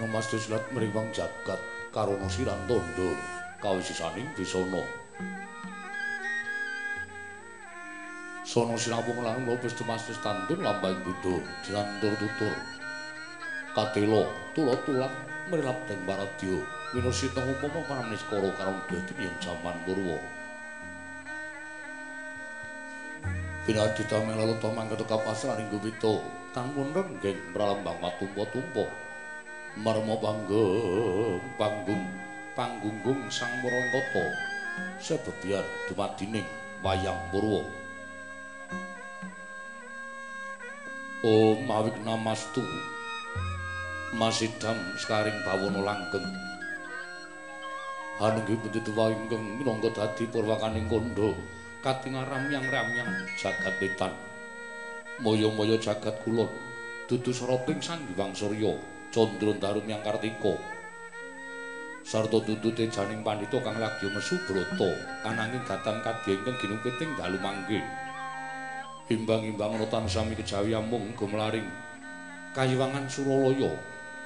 awikna mastu mriwang jagat karana siran tondo. Kawisisaning disana sono sinapung lan lopes tumastis tantun lambang budo dilantur tutur. Katelo tulo tulak merilap dan baradyo minusita upama paramnis koro karang dadi yang jaman purwa. Pinadita melalu tomang ketuka pasraning gubito kang pun renggeng pralambang matumpo-tumpo marmo panggung panggung panggunggung sang murangkata sebebiar dumadining wayang purwa. Om awik namastu. Masidam sekaring bawono langgeng. Hanenggi penditu wayang minangka dadi purwakaning kondo katingaram yang ramyang jagat wetan. Moyo-moyo jagat kulon dudu soroting sang diwang condro darum yang sarta tutute janing pandhita kang lagi mesu brata ananging datan kadya ingkang ginupiting dalu mangke imbang-imbang ana tansami kejawi amung gumlaring kayiwangan suralaya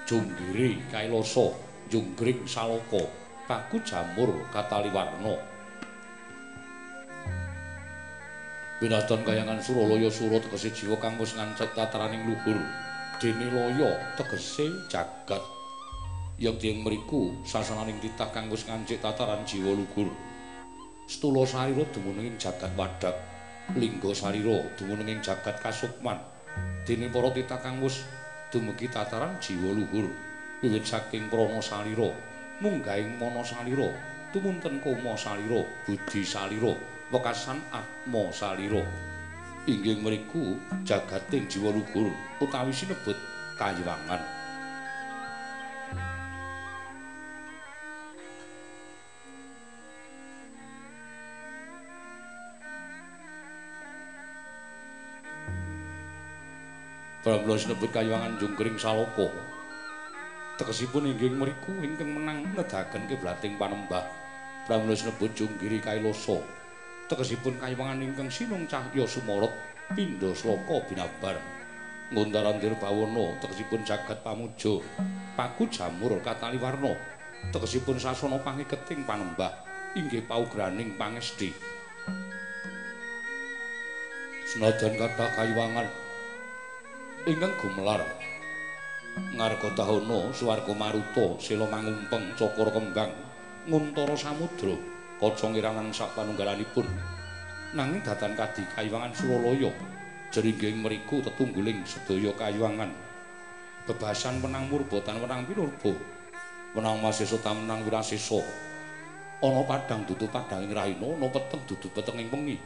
junggiri kailasa junggring saloka paku jamur kataliwarna. Binastan kayangan Suralaya Sura tegese jiwa kang wis ngancet tataraning luhur. Dene loya tegese jagat. Yang tiyang mriku sasananing titah kang wis ngancet tataran jiwa luhur. Stula sarira dumunung ing jagat wadak. Lingga sarira dumunung ing jagat kasukman. Dene para titah kang wis dumugi tataran jiwa luhur. Wiwit saking prana salira munggahing mana salira tumunten koma salira budi salira wekasan atma salira inggih mriku jagating jiwa luhur utawi sinebut kayiwangan. Pramila sinebut kayiwangan jungkring saloko Tegesipun inggih mriku ingkang menang nedahaken kiblating panembah. Pramila sinebut junggiri kailoso tegesipun kayiwangan ingkang sinung cahya sumarot pindha sloka binabar. Ngundarandir bawana tegesipun jagat pamuja paku jamur kataliwarna. Tegesipun sasana pangiketing panembah inggih paugraning pangesti senajan kathah kayiwangan ingkang gumelar ngarga tahana suwarga maruta sila mangumpeng cakra kembang nguntara samudra kaca ngiranan sapanunggalanipun nanging datan kadi kayiwangan Suralaya jeringging mriku tetungguling sedaya kayiwangan. Bebasan menang murba tan menang pinurba. Menang masisa tan menang wirasisa ana padang dudu padanging rahina ana peteng dudu petenging wengi.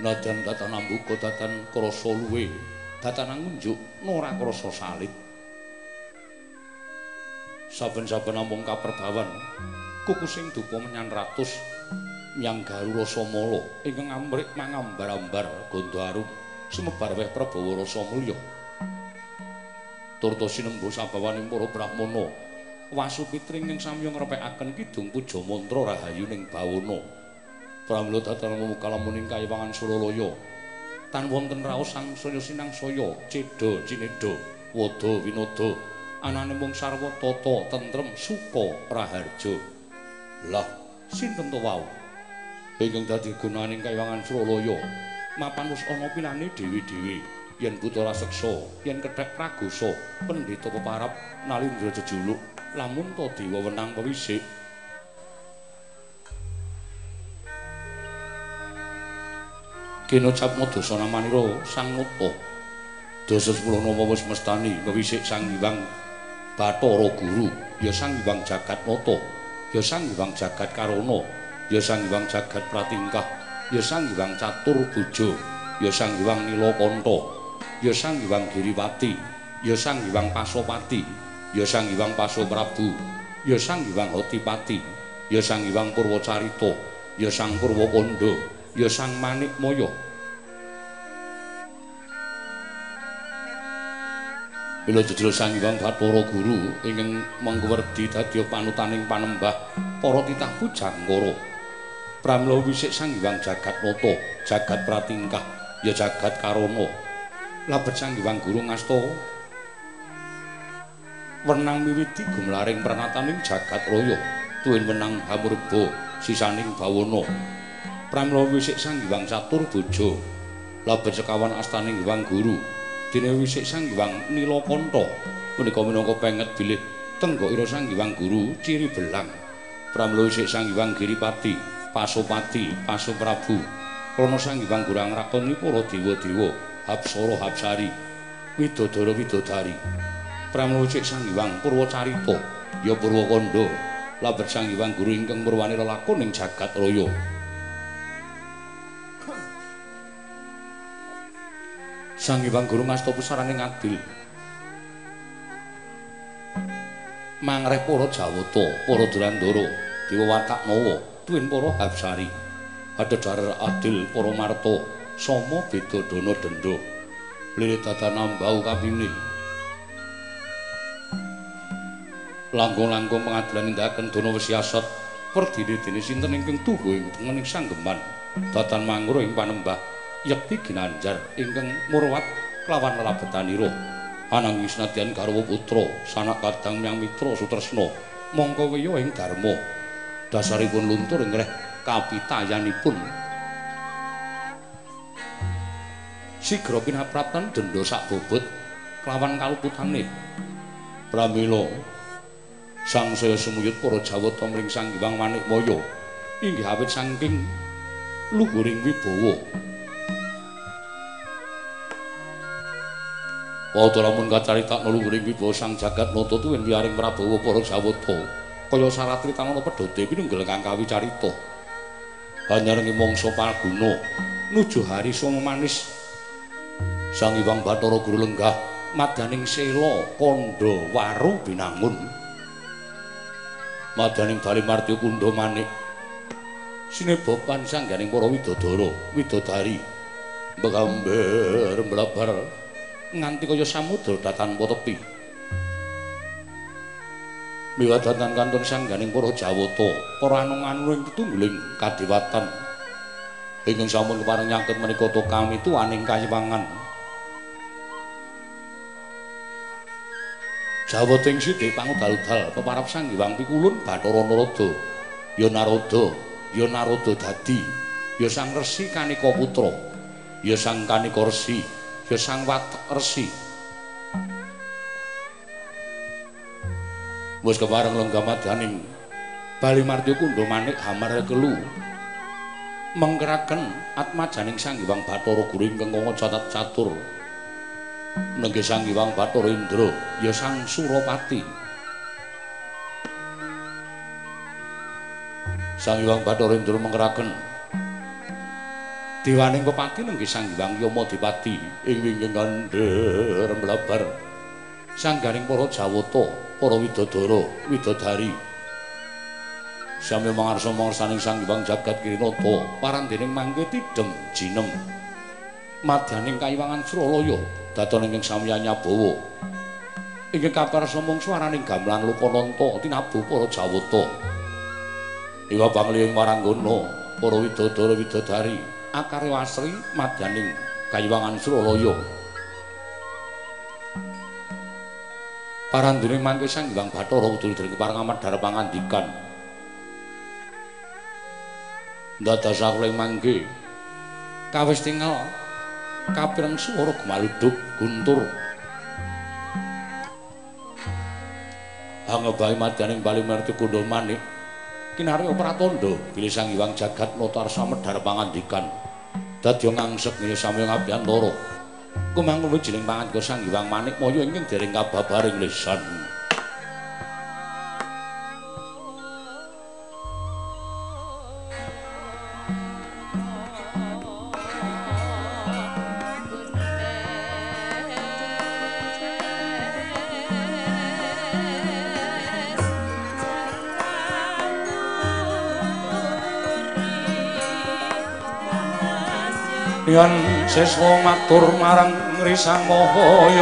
Najan datan ambuka datan krasa luwe datan ngunjuk ora krasa salit saben-saben namung kaperbawan kukusing dupa menyang ratus nyang rasa mala ingkang amrik mangambar-ambar gondo arum sumebar weh prabawa rasa mulya. Turta sinembu sabawaning para brahmana wasupitring ing samya ngrepekaken kidung puja mantra rahayu ning bawana. Pramila datan mukalamuning kayiwangan suralaya. Tan wonten raos sang saya sinang saya cedha cinedha wada winada anane mung sarwa tata tentrem suka raharja lah sinten to wau? Ingkang dadi gunaning kayangan Suralaya. Mapan wis ana pilane dewi-dewi. Yen putra raseksa yen kethek pragosa pendhita peparap nalindra jejuluk lamun to dewa wenang pewisik. Kena cap modasa namanira sang nata dosa 10 nama wis mestani pewisik sang hyang Bathara Guru, ya Sang Hyang Jagat Nata, ya Sang Hyang Jagat Karana, ya Sang Hyang Jagat Pratingkah, ya Sang Hyang Catur Bujo, ya Sang Hyang Nilakanta, ya Sang Hyang Giriwati, ya Sang Hyang Pasopati, ya Sang Hyang Pasoprabu, ya Sang Hyang Hotipati, ya Sang Hyang Purwacarita, ya Sang Purwakanda, ya Sang Manikmaya, Bila jujur sang iwang Bathara Guru ingkang mengwerdi dadi panutaning panembah para titah pujangkara. Pramila wisik sang Hyang Jagat Nata, Jagat Pratingkah, ya Jagat Karana. Labet sang Hyang Guru ngasta wenang miwiti gumlaring pranataning jagat raya, tuwin wenang hamurba sisaning bawana. Pramila wisik sang Hyang Catur Boja, labet sekawan astaning Hyang Guru, dene wisik sang Hyang Nilakanta, punika minangka penget bilih tenggok sang Hyang Guru ciri belang. Pramila wisik sang Hyang Giripati, Pasupati, Pasuprabu. Krana sang Hyang Gurang rakoni para dewa-dewa, Hapsara Hapsari, Widodara Widodari. Pramocik sang Hyang Purwacarita, ya Purwakanda, labet sang Hyang Guru ingkang murwani lelakon ing jagat raya. Sang Hyang Guru ngasta pusaraning adil. Mangreh para Jawata, para Durandara, Dewa Watak Nawa, tuwin para hapsari adhedhar adil para marta sama beda dana denda. Lirit dadan bau kapine. Langkung-langkung pengadilan nindakaken dana wesiasat perdine-dine sinten ingkang tuhu ing tengening sanggeman. Datan mangro ing panembah yekti ginanjar ingkang murwat kelawan lelabetanira ananging senadyan garwa putra sanak kadang nyang mitra sutresna mongko weya ing dharma. Dasaripun luntur ngreh kapitayanipun. Sigra pinapratan denda sak bobot kelawan kaluputane. Pramila sang saya semuyut para jawata mring sang Hyang Manikmaya. Inggih awit saking luhuring wibawa Wadha lamun kacaritakna luhuring wibawa sang jagat nata tuwin wiyaring Prabawa para jawata kaya saratri tanana pedhote iki nunggel kang kawicarita. Banyarengi mangsa palguna nuju hari soma manis. Sang Hyang Bathara Guru lenggah madaning sela kandha waru binangun. Madaning bali martya kundha manik. Sinebapan sangganing para widodara, widodari. Begamber mlabar nganti kaya samudra datan tepi. miwadadan kantun sangganing para Jawata, para anung-anung kadewatan. Ingkang sampun kepareng nyangket menika to kami tuwaning kayiwangan. Jawata ing sithik pangudal-udal peparap Sang Hyang Pikulun Bathara Narada. Ya Narada, dadi, ya Sang Resi Kanika Putra, ya Sang Kanika Resi, ya Sang Watek Resi. wis kepareng lenggah madyaning Bali Martya Kundha manik hamar kelu. Mengkeraken atmajaning Sang Hyang Bathara Guru ingkang catat catur. Nenggih Sang Hyang Bathara Indra ya Sang Surapati Sang Hyang Bathara Indra mengkeraken Dewaning Pepati nenggih Sang Hyang Yamadipati. Ing wingking kandher mlabar. Sanggaring para Jawata para widodara widodari sami mangarsa mangarsaning sang hyang jagat kirinata parandening mangke tidhem jinem. Madyaning kayiwangan Suralaya daton ingkang samya nyabawa ingkang kaparsa mung swaraning gamelan lukananta tinabuh para jawata. Iwa panglihing maranggana para widodara widodari akare wasri madyaning kayiwangan Suralaya parandene mangke sang Bathara udul dening parang amat darep pangandikan. Dados aku mangke. Kawis tinggal kapireng swara gemaluduk guntur. Angebahi madyaning bali merti kundha manik kinarya pratandha bilih sang Hyang Jagat notar samedhar pangandikan dadi ngangsek ngene sami ngabiyantara kumangkul wijining pangan sang Hyang Manik Maya ingkang dereng kababaring lisan. Yan seswa matur marang ngrisang maha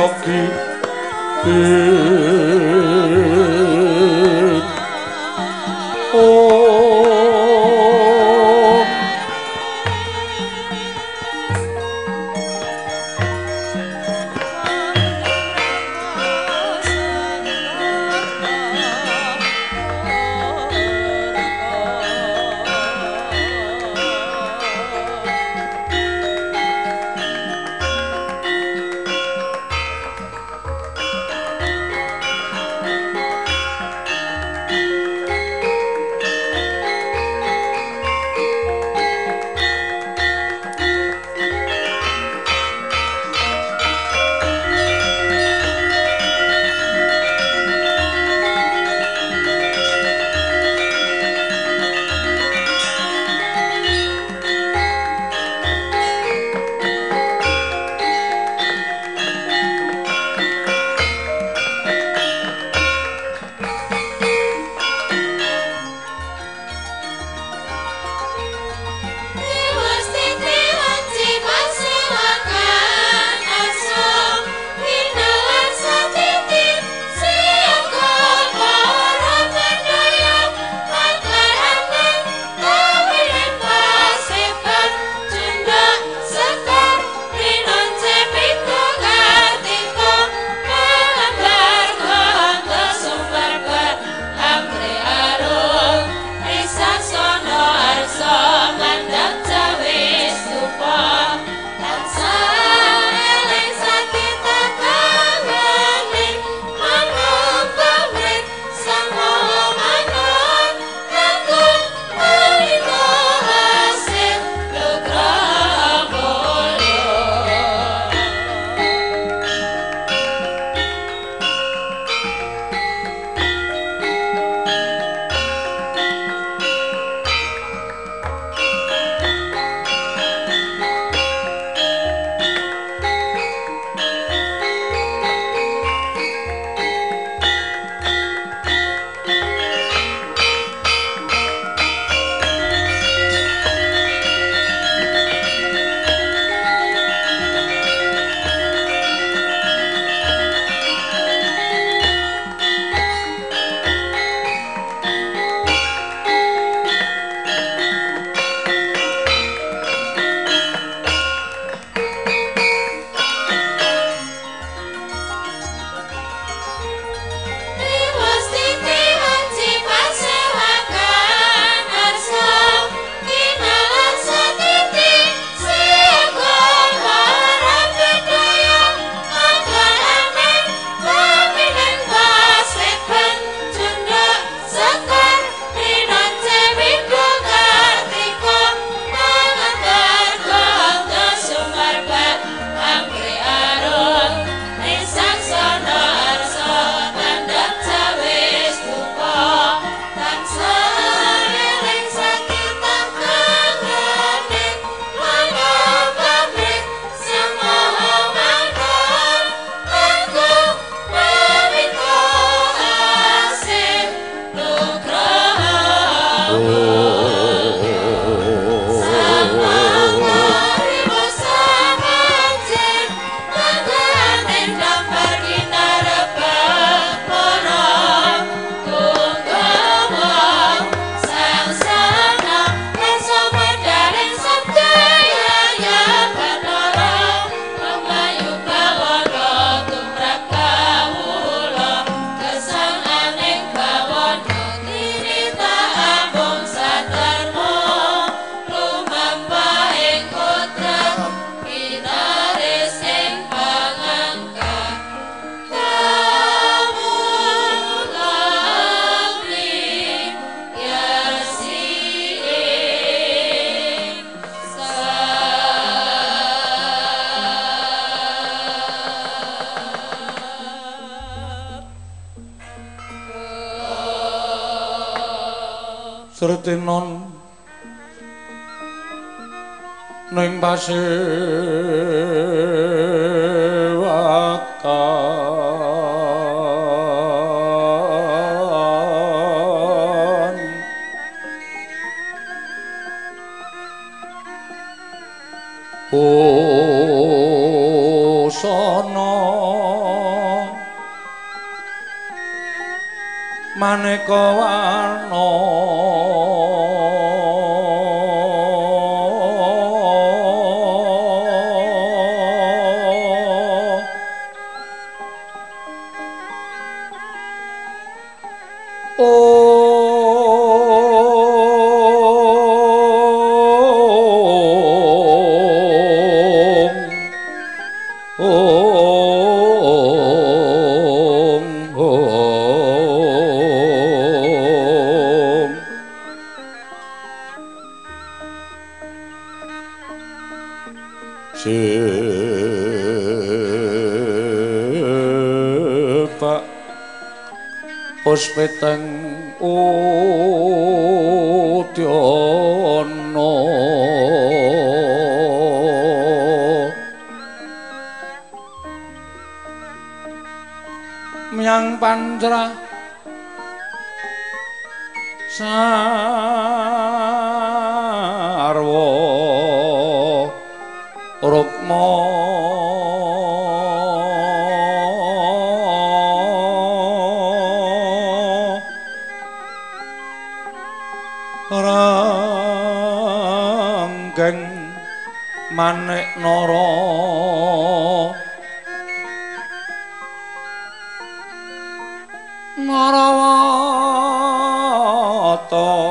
narawata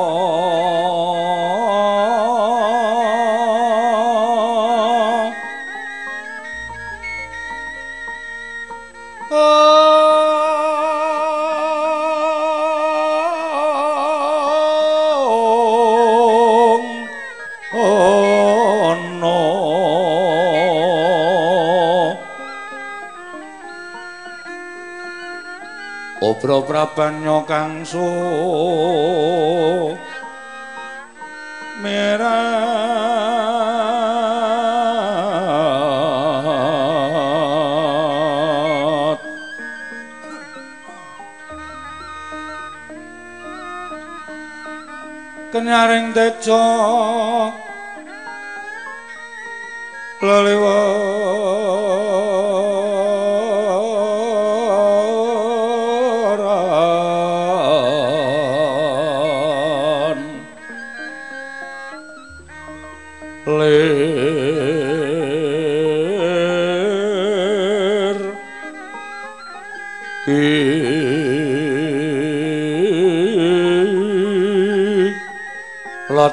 obro prabanyo kang su sang that.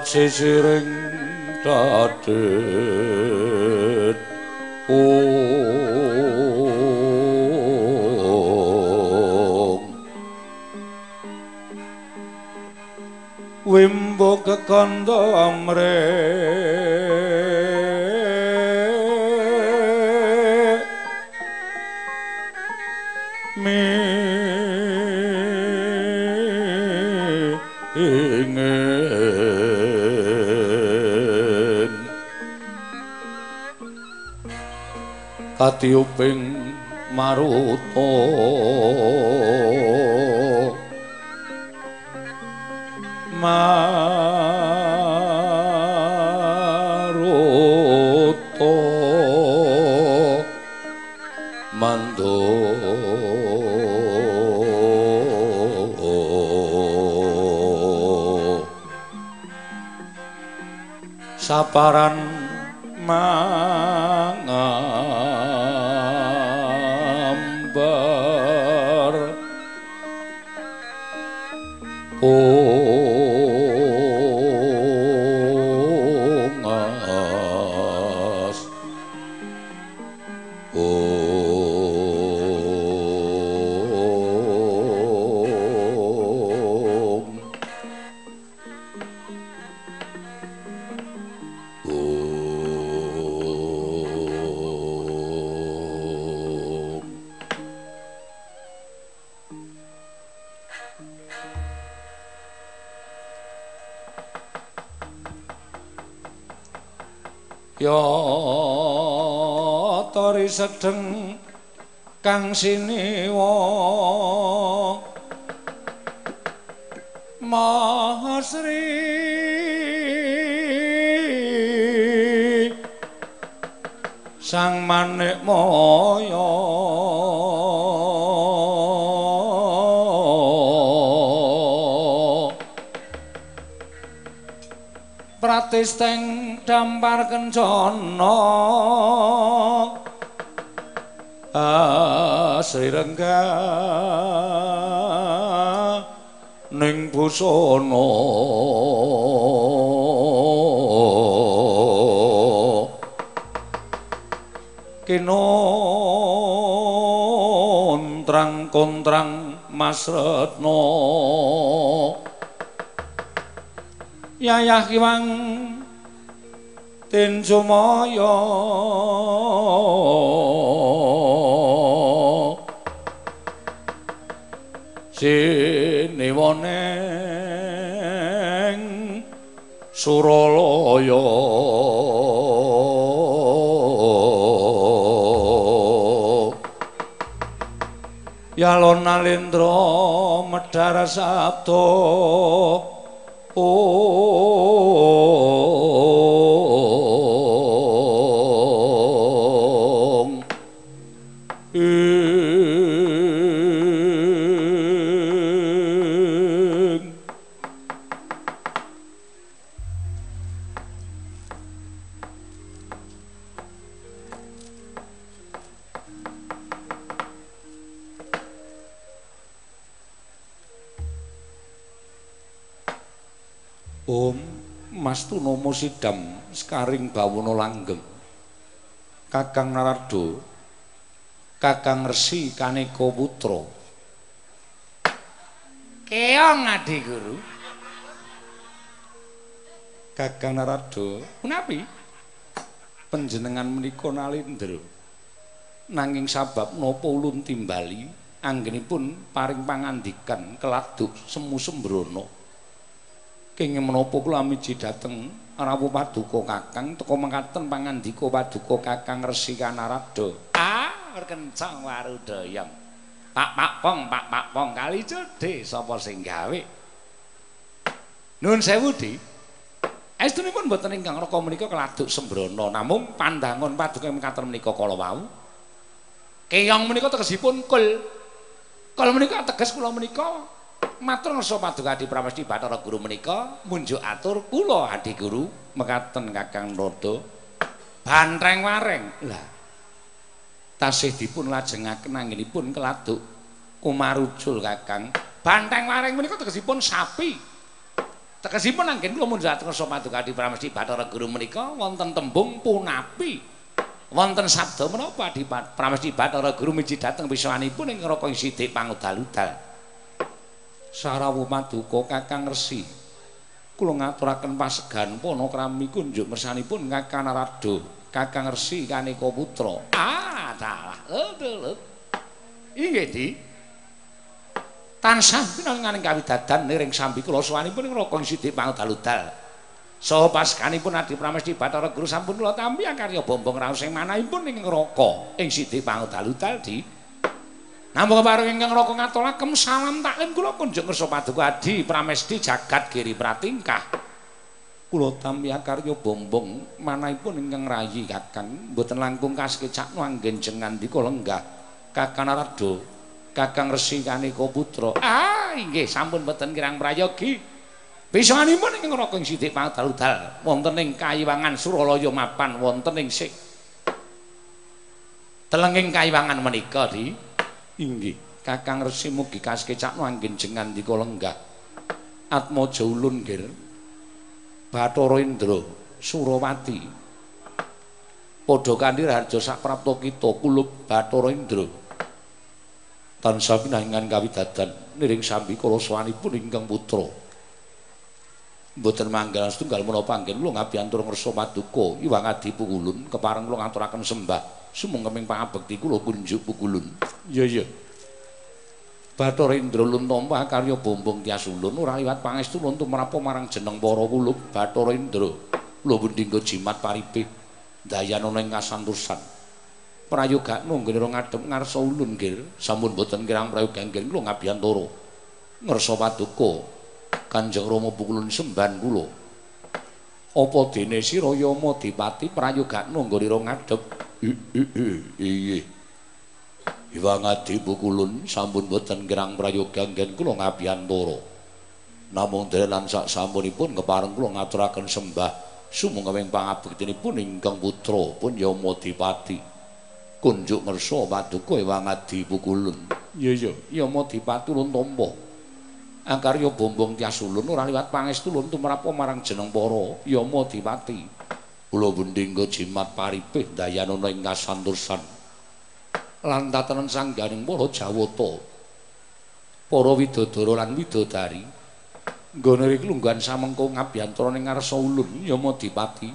Sisiring dadet om wimbo kekanda amre katiuping maruta maruta mando. Saparan ya Oh. Tori sedeng kang siniwa. Mahasri. Sang manik moyo. Pratisteng dampar kencana asri rengga ning busana kinontrang kontrang mas retno. Yayah kiwang tin sumaya sinewaneng suralaya. Yalon nalendra medhar sabda ong Sidam Skaring Bawono Langgeng. Kakang Narado Kakang Resi Kaneka Putra. Keong adi guru. Kakang Narado Menapi Panjenengan menika nalindra. Nanging sabab napa ulun timbali anggenipun paring pangandikan keladuk semu sembrono. Kenging menapa kula miji dhateng rawuh paduka Kakang teka mekaten pangandika paduka Kakang Resi Kanarada Ah, kencang warudayang. Pak Pak Pong, Pak Pak Pong kali cedhe sapa sing gawe? Nun sewu, Di. Estunipun boten ingkang raka menika keladuk sembrono namung pandangon paduka mekaten menika kala wau Keong menika tegesipun kul. Kala menika teges kula menika matur ngarsa paduka Adi Pramesti Bathara Guru menika munjuk atur kula Adi Guru mekaten Kakang Nada Bantreng wareng. lah tasih dipun lajengaken anggenipun keladuk kumarucul Kakang Bantreng wareng menika tegesipun sapi. Tegesipun anggen kula munjuk atur ngarsa paduka Adi Pramesti Bathara Guru menika wonten tembung punapi. Wonten sabda menapa Adi Pramesti Bathara Guru miji dhateng pisanipun ing raka sidik pangudal-udal. Sarawuh Paduka Kakang Resi. Kula ngaturaken pasegan panakrami kunjuk mersanipun Kakang Narada Kakang Resi Kaneka Putra. Ah, dalah. Lho, inggih Di. Tansah pinanganing kawidadan niring sambi kula sawanipun ing raka sidik pangudal-udal saha paseganipun Adi Pramesti Bathara Guru sampun kula tampi karya bombong raos sing manahipun ing neraka ing sidik pangudal-udal Di Namung kepareng ingkang raka ngaturaken salam taklim kula kunjuk ngersa paduka Adi Pramesti jagat giri pratingkah. Kula tampi karya bombong manahipun ingkang rayi Kakang mboten langkung kasekecak anggen jengan dika lenggah Kakang Narada Kakang Resi Kaneka Putra. Ah, inggih sampun mboten kirang prayogi. Bisanipun ing raka ing sithik pangdal-dal wonten ing Kayiwangan Suralaya mapan wonten ing sik telenging Kayiwangan menika di Inggih, Kakang Resi mugi kasekecakno anggen jengan dika lenggah. Atmaja ulun nggir. Bathara Indra Surawati. Padha kanthi harja saprapta kita kulub Bathara Indra. Tansah pinaringan kawidadan niring sambi kala sawanipun ingkang putra. Mboten manggal setunggal menapa anggen kula ngabiyantur ngersa paduka Iwang Adi Pukulun kepareng kula ngaturaken sembah. Sumengkeming pangabekti kula kunjuk pukulun. Iya iya. Bathara Indra Luntampa karya bombong tias ulun ora liwat pangestu luntu merapo marang jeneng para kulub Bathara Indra. Kula bendingga jimat paripih dayan ana ing kasantosan prayoga nunggene ro ngadhep ngarsa ulun nggih sampun boten kirang prayoga nggih kula ngabiyantara ngersa paduka Kanjeng Rama pukulun semban kula apa dene sira Yama Dipati prayoga nunggene ro ngadhep iya Iwang adi pukulun sampun boten kirang prayoga nggih kula ngabiyantara namung delan sak sampunipun kepareng kula ngaturaken sembah sumangga pangabektinipun ingkang putra pun Yama Dipati kunjuk ngersa paduka ewang adi pukulun iya iya Yama Dipati ulun tampa angkarya bombong tias ulun ora liwat pangestu ulun tumrap marang jeneng para Yama Dipati kula bendingga jimat paripih dayanana ing kasantosan lan tatanen sangganing para Jawata. Para widodara lan widodari nggone iki lungguhan samengko ngabiyantara ning ngarsa ulun Yama Dipati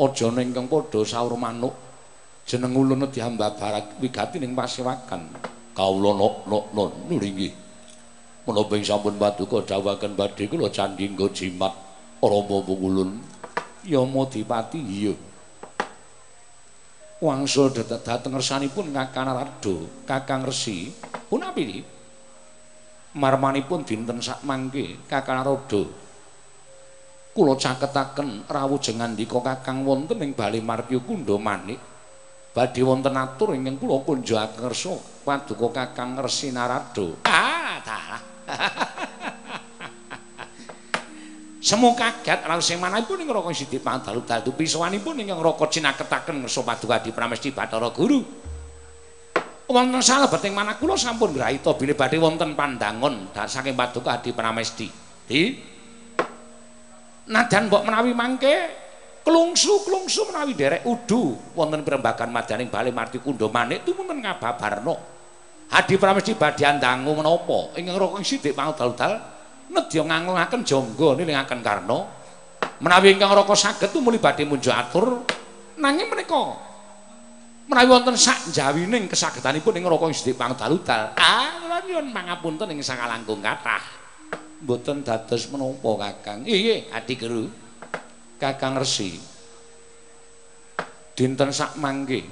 aja ning kang padha saur manuk jeneng ulun diambabarak wigati ning pasewakan kawula nok nok non nulingi. Menapa ing sampun paduka dawuhaken badhe kula candhi nggo jimat Rama ulun Yama Dipati iya. Wangsul dateng ngersanipun Kakang Rado Kakang Resi punapi marmanipun dinten sak mangke Kakang Rodo kula caketaken rawuh ngandika Kakang wonten ing Bali Martya Kunda Manik. Badhe wonten atur ingkang kula kunjukaken ngersa paduka Kakang Resi Narado. Ah dalah Semu kaget rawuh sing manahipun ing Raka Sidik Pandalu dadu pisowanipun ingkang Raka cinaketaken ngersa paduka Pramesti Bathara Guru. Wonten salebeting manah kula sampun grahita bilih badhe wonten pandangon saking paduka Adi Pramesti. Di? Nadan mbok menawi mangke klungsu-klungsu menawi derek udu. Wonten pirembagan madaning Bali Marti Kunda Manik tumunten ngababarno. Adi Pramesti badhe andangu menapa? Ingkang rokong sithik pangdal-dal nedya ngangunaken jangga nilingaken karna menawi ingkang raka saged tumuli badhe munjuk atur nanging menika menawi wonten sak jawining kesagetanipun ing neraka Gusti Pangdalutal. Ah, kula nyuwun pangapunten ing sakalangkung kathah. Mboten dados menapa Kakang. Iye, Adi Guru. Kakang Resi. Dinten sak mangke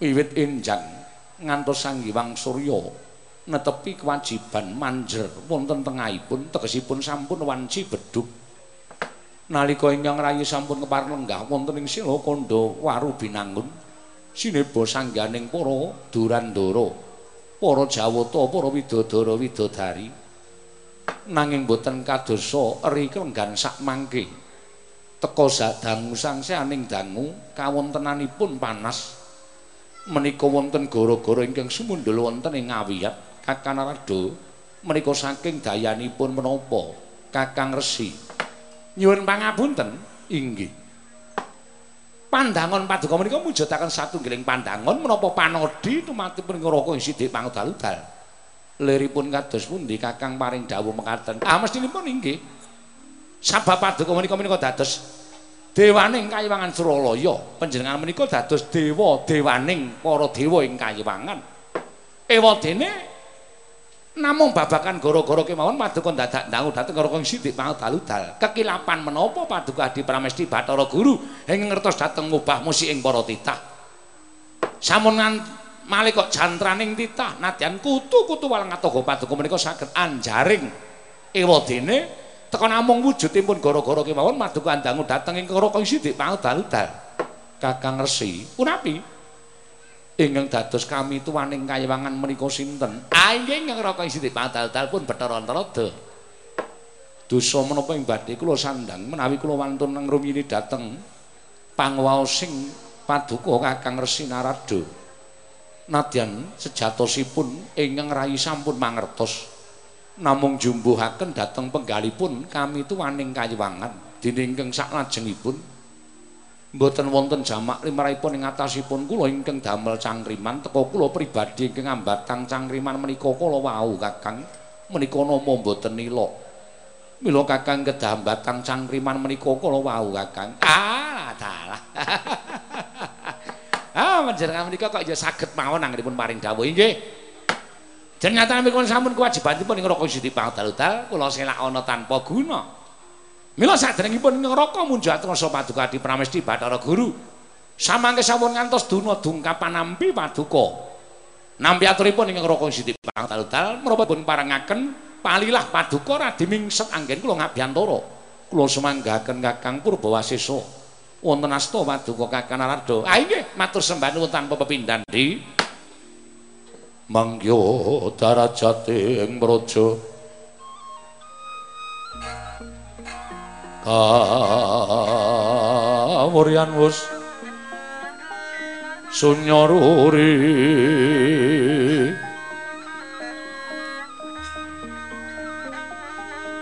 wiwit enjang ngantos Sanghyang Surya netepi kewajiban manjer wonten tengahipun tegesipun sampun wanci beduk. Nalika ingkang rayi sampun kepareng lenggah wonten ing Sila Kanda Waru Binangun. sineba sangganing para durandara para jawata para widodara widodari nanging boten kadosa eri kelenggan sak mangke teka sadangu sangsaning dangu kawontenanipun panas menika wonten gara-gara ingkang sumundul wonten ing ngawiyat kakang rado menika saking dayanipun menapa kakang resi nyuwun pangapunten inggih pandangon paduka menika mujudaken satunggiling pandangon menapa panodi tumatipun ngroko ing sithik pangdal-dal. Liripun kados pundi Kakang paring dawuh mekaten? Ah mestinipun inggih. Sabab paduka menika menika dados dewaning kayiwangan Suralaya. Panjenengan menika dados dewa dewaning para dewa ing kayiwangan. Ewadene namung babakan gara-gara kemawon paduka dadak dangu dhateng karo kang sithik pangdaludal kekilapan menapa paduka Adi Pramesti Bathara Guru ing ngertos dhateng ngubah musik ing para titah. Sampun malih kok jantraning titah nadyan kutu-kutu walang atoga paduka menika saged anjaring. Ewadene teka namung wujudipun gara-gara kemawon paduka dangu dhateng ing karo kang sithik pangdaludal Kakang Resi punapi ingkang dados kami tuwaning kayawangan menika sinten? Ah inggih ingkang Raka Siti Padal-dal pun Bathara Antarada. Dosa menapa ing badhe kula sandang menawi kula wantun ngrumiyini dhateng pangwaosing paduka Kakang Resi Narada. Nadyan sejatosipun ingkang rayi sampun mangertos namung jumbuhaken dhateng penggalipun kami tuwaning kayawangan dene ingkang saklajengipun mboten wonten jamak limrahipun ing atasipun kula ingkang damel cangkriman. Teka kula pribadi ingkang ambatang cangkriman menika kala wau Kakang. Menika nama mboten nila mila Kakang kedah ambatang cangkriman menika kala wau Kakang. Ah dalah. Ah panjenengan menika kok ya saged mawon anggenipun paring dawuh. Nggih Ternyata menika sampun kewajibanipun ing Raka Siti Pangdaludal kula selak ana tanpa guna Mila saderengipun neraka munjat rasa paduka di Pramesti Bathara Guru. Samangke sampun ngantos duna dungkapan nampi paduka. Nampi aturipun ingkang Raka Siti Pangdal menapa pun parangaken palilah paduka radi mingset anggen kula ngabiyantara. Kula semanggaken Kakang Purbawasesa. Wonten asta paduka Kakang Narada. Ah nggih, matur sembah nuwun tanpa pepindhan di. Mangyo darajating praja. Kawuryan wus. Sunyaruri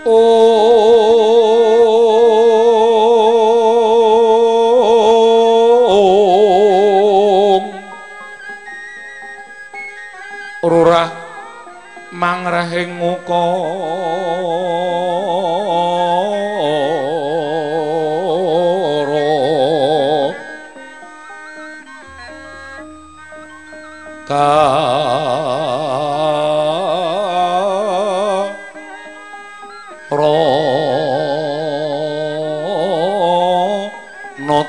Om. Rurah mangrahing muka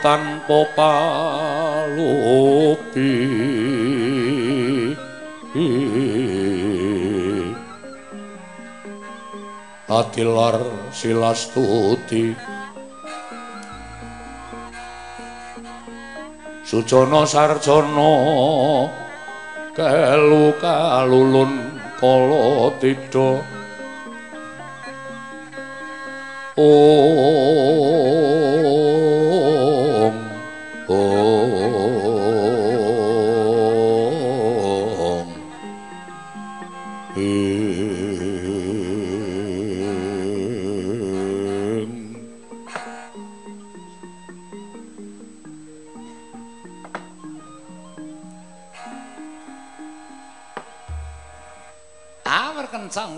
tanpa palupi. Adilar silastuti Sujono sarjono kelu kalulun kala tidha Om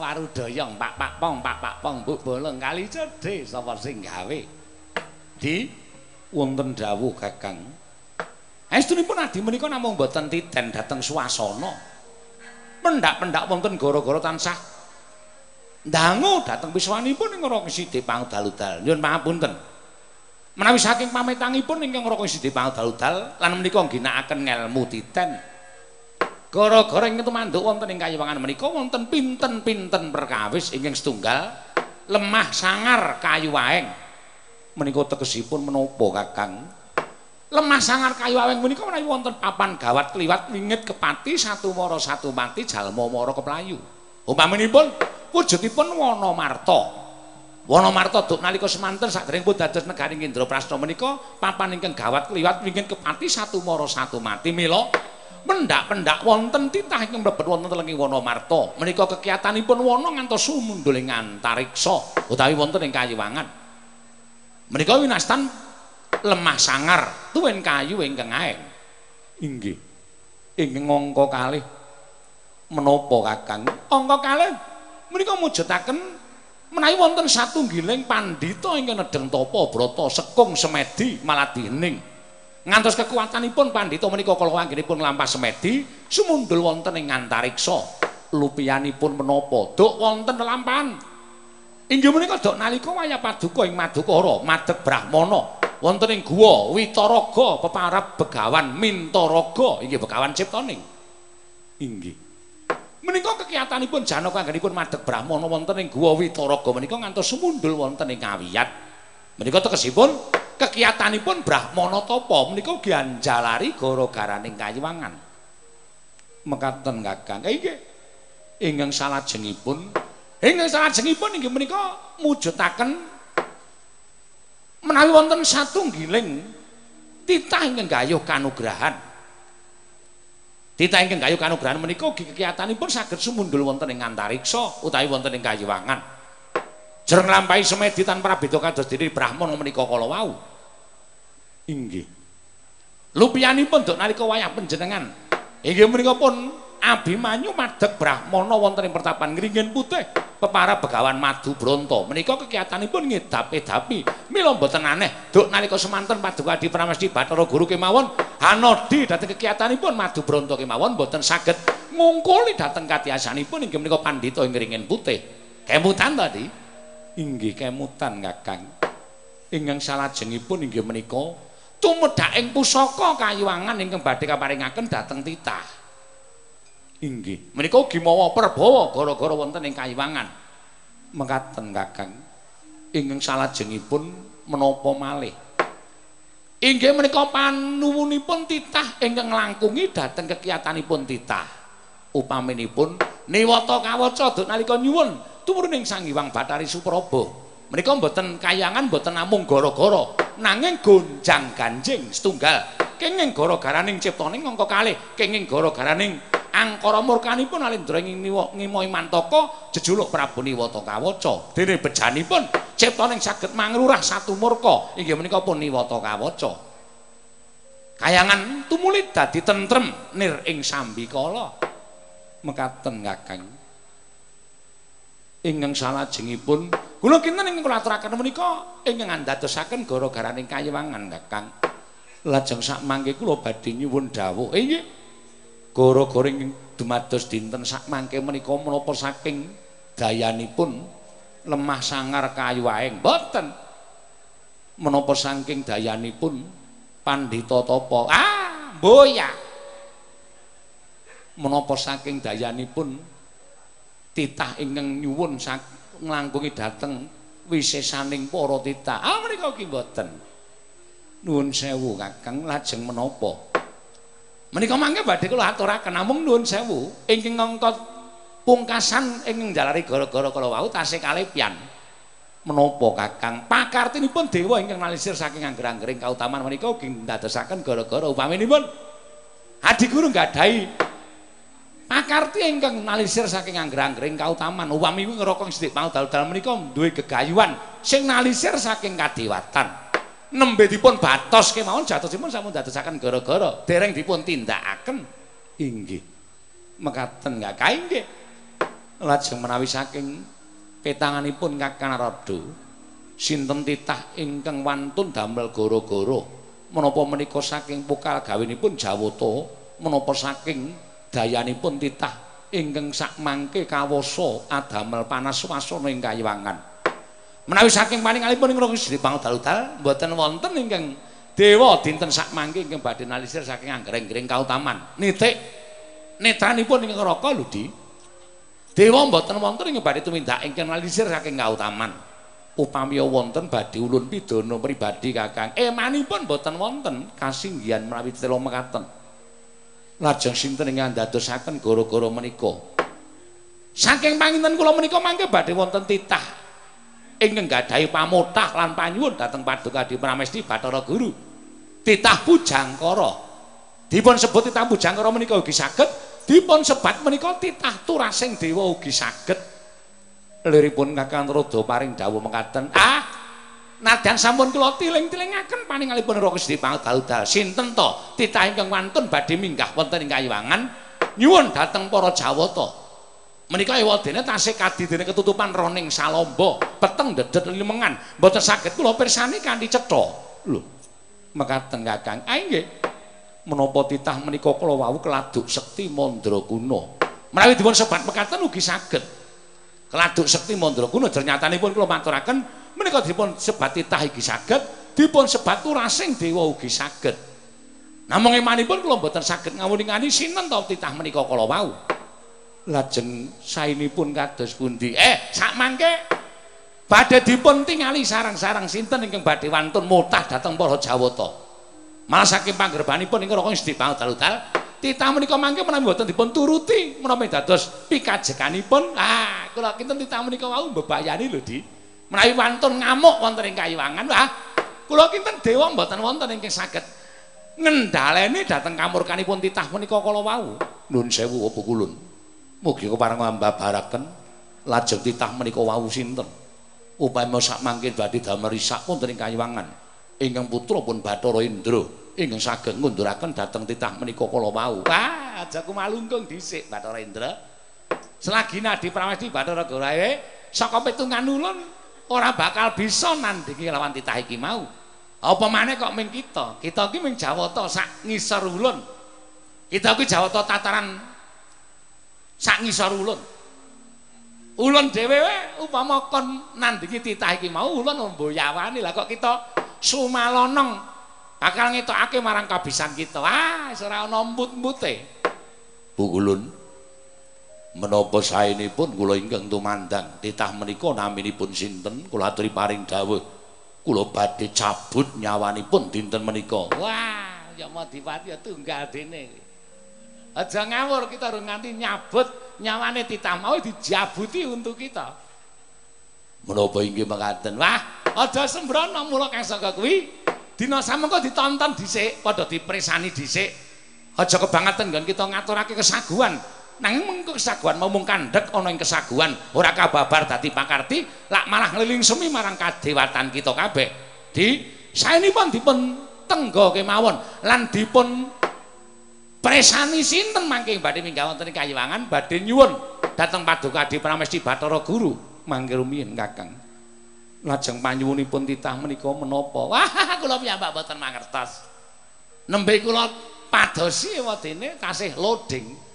warudoyong pak pak pong pak pak pong bu bolong kali cedhe sapa sing gawe? Di wonten dawuh kakang. Estunipun adi menika namung boten titen dateng swasana. Pendak-pendak wonten gara-gara tansah dangu dateng wiswanipun ing Raka Sidi Pangdaludal nyuwun pangapunten menawi saking pamitangipun ingkang Raka Sidi Pangdaludal lan menika ngginakaken ngelmu titen gara-gara ing tumanduk wonten ing kayuwangan menika wonten pinten-pinten perkawis ingkang setunggal lemah sangar kayu waeng. Menika tegesipun menapa kakang lemah sangar kayu waeng menika menawi wonten papan gawat kliwat wingit kepati satu mara satu mati jalma mara keplayu. Umpaminipun wujudipun wana marta wana duk nalika semanten sadèrèngipun dados negaring Indraprasta menika papan ingkang gawat kliwat wingit kepati satu mara satu mati mila pendak-pendak wonten titah ingkang mlebet wonten telenging wana menika kekiyatanipun wana ngantos sumundul ing antariksa utawi wonten ing kayiwangan menika winastan lemah sangar tuwin kayu ingkang aeng. Inggih. Ing angka kalih menapa kakang? Angka kalih menika mujudaken menawi wonten satunggiling pandhita ingkang nedeng tapa brata sekung semedi maladining ngantos kekuatanipun pandhita menika kala anggenipun nglampah semedi sumundul wonten ing antariksa. Lupiyanipun menapa? Duk wonten lampahan. Inggih menika duk nalika wayah paduka ing madukara madeg brahmana. Wonten ing guwa witaraga peparab begawan mintaraga. Inggih begawan ciptaning. Inggih. Menika kekiyatanipun janaka anggenipun madeg brahmana wonten ing guwa witaraga menika ngantos sumundul wonten ing kawiyat menika tegesipun kekiyatanipun brahmana tapa menika ugi anjalari gara-garaning kayiwangan. Mekaten kakang. Inggih ingkang salajengipun ingkang salajengipun inggih menika mujudaken menawi wonten satunggiling titah ingkang gayuh kanugrahan. Titah ingkang gayuh kanugrahan menika ugi kekiyatanipun saged sumundul wonten ing antariksa utawi wonten ing kayiwangan jereng lampahi semedi tanpa beda kados diri brahmana menika kala wau. Inggih. Lupiyanipun dok nalika wayah panjenengan. Inggih menika pun Abimanyu madeg Brahmana wonten ing pertapan Ngringin Putih pepara Begawan Madu Bronto. Menika kegiatanipun ngedapi-dapi mila mboten aneh duk nalika semanten paduka Adi Pramesti Bathara Guru kemawon Hanodi dhateng kegiatanipun Madu Bronto kemawon mboten saged ngungkuli dhateng katiasanipun inggih menika pandhita ing Ngringin Putih. Kemutan tadi inggih kemutan Kakang ingkang salajengipun inggih menika tumedhaking pusaka kayuwangan ingkang badhe kaparingaken dhateng titah. Inggih, menika ugi mawa perbawa gara-gara wonten ing kayuwangan. Mekaten Kakang. Ingkang salajengipun menapa malih? Inggih menika panuwunipun titah ingkang langkungi dhateng kekiyatanipun titah. Upaminipun niwata kawaca nalika nyuwun tumurun ing Sang Hyang Bathari Supraba. Menika mboten kayangan mboten namung gara-gara. Nanging gonjang ganjing setunggal. Kenging gara-garaning ciptaning angka kalih. Kenging gara-garaning angkara murkanipun alendra ngimoi mantaka jejuluk Prabu Niwata Kawaca dene bejanipun ciptaning saged mangrurah satu murka. Inggih menika pun Niwata Kawaca kayangan tumuli dadi tentrem nir ing sambikala. Mekaten Kakang ingkang salajengipun kula kinten ing kula aturaken menika ingkang andadosaken gara-garaning kayewangan Kakang lajeng sak mangke kula badhe nyuwun dawuh. Inggih gara-gara dumados dinten sak mangke menika menapa saking dayanipun lemah sangar kayu aeng. Mboten. Menapa saking dayanipun pandhita tapa. Ah boya menapa saking dayanipun titah ingkang nyuwun nglangkungi dhateng wisesaning para titah. Ah menika ki mboten. Nuwun sewu kakang. Lajeng menapa? Menika mangke badhe kula aturaken namung nuwun sewu. Ingkang ngangkat pungkasan ing jalari gara-gara kala wau tasih kalepian. Menapa Kakang? Pakartinipun dewa ingkang nalisir saking angger-anggering kautaman menika ugi ndadosaken gara-gara upaminipun Adi Guru nggadahi pakarti ingkang nalisir saking angger-anggering kautaman. Upami kuwi ngrokok sithik mau dal-dal menika duwe gegayuhan sing nalisir saking kadewatan. nembe dipun batos kemawon jatosipun sampun dadosaken gara-gara. Dereng dipun tindakaken. Inggih. Mekaten nggak kae nggih lajeng menawi saking petanganipun Kakang Narada sinten titah ingkang wantun damel gara-gara? Menapa menika saking pukal gawinipun Jawata? Menapa saking dayanipun titah ingkang sak mangke kawasa adamel panas wasana ing kayiwangan menawi saking paningalipun ing Gusti Pang daludal mboten wonten ingkang dewa dinten sak mangke ingkang badhe nalisir saking anggreng-greng kautaman. Nitik netranipun ing neraka lho di dewa mboten wonten ingkang badhe tumindak ingkang nalisir saking kautaman. Upami wonten badhe ulun pidana pribadi kakang emanipun mboten wonten kasinggihan menawi tela mekaten lajeng sinten ingkang dadosaken gara-gara menika saking panginten kula menika mangke badhe wonten titah ingkang gadhahi pamutah lan panyuwun dhateng Paduka Di Pramesti Bathara Guru. Titah Pujangkara. Dipun sebut titah Pujangkara menika ugi saged dipun sebat menika titah Turasing Dewa ugi saged. Liripun Kakang Rada paring dawuh mekaten, "Ah, nadyan sampun kula tiling-tilingaken paningalipun Rama Gusti Pangdal sinten to titah ingkang wantun badhe minggah wonten ing Kayuwangan nyuwun dhateng para Jawata." Menika ewadene tasih kadidene ketutupan roning salomba, peteng dedet limengan, mboten saged kula pirsani kanthi cetha. Lho. Mekaten Kakang. Ah nggih. Menapa titah menika kula wau keladuk sekti Mandrakuna. Menawi dipun sebat mekaten ugi saged. Keladuk sekti Mandrakuna pun kula maturaken menika dipun sebat titah iki saged, dipun sebat turasing dewa ugi saged. Namung emanipun kula mboten saged ngawuning-ani sinten to titah menika kala wau. lajeng sainipun kados pundi eh sak mangke badhe dipun tingali sarang-sarang sinten ingkang badhe wantun mutah dhateng para Jawata malah saking panggerbanipun ingkang rokok sedhi dal titah menika mangke menawi boten dipun turuti menawi dados pikajekanipun ah kula kinten titah menika wau mbebayani lho di menawi wantun ngamuk wonten ing kayuwangan wah kula kinten dewa mboten wonten ingkang saged ngendhaleni dhateng kamurkanipun titah menika kala wau nun sewu apa kulun Mugi kepareng mbabaraken lajeng titah menika wau sinten. Upama sak mangke badhe damel risak wonten ing kayuwangan. Ingkang putra pun Bathara Indra ingkang saged ngunduraken dhateng titah menika kala wau. Wah, aja kumalungkung dhisik Bathara Indra. Selagi Nadi Pramesti Bathara Gorae saka pitungan ulun ora bakal bisa nandingi lawan titah iki mau. Apa maneh kok ming kita? Kita iki ming Jawata sak ngisor ulun. Kita iki Jawata tataran sak ngisor ulun. Ulun dhewe upama kon nandingi titah iki mau ulun mboyawani lah kok kita sumalonong Bakal ngetokake marang kabisan kita. Ah, ora ana mbut-mbute. Bukulun. Menapa saenipun kula ingkang tumandang titah menika naminipun sinten? Kula aturi paring dawuh. Kula badhe cabut nyawanipun dinten menika. Wah, ya Madipati tunggal dene. Aja ngawur kita urung nganti nyabut nyawane titah mau dijabuti untuk kita. Menapa inggih mekaten? Wah, aja sembrono mula kang saka kuwi dina samengko ditonton dhisik padha dipresani dhisik aja kebangetan nggon kita ngaturake kesaguan nanging mengko kesaguan mau mung kandhek ana ing kesaguan ora kababar dadi pakarti lak malah ngeliling semi marang kadewatan kita kabeh. Di saenipun dipun tenggo kemawon lan dipun presani sinten mangke? Badhe minggah wonten ing kayiwangan badhe nyuwun. Dhateng paduka Adi Pramesti Bathara Guru. Mangke rumiyin Kakang. Lajeng panyuwunipun titah menika menapa? Wah kula piyambak boten mangertos. Nembe kula padosi wadene kasih loading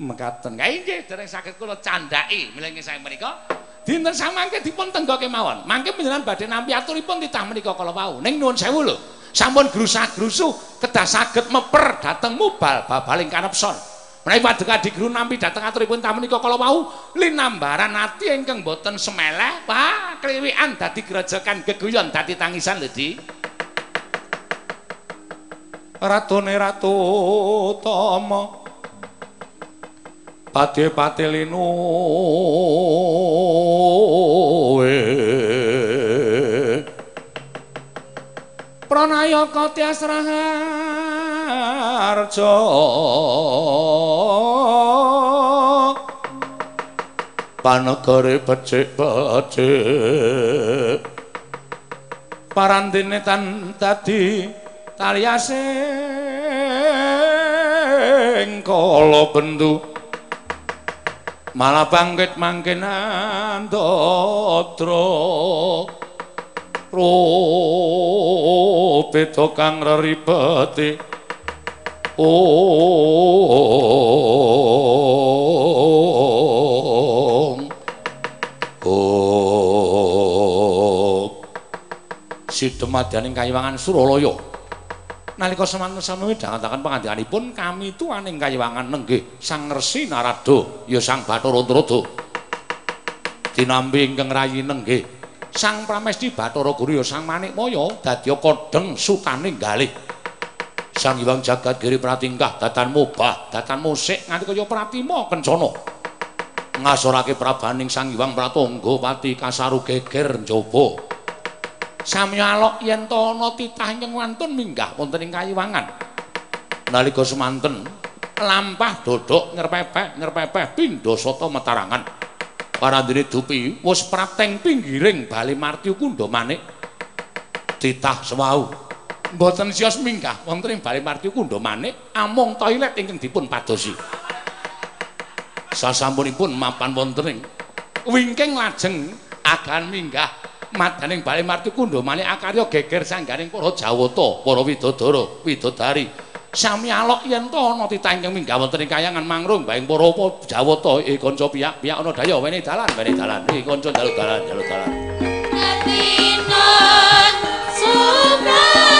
mekaten. Kae nggih dereng saged kula candhaki milih saya menika. Dinten samangke dipun tenggoke mawon. Mangke panjenengan badhe nampi aturipun titah menika kala wau. Ning nuwun sewu lho. Sampun grusah-grusuh kedah saged meper dhateng mubal babaling kanepson. Menawi paduka diguru nampi dhateng aturipun tamunika kala wau linambaran ati ingkang boten semeleh, wah kliwikan dadi grojokan geguyon dadi tangisan lho Di. Ratune Ratu Tama Padhe patelinu Pranayaka tiasraharja panegare becik-becik. Parandene tan dadi taliase. Kala bendu malah bangkit mangken andatra rupe kang reribete oh sidemadyaning kayiwangan Suralaya. Nalika semanten sami dangetaken pangandikanipun kami tuaning kayiwangan nenggih Sang Resi Narada ya Sang Bathara Antarada. Dinampi ingkang rayi nenggih Sang Pramesti Bathara Guru ya Sang Manikmaya dadya kodheng sutaning galih. Sang Hyang Jagat Giri Pratingkah datan mubah, datan musik nganti kaya pratima kencana. Ngasorake prabaning Sang Hyang Pratangga Pati kasaru geger njaba. Samya alok yen to ana titah ingkang wantun minggah wonten ing kayiwangan. Nalika semanten lampah dodok ngerpepek ngerpepeh pindha sata matarangan parandene dupi wis prateng pinggiring bali martiu kundha manik. Titah semau mboten sios minggah wonten ing bali martiu kundha manik amung toilet ingkang dipun padosi. Sasampunipun mapan wonten ing. Wingking lajeng agan minggah madaning bali marti malih akarya geger sanggaring para jawata para widodara widodari. Sami alok yen to ana titah ingkang minggah wonten ing kayangan mangrung baing para jawata e kanca piyak-piyak ana daya wene dalan wene dalan. Iki kanca dalan dalu dalan Katinan Say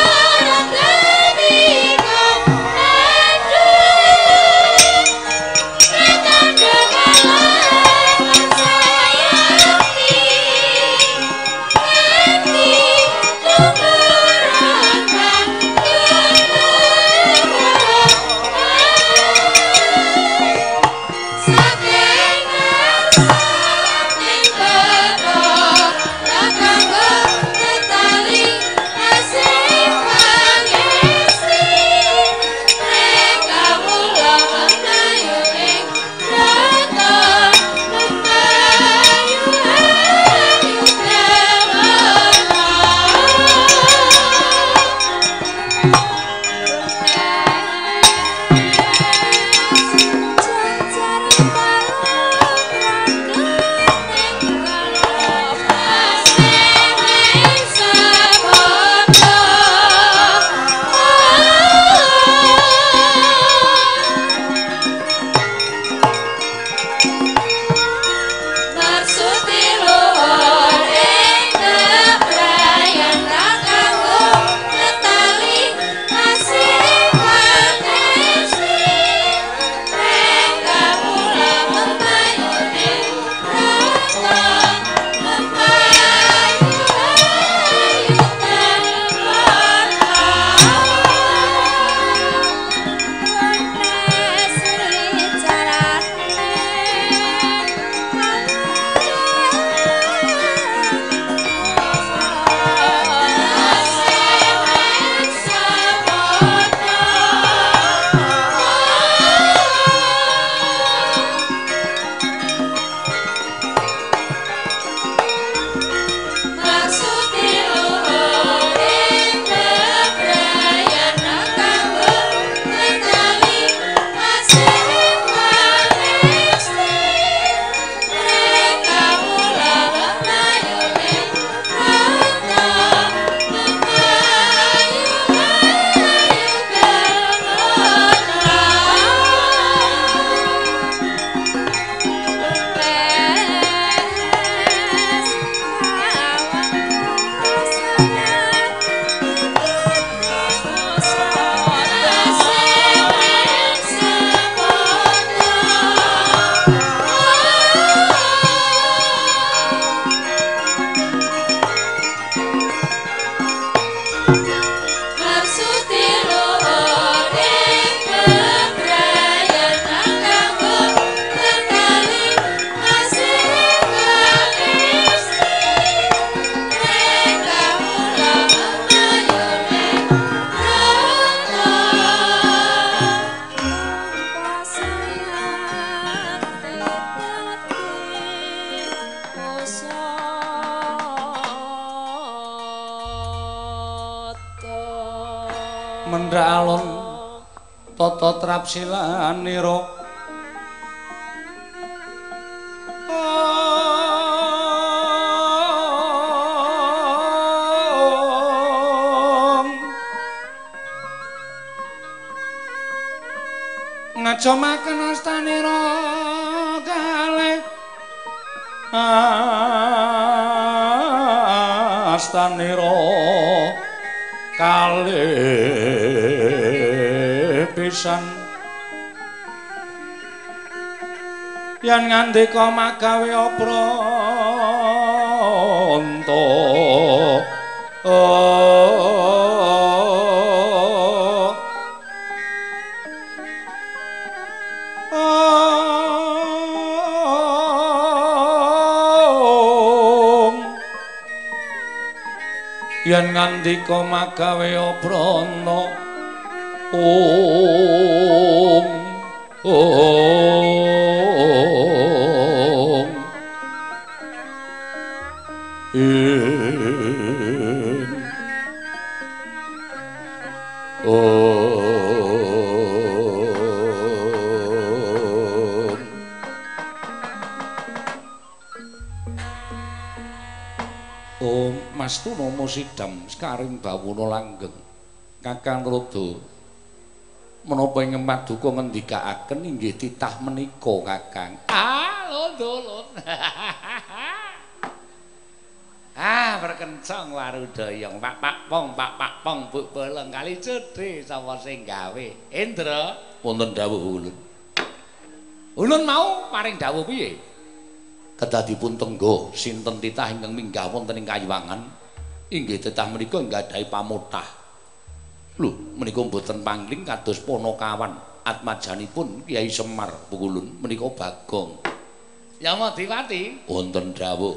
pisan yen ngandika magawe apranta oh. Yen ngandika magawe aprana om Om Mastuna Musidam sekaring bawuna langgeng. Kakang Rodo menapa ing paduka ngendikaaken inggih titah menika Kakang. Ah, londolon. ah, perkencong warudaya. Pak Pak Pong, Pak Pak Pong, Bu Boleng kali cedhe sapa sing gawe? Indra, wonten dawuh ulun. Ulun mau paring dawuh piye? kedadipun tenggo sinten titah ingkang minggah wonten ing kayuwangan inggih titah menika nggadahi pamutah menika mboten pangling kados ponokawan atmajanipun Kyai Semar Pukulun menika Bagong Ya Madiwati wonten dawuh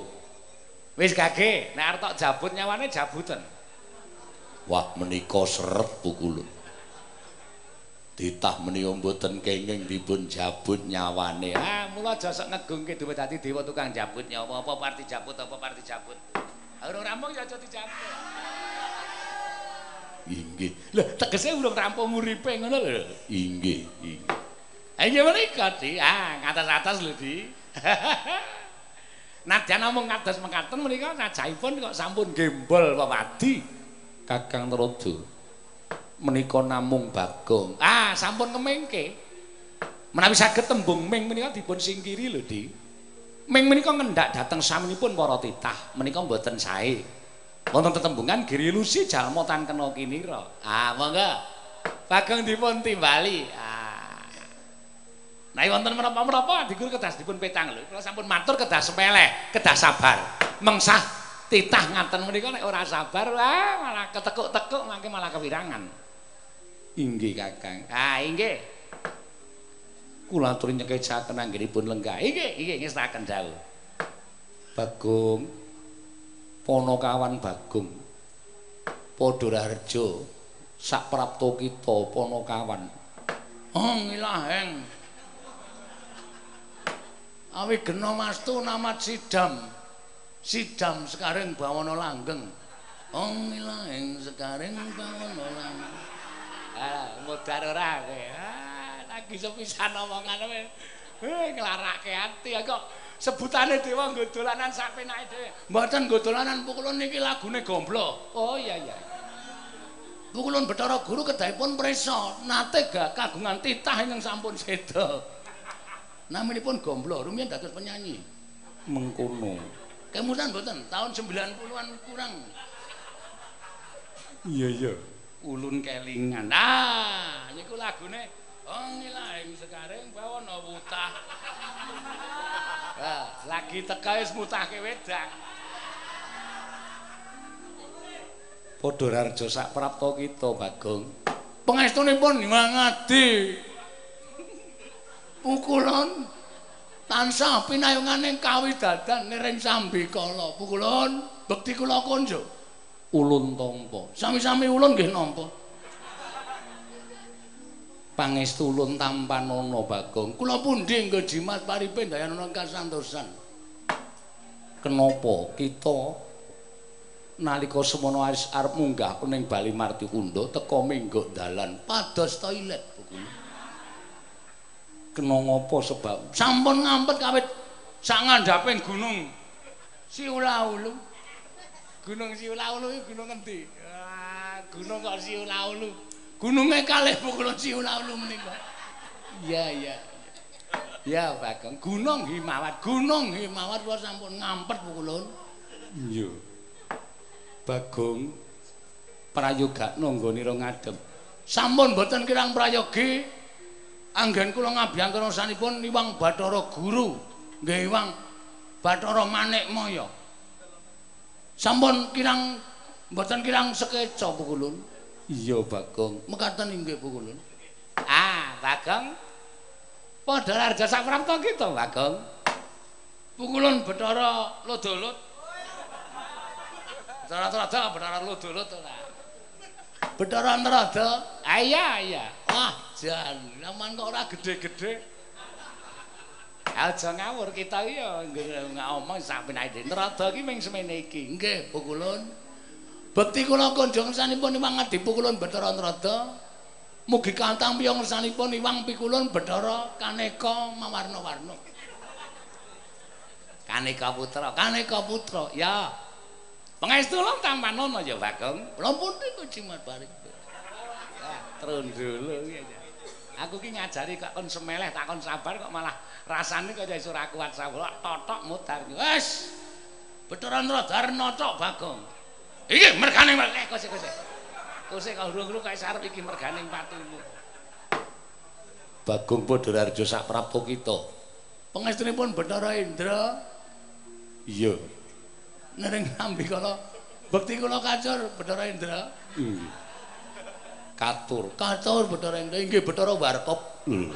Wis gage nek arep tok jabut nyawane jabuten Wah menika seret Pukulun Ditah menika mboten kenging dipun jabut nyawane. Ah, mula aja sok ngegungke dhewe dadi dewa tukang jabut nyawa apa parti jabut apa parti jabut. Urung rampung ya aja dijabut. Inggih. Lah tegese urung rampung uripe ngono lho. Inggih, inggih. Ha inggih menika, Di. Ah, ngatas-atas lho, Di. Nadyan namung kados mekaten menika sajaipun kok sampun gembol pepadi. Kakang Rodo. menika namung Bagong. Ah, sampun kemengke. Menawi saged tembung ming menika dipun singkiri lho, Di. Ming menika ngendak dhateng saminipun para titah, menika mboten sae. Wonten tetembungan giri lusi jalma tan kena kinira. Ah, monggo. Bagong dipun timbali. Ah. Nah, wonten menapa-menapa dikur kedah dipun petang lho. Kula sampun matur kedah sepele, kedah sabar. Mengsah titah ngaten menika nek ora sabar, wah malah ketekuk-tekuk mangke malah kewirangan. Inggih Kakang. Ah, inggih. Kula aturi nyekecaken anggenipun lenggah. Inggih, inggih ngestaken dawuh. Bagong Ponokawan Bagong. Padha Raharja sak prapta kita Ponokawan. Oh, ngilaheng. Awi gena mastu namat Sidam. Sidam sekaring bawana langgeng. Oh, ngilaheng sekaring bawana langgeng. Ah, modar ora kowe. Ah, lagi sepisan omongan kowe. Nglarake ati kok sebutane dewa nggo dolanan sak penake dhewe. Mboten nggo dolanan pukulun niki lagune gomblo. Oh iya iya. Pukulun Bathara Guru kedahipun prisa nate gak kagungan titah ingkang sampun seda. Naminipun gomblo, rumiyin dados penyanyi. Mengkono. Kemudian mboten tahun 90-an kurang. Iya iya. ulun kelingan. Ah, niku lagune Oh ngilahing sekaring bawana wutah. Ah, lagi teka wis mutahke wedang. Padha rarja sak prapta kita, Bagong. Pangestunipun ngangadi. Pukulon tansah pinayunganing kawidadan niring sambikala. Pukulon, bekti kula konjo. ulun tampa. Sami-sami ulun nggih nampa. Pangestu ulun tampanana Bagong. Kula pundi nggo jimat paripe dayanana kasantosan. Kenapa kita nalika semono arep munggah ning Bali Marti Kundo teka minggo dalan pados toilet buku. Kena ngopo sebab sampun ngampet kawit sak ngandhaping gunung Siulaulu. Gunung Siulaulu iki gunung endi? Ah, gunung kok Siulaulu. Gununge kalih pukulun Siulaulu menika. Iya, iya. Ya, Bagong. Gunung Himawat, Gunung Himawat kula sampun ngampet pukulun. Iya. Bagong prayoga nggone ro ngadep. Sampun boten kirang prayogi. Anggen kula ngabiyang karasanipun Iwang Bathara Guru. Nggih, Iwang Bathara Manikmaya. Sampun kirang boten kirang sekeca pukulun. Iya, Bagong. Mekaten inggih pukulun. Ah, Bagong. Padha Raja Saprapta kita, Bagong. Pukulun Bathara Lodolut. Betara Trada, Betara Ludurut ora. Betara Trada. Ah iya iya. Wah, jan, laman kok ora gede-gede. Aja ngawur kita iki ya ngomong sampe nek Trada iki ming semene iki. Nggih, Pukulun. Bekti kula kunjung sanipun Iwang Adi Pukulun Betara Trada. Mugi kantang piyong sanipun Iwang Pikulun Betara kaneka mawarna-warna. Kaneka putra, kaneka putra. Ya, Pangestu lho tampan ono ya Bagong. Lha pundi kok jimat bareng. Trondolo iki aja. Aku ki ngajari kok kon semeleh tak kon sabar kok malah rasane kok iso ora kuat sabar totok mudar. Wes. Rodar notok Bagong. Iki mergane eh kose kose. Kose kok urung-urung kaya sarep iki mergane patumu. Bagong Padharjo sak prapo kita. Pangestunipun Bathara Indra. Iya. nering nambi kala bekti kula kacur Bathara Indra. Hmm. Katur, katur Bathara Indra inggih Bathara Warkop. Hmm.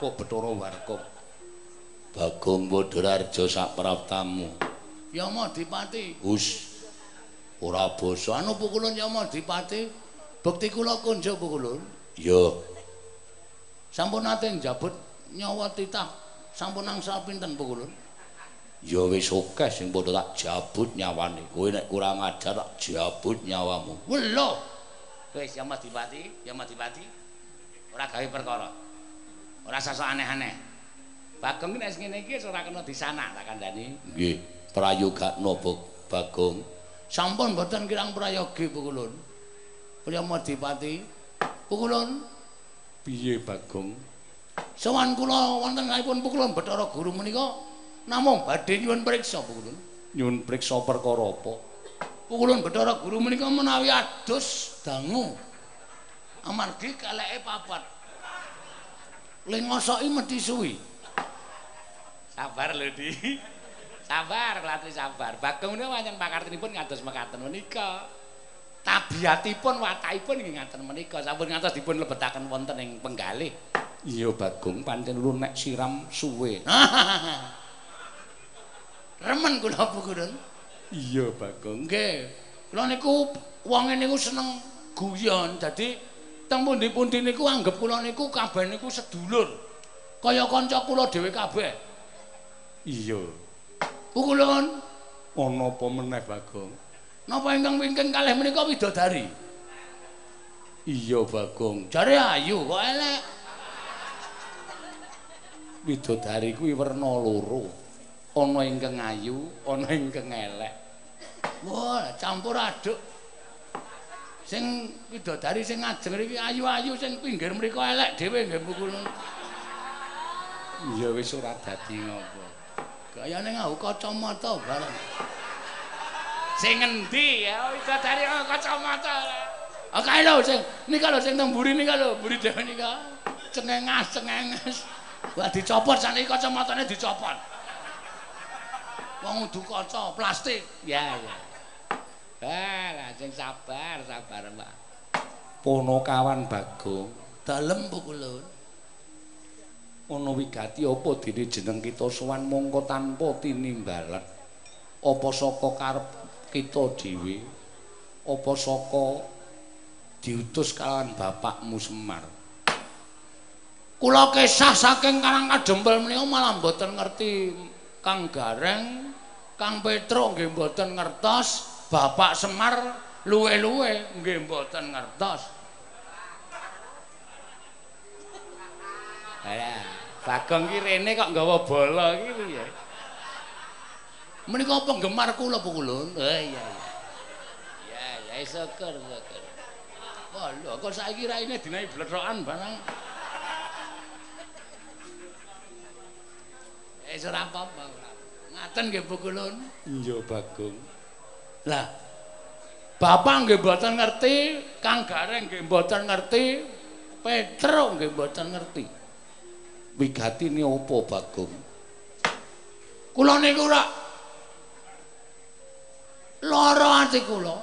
Kok Bathara Warkop? Bagong Badarjo sapraptamu. Yama Dipati. Hus. Ora basa. Anu pukulun Yama Dipati. Bekti kula kunjuk pukulun. Ya. Sampun nate njabut nyawa titah. Sampun angsal pinten pukulun? ya wis akeh sing padha tak jabut nyawane. Kowe nek kurang ajar tak jabut nyawamu. Lho. Wis ya Madipati ya Madipati ora gawe perkara. Ora sasa aneh-aneh. Bagong nek ngene iki ora kena disanak tak kandhani. Nggih. Prayoga Bagong sampun mboten kirang prayogi pukulun. Ya Madipati pukulun. Piye Bagong? Sawan kula wonten kalipun pukulun Bathara Guru menika namung badhe nyuwun priksa pukulun. Nyuwun priksa perkara apa? Pukulun Bathara Guru menika menawi adus dangu. Amargi kaleke papat. Lengosoki mesti suwi. Sabar lho di sabar latri sabar bagong menika pancen pakartinipun ngados mekaten menika tabiatipun watakipun nggih ngaten menika sampun ngantos dipun lebetaken wonten ing penggalih iya bagong pancen lu nek siram suwe remen kula pukulun. Iya, Bagong. Nggih. Kula niku wonge niku seneng guyon. Dadi teng pundi-pundi niku anggap kula niku kabeh niku sedulur. Kaya kanca kula dhewe kabeh. Iya. Pukulun. Ana apa meneh, Bagong? Napa ingkang wingking kalih menika widodari? Iya, Bagong. Jare ayu kok elek. Widodari kuwi werna loro. ana ingkang ayu, ana ingkang elek. Wah, campur aduk. Sing widodari sing ngajeng iki ayu-ayu, sing pinggir mriku elek dhewe nggih pukul. Ya wis ora dadi ngopo. Gayane ngau kacamata bareng. Sing endi ya widodari kacamata. Ah kae lho sing nika lho sing temburi nika lho, mburi dhewe nika. Cengengas, cengengas. Wah dicopot saniki kacamatane dicopot. wong udu kaca plastik. Ya ya. Ah, lajeng sabar, sabar, Pak. Ponokawan Bagong, dalem pukulun. Ana wigati apa dene jeneng kita sowan mongko tanpa tinimbalan? Apa saka karep kita dhewe? Apa saka diutus kalawan bapakmu Semar? Kula kesah saking Karang Kadempel menika malah mboten ngerti Kang Gareng Kang Petro nggih mboten ngertos Bapak Semar luwe-luwe nggih mboten ngertos. Alah, Bagong ki rene kok nggawa bola iki piye? Menika penggemar kula apa kula? Oh iya iya. Ya ya syukur syukur. Wah lho kok saiki raine dinae blethokan barang. Eh ora apa-apa. Ngaten nggih Bu Kulun. Iya Bagong. Lah Bapak nggih mboten ngerti, Kang Gareng nggih mboten ngerti, Petro nggih mboten ngerti. Wigatine apa Bagong? Kula niku ora lara ati kula.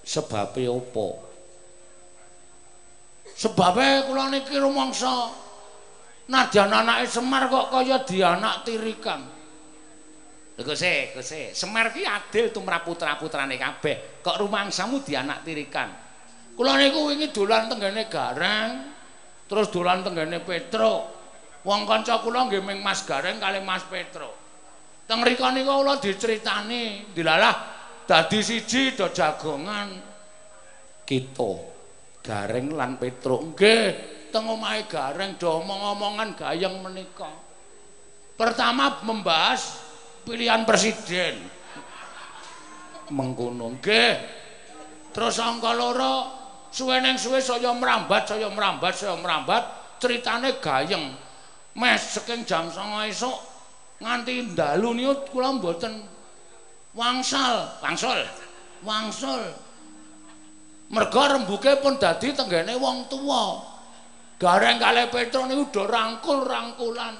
Sebabe apa? Sebabe kula niki rumangsa nadyan anake Semar kok kaya dianak tirikan. Lho Gusti, Gusti, Semar ki adil tumrap putra-putrane kabeh. Kok rumangsamu dianak tirikan? Kula niku wingi dolan tenggene Gareng, terus dolan tenggene Petro. Wong kanca kula nggih ming Mas Gareng kali Mas Petro. Teng mriku niku kula diceritani, dilalah dadi siji do jagongan Kita Gareng lan Petro. Nggih, teng omahe Gareng do omong-omongan gayeng menika. Pertama membahas pilihan presiden. mengkono. Nggih. Terus angka loro suweneng suwe saya mrambat, saya mrambat, saya mrambat, ceritane gayeng. Mes saking jam 09.00 esuk nganti dalu niku kula mboten wangsal, wangsul. Wangsul. Merga rembuke pun dadi tenggene wong tuwa. Gareng kalih Petro niku do rangkul-rangkulan.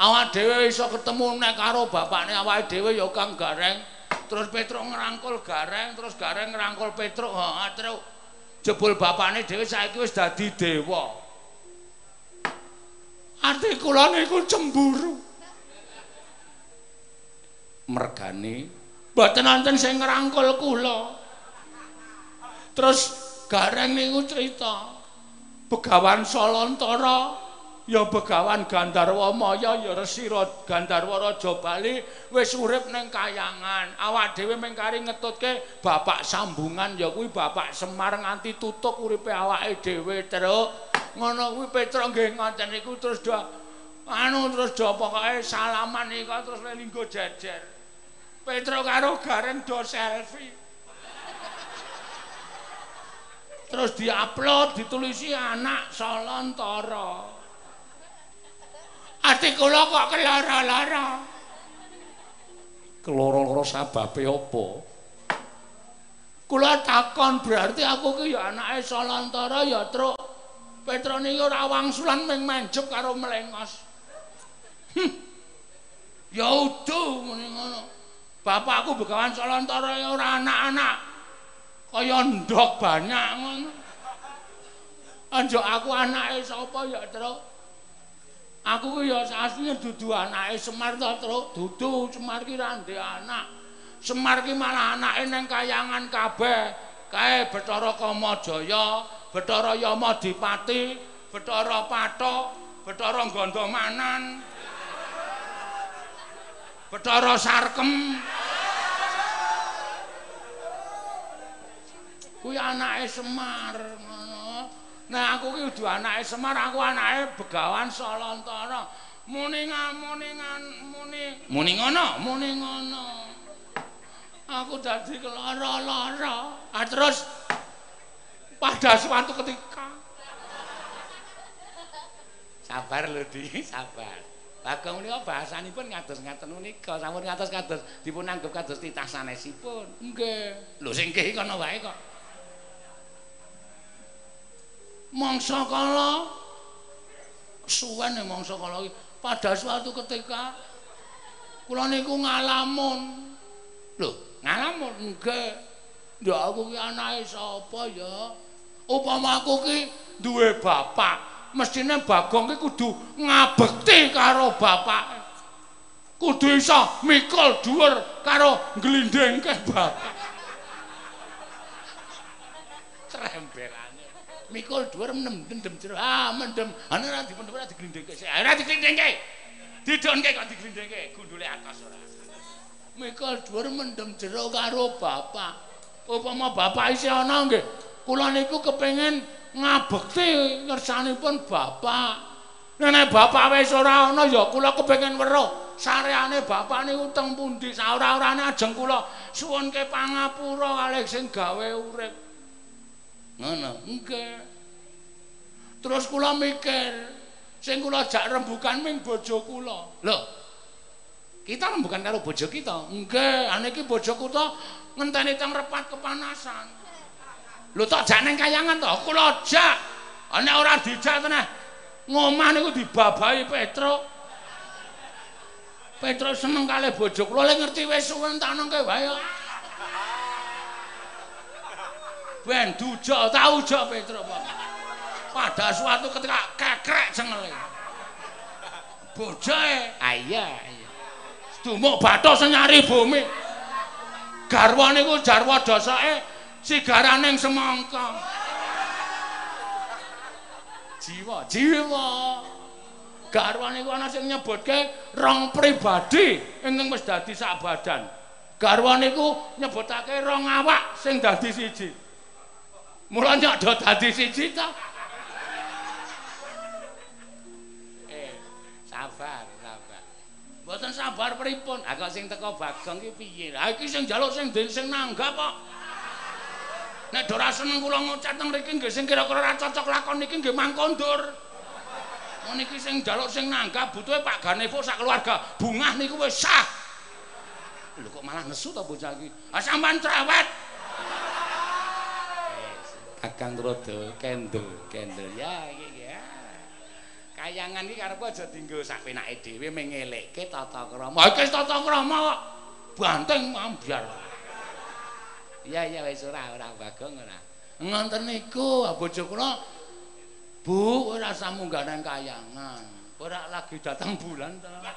Awak dhewe iso ketemu nek karo bapakne awake dhewe ya Kang Gareng. Terus Petro ngrangkul Gareng, terus Gareng ngrangkul Petro. Heeh, terus jebul bapakne dhewe saiki wis dadi dewa. Ati kula niku cemburu. Mergane Mboten wonten sing ngrangkul kula. Terus Gareng niku cerita Begawan Solontara ya Begawan Gandarwa Maya ya Resira Gandarwa Raja Bali wis urip ning kayangan. Awak dhewe mung kari ngetutke bapak sambungan ya kuwi Bapak Semar nganti tutuk uripe awake dhewe terus ngono kuwi Petra nggih ngoten niku terus do anu terus do pokoke salaman niku terus linggo jejer. Petra karo Gareng do selfie. terus diupload ditulisi anak Solontara. Ati kula kok kelara-lara. keloro-loro sababe apa? Kula takon berarti aku ki ya anake Solontara ya truk. Petra niki ora wangsulan ming menjep karo melengos. Ya udu muni ngono. Bapakku Begawan Solontara ya ora anak-anak. Kaya ndok banyak ngono. Anjuk aku anake sapa ya truk? Aku ki ya asline dudu anake Semar to, Truk. Dudu Semar ki ra anak. Semar ki malah anake ning kayangan kabeh. Kae Bathara Kamajaya, Bathara Yamadipati, Bathara Pathok, Bathara Gandamanan. Bathara Sarkem. Kuwi anake Semar ngono. Nah aku ki kudu anake Semar, aku anake Begawan Solontara. Muni ngamuni muni muni ngono, muni ngono. Aku dadi kelara-lara. Ah terus pada suatu ketika Sabar lho Di, sabar. Bagong menika bahasanipun ngados ngaten menika, sampun ngatos kados dipun anggap kados titah sanesipun. Nggih. Lho sing nggih kono wae kok. mangsa kala suwen mangsa kala iki pada suatu ketika kula niku ngalamun lho ngalamun nggih ndak aku ki anake sapa ya? Upama aku ki duwe bapak. Mestine bagong ki kudu ngabekti karo bapak. Kudu iso mikul dhuwur karo nglindhengke bapak. Trembelan mikul dhuwur mendem jero. Ah mendem. Ana ora dipendem ora diglindengke ora diglindengke didonke kok diglindengke gundule atas ora mikul dhuwur mendem jero karo bapak. Upama bapak isih ana nggih, kula niku kepengin ngabekti ngersanipun bapak. Nek bapak wis ora ana ya kula kepengin weruh sareane bapak niku teng pundi saora-orane ajeng kula suwunke pangapura kalih sing gawe urip. Ngono, nggih. Terus kula mikir, sing kula jak rembukan ming bojo kula. Lho. Kita rembukan karo bojo kita. Nggih, ane iki bojo kita ngenteni teng repat kepanasan. Lho tok jak ning kayangan to, kula jak. Nek ora dijak tenan, ngomah niku dibabahi Petro. Petro seneng kalih bojo kula lek ngerti wis suwe tak nengke wae. Ben dujo tau jo Petro Pak. Pada suatu ketika kekrek cengele. Bojoe, ah iya iya. Dumuk bathos nyari bumi. Garwa niku jarwa dosake sigarane semangka. jiwa jiwa. Garwane iku ana sing nyebutke rong pribadi ingkang wis dadi sak badan. Garwane iku nyebutake rong awak sing dadi siji. Mula nyok do dadi siji ta? Eh sabar mboten sabar pripun ha kok sing teko bagong iki piye ha iki sing njaluk sing sing nanggap kok Nek ora seneng kula ngucat teng mriki nggih sing kira-kira ora cocok lakon niki nggih mangkondur. Oh niki sing njaluk sing nanggap butuhe Pak Ganevo sak keluarga. Bungah niku wis sah. Lho kok malah nesu to bocah iki? Ah sampean cerewet. Kakang Rodo kendel, kendel ya iki ya. Kayangan iki karepku aja dienggo sak penake dhewe mengelekke tata krama. Iki tata krama kok banteng ambyar. Iya iya wis ora ora bagong ora. Ngonten niku bojo kula Bu ora nang kayangan. Ora lagi datang bulan ta.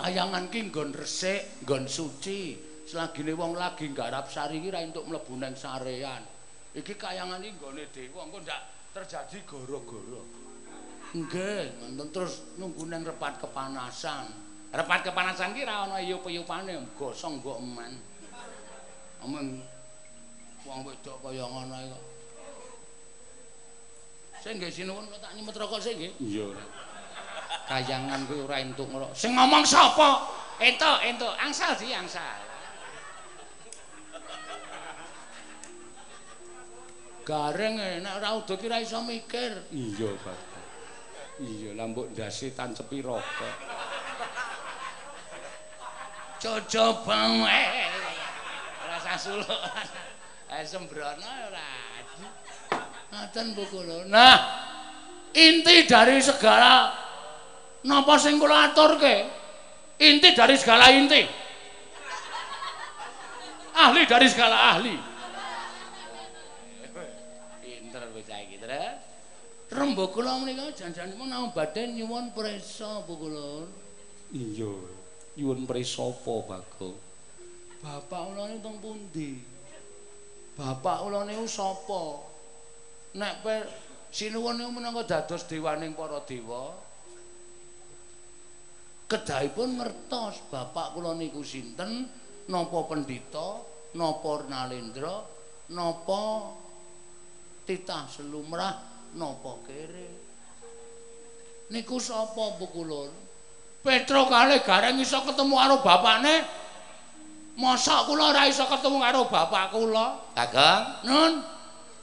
Kayangan ki nggon resik, nggon suci. Selagine wong lagi nggarap sari ki ra entuk mlebu nang sarean. Iki kayangan iki nggone dewa, engko ndak terjadi goro-goro. Nggih, ngoten terus nunggu nang repat kepanasan. Repat kepanasan ki ra ana iyup-iyupane, gosong mbok eman. Amun wong wedok kaya ngono kok. Sing nggih sinuwun tak nyemet rokok sik nggih. Iya. Kayangan kuwi ora entuk ngrok. Sing ngomong sapa? Entuk, entuk. Angsal sih, angsal. Gareng nek ora udo ki ra iso mikir. Iya, Pak. Iya, lambuk ndase tancepi rokok. coba eh rasa suluk eh sembrono ora ngaten Bu kula nah inti dari segala napa sing kula aturke inti dari segala inti ahli dari segala ahli rembug kula menika janjanipun nang badhe nyuwun prisa Bu kula iya nyuwun prisa apa Bagong? Bapak ulane teng pundi? Bapak ulane sapa? Nek sinuwun niku menangka dados dewaning para dewa. Kedahipun ngertos bapak kula niku sinten, napa pendhita, napa Nalendra, napa titah selumrah, napa kere. Niku sapa Bu Kulon? Petro kali gareng iso ketemu karo bapakne. Mosok kula ora iso ketemu karo bapak kula. Kagong, Nun.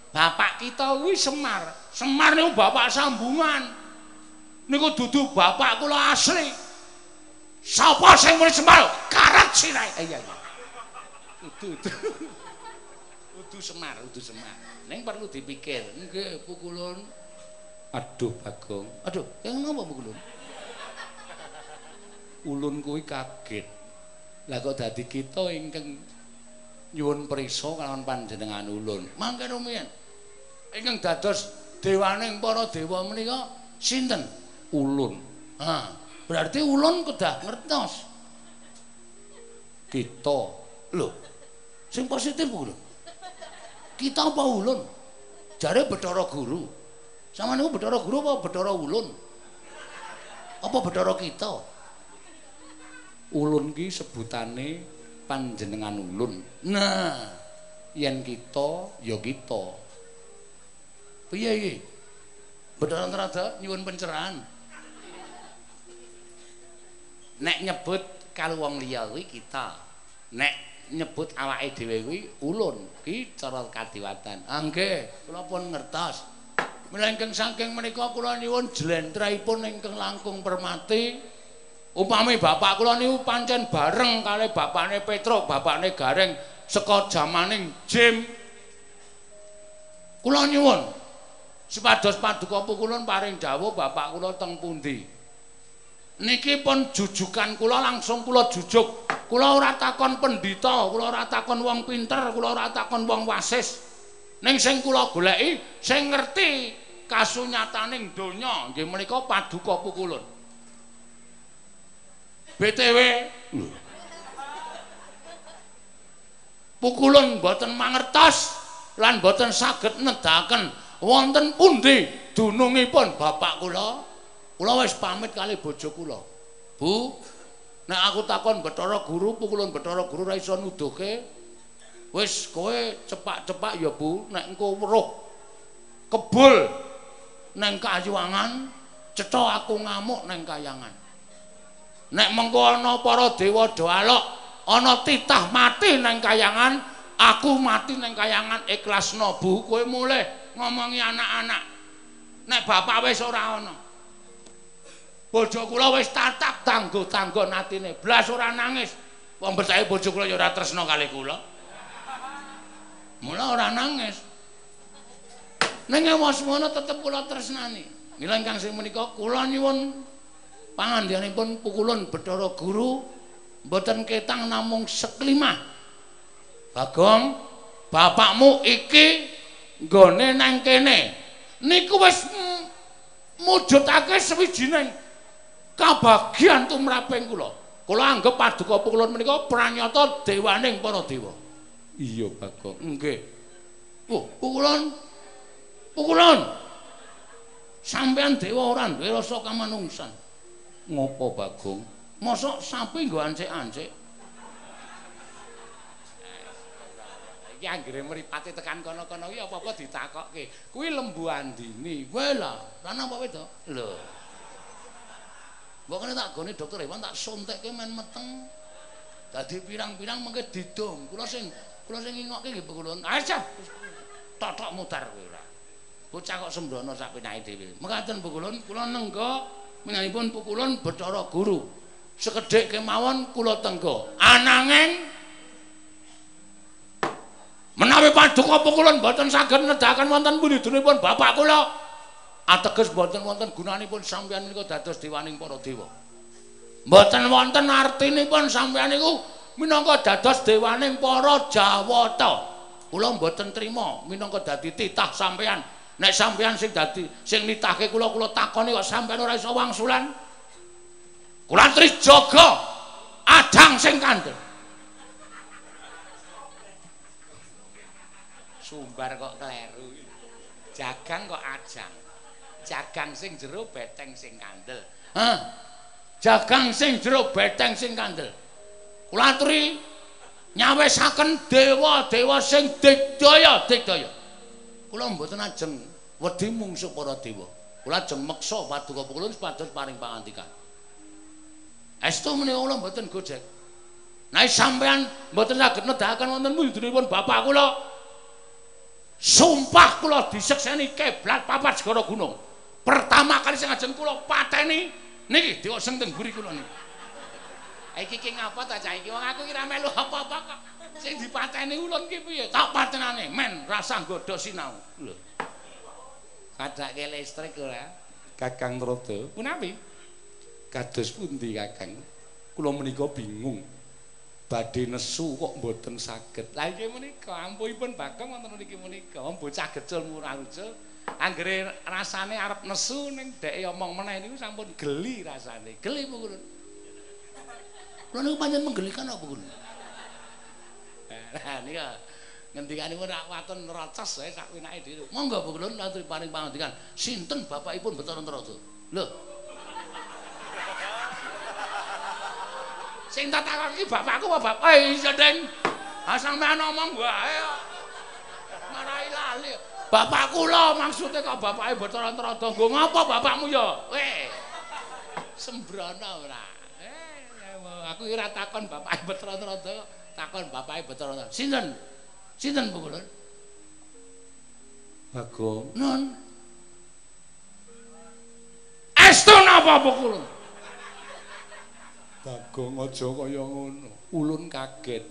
Bapak kita kuwi Semar. Semar niku bapak sambungan. Niku dudu bapak kula asli. Sapa sing muni Semar? Karat sirahe. Eh, iya iya. Udu udu. Udu Semar, udu Semar. Ning perlu dipikir. Nggih, pukulun. Aduh, Bagong. Aduh, yang napa pukulun? ulun kuwi kaget. Lah kok dadi kita ingkang nyuwun prisa kalawan panjenengan ulun. Mangke rumiyin. Ingkang dados dewaning para dewa menika sinten? Ulun. Ha, berarti ulun kedah ngertos. Kita. Lho. Sing positif ulun. Kita apa ulun? Jare Bathara Guru. Sama niku Bathara Guru apa Bathara Ulun? Apa Bathara kita? ulun ki sebutane panjenengan ulun. Nah, yen kita ya kita. Piye iki? Bedharan rada nyuwun pencerahan. Nek nyebut karo wong liya kuwi kita. Nek nyebut awake dhewe kuwi ulun ki cara kadiwatan. Ah nggih, kula pun ngertos. Milengking saking menika kula nyuwun jlentrahipun ingkang langkung permati Upami bapak kula niku pancen bareng kali bapakne Petro, bapakne Gareng saka jamaning Jim. Kula nyuwun supados paduka pukulun paring dawuh bapak kula teng pundi. Niki pun jujukan kula langsung kula jujuk. Kula ora takon pendhita, kula ora takon wong pinter, kula ora takon wong wasis. Ning sing kula goleki sing ngerti kasunyataning donya nggih menika paduka pukulun. BTW pukulun boten mangertos lan boten saged nedahaken wonten pundi dunungipun bapak kula kula wis pamit kali bojo kula Bu nek aku takon Bathara Guru pukulun Bathara Guru ra iso nuduhke wis kowe cepak-cepak ya Bu nek engko weruh kebul neng kayuwangan cetha aku ngamuk neng kayangan. Nek mengko ana para dewa do alok ana titah mati nang kayangan aku mati nang kayangan ikhlas bu kowe mulih ngomongi anak-anak. Nek bapak wis ora ana bojo kula wis tatap tanggo-tanggo natine. Blas ora nangis. Wong bertahe bojo kula ya ora tresno kali kula. Mula ora nangis. Ning emosiono tetep kula tresnani. Ngilang kang sing menika kula nyuwun pangandhanipun pukulun Bathara Guru mboten ketang namung seklimah. Bagong, bapakmu iki nggone nang kene. Niku wis mujudake sawijining kabagyan tumraping kula. Kula anggap paduka pukulun menika pranyata dewaning para dewa. Iya, Bagong. Nggih. Oh, pukulun. Pukulun. Sampeyan dewa ora duwe rasa kamanungsan. Ngopo Bagong? Mosok sapi nggo ancik-ancik? Iki anggere mripate tekan kono-kono iki apa-apa ditakokke. Kuwi lembu andini. Wae lah, ana apa wedo? Lho. Kene tak gone dokter hewan tak suntikke men meteng. Dadi pirang-pirang mengke didong. Kula sing kula sing ngingokke nggih kula. Aja. Totok mutar kowe ora. Bocah kok sembrono sak pinake dhewe. Mekaten Bu Kulun, kula nenggo menanipun pukulun Bathara Guru. Sekedhik kemawon kula tenggo. Ananging menawi paduka pukulun boten saged nedahaken wonten pundi dunipun bapak kula, ateges boten wonten gunanipun sampeyan niku dados dewaning para dewa. Mboten wonten artinipun sampeyan niku minangka dados dewaning para Jawata. Kula mboten trima minangka dadi titah sampeyan Nek sampeyan sing dadi sing nitahke kula kula takoni kok sampeyan ora iso wangsulan. Kula tris jaga adang sing kandel. Sumbar kok kleru. Jagang kok ajang. Jagang sing jero beteng sing kandel. Hah? Jagang sing jero beteng sing kandel. Kula aturi nyawisaken dewa-dewa sing digdaya, digdaya. kula mboten ajeng wedi mungsuh para dewa. Kula ajeng meksa paduka kula supados paring pangandikan. Estu menika kula mboten gojek. Nek sampean mboten saged nedahaken wonten munduripun bapak kula. Sumpah kula disekseni keblat papat segara gunung. Pertama kali sing ajeng kula pateni. Niki dewa sing teng buri kula niki. Iki ki ngapa ta cah iki wong aku ki ra melu apa-apa kok. sing dipateni ulun ki piye? Tak patenane. Men rasa nggodho sinau. Lho. Kadake listrik ora? Kakang trodo punapi kados pundi kakang? Kula menika bingung. Badhe nesu kok mboten saged. La iki menika ampuhipun bakong wonten niki menika. Bocah gecul murah ucul anggere rasane arep nesu ning deke omong meneh niku sampun geli rasane geli pun kula niku pancen menggelikan apa kula Nah nika ngendikanipun rak waton nerocos wae sak winake dhewe. Monggo Bu Kulun aturi paring pangandikan. Sinten bapakipun Bathara Ntrada? Lho. Sing tak takoki bapakku apa bapak? Eh iya, Ding. Ah sampean ngomong wae. Marai lali. Bapak kula maksudnya kok bapake Bathara-Antarada. Nggo ngapa bapakmu ya? Weh. Sembrono ora. Eh, aku ora takon bapake Bathara-Antarada, takon bapake Bathara-Antarada. Sinten? Sinten Bu Kulun? Bagong. Nun. Estu napa Bu Kulun? Bagong aja kaya ngono. Ulun kaget.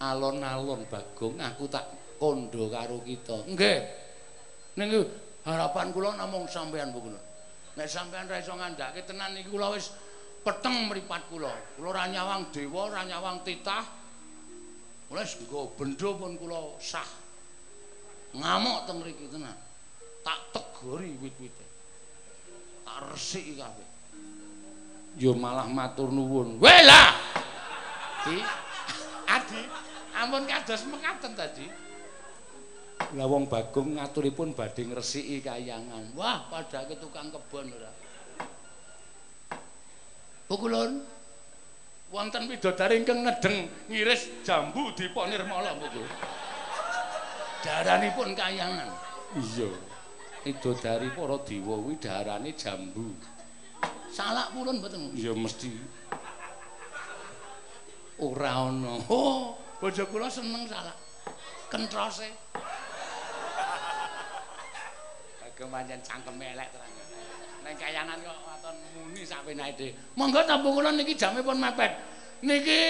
Alon-alon Bagong aku tak kondo karo kita. Nggih. Niku harapan kula namung sampean Bu Kulun. Nek sampean ra iso ngandhake tenan iki kula wis peteng mripat kula. Kula ra nyawang dewa, ra nyawang titah. Kula wis nggo bendho pun kula sah. Ngamuk teng mriki tenan. Tak tegori wit-wite. Tak resiki kabeh. Ya malah matur nuwun. Wela. Di Adi, ampun kados mekaten tadi. Lah wong Bagong ngaturipun badhe ngresiki kayangan. Wah, padake tukang kebon ora. Pukulun. Wonten widodari ingkang ngedeng ngiris jambu dipa nirmala puku. Daranipun kayangan. Iya. Widodari para dewa kuwi darane jambu. Salak pulun mboten. Ya mesti Ora ana. Oh, bojo kula seneng salak. Kentrose. Ageng pancen cangkeme elek terang. Nek kayangan kok waton muni sapenake dhewe. Monggo ta kula niki jamipun mepet. Niki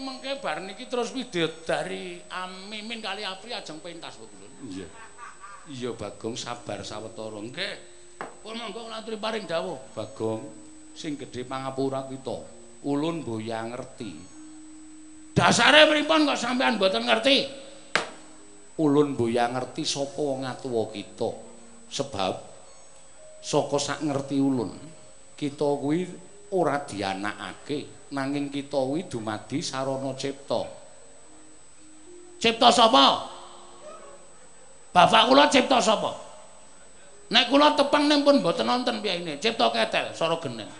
mengke bar niki terus widodari Amimin kali Apri ajeng pentas Bu Kulun. Iya. Iya Bagong sabar sawetara. Nggih. Pun monggo kula aturi paring dawuh. Bagong sing gedhe pangapura kita. Ulun boya ngerti. Dasare pripun kok sampean mboten ngerti? Ulun boya ngerti sapa wong atuwa kita. Sebab saka sak ngerti ulun, kita kuwi ora dianakake, nanging kita kuwi dumadi sarana cipta. Cipta sapa? Bapak kula cipta sapa? Nek kula tepang ning pun mboten wonten piyane, cipta ketel sara geneng.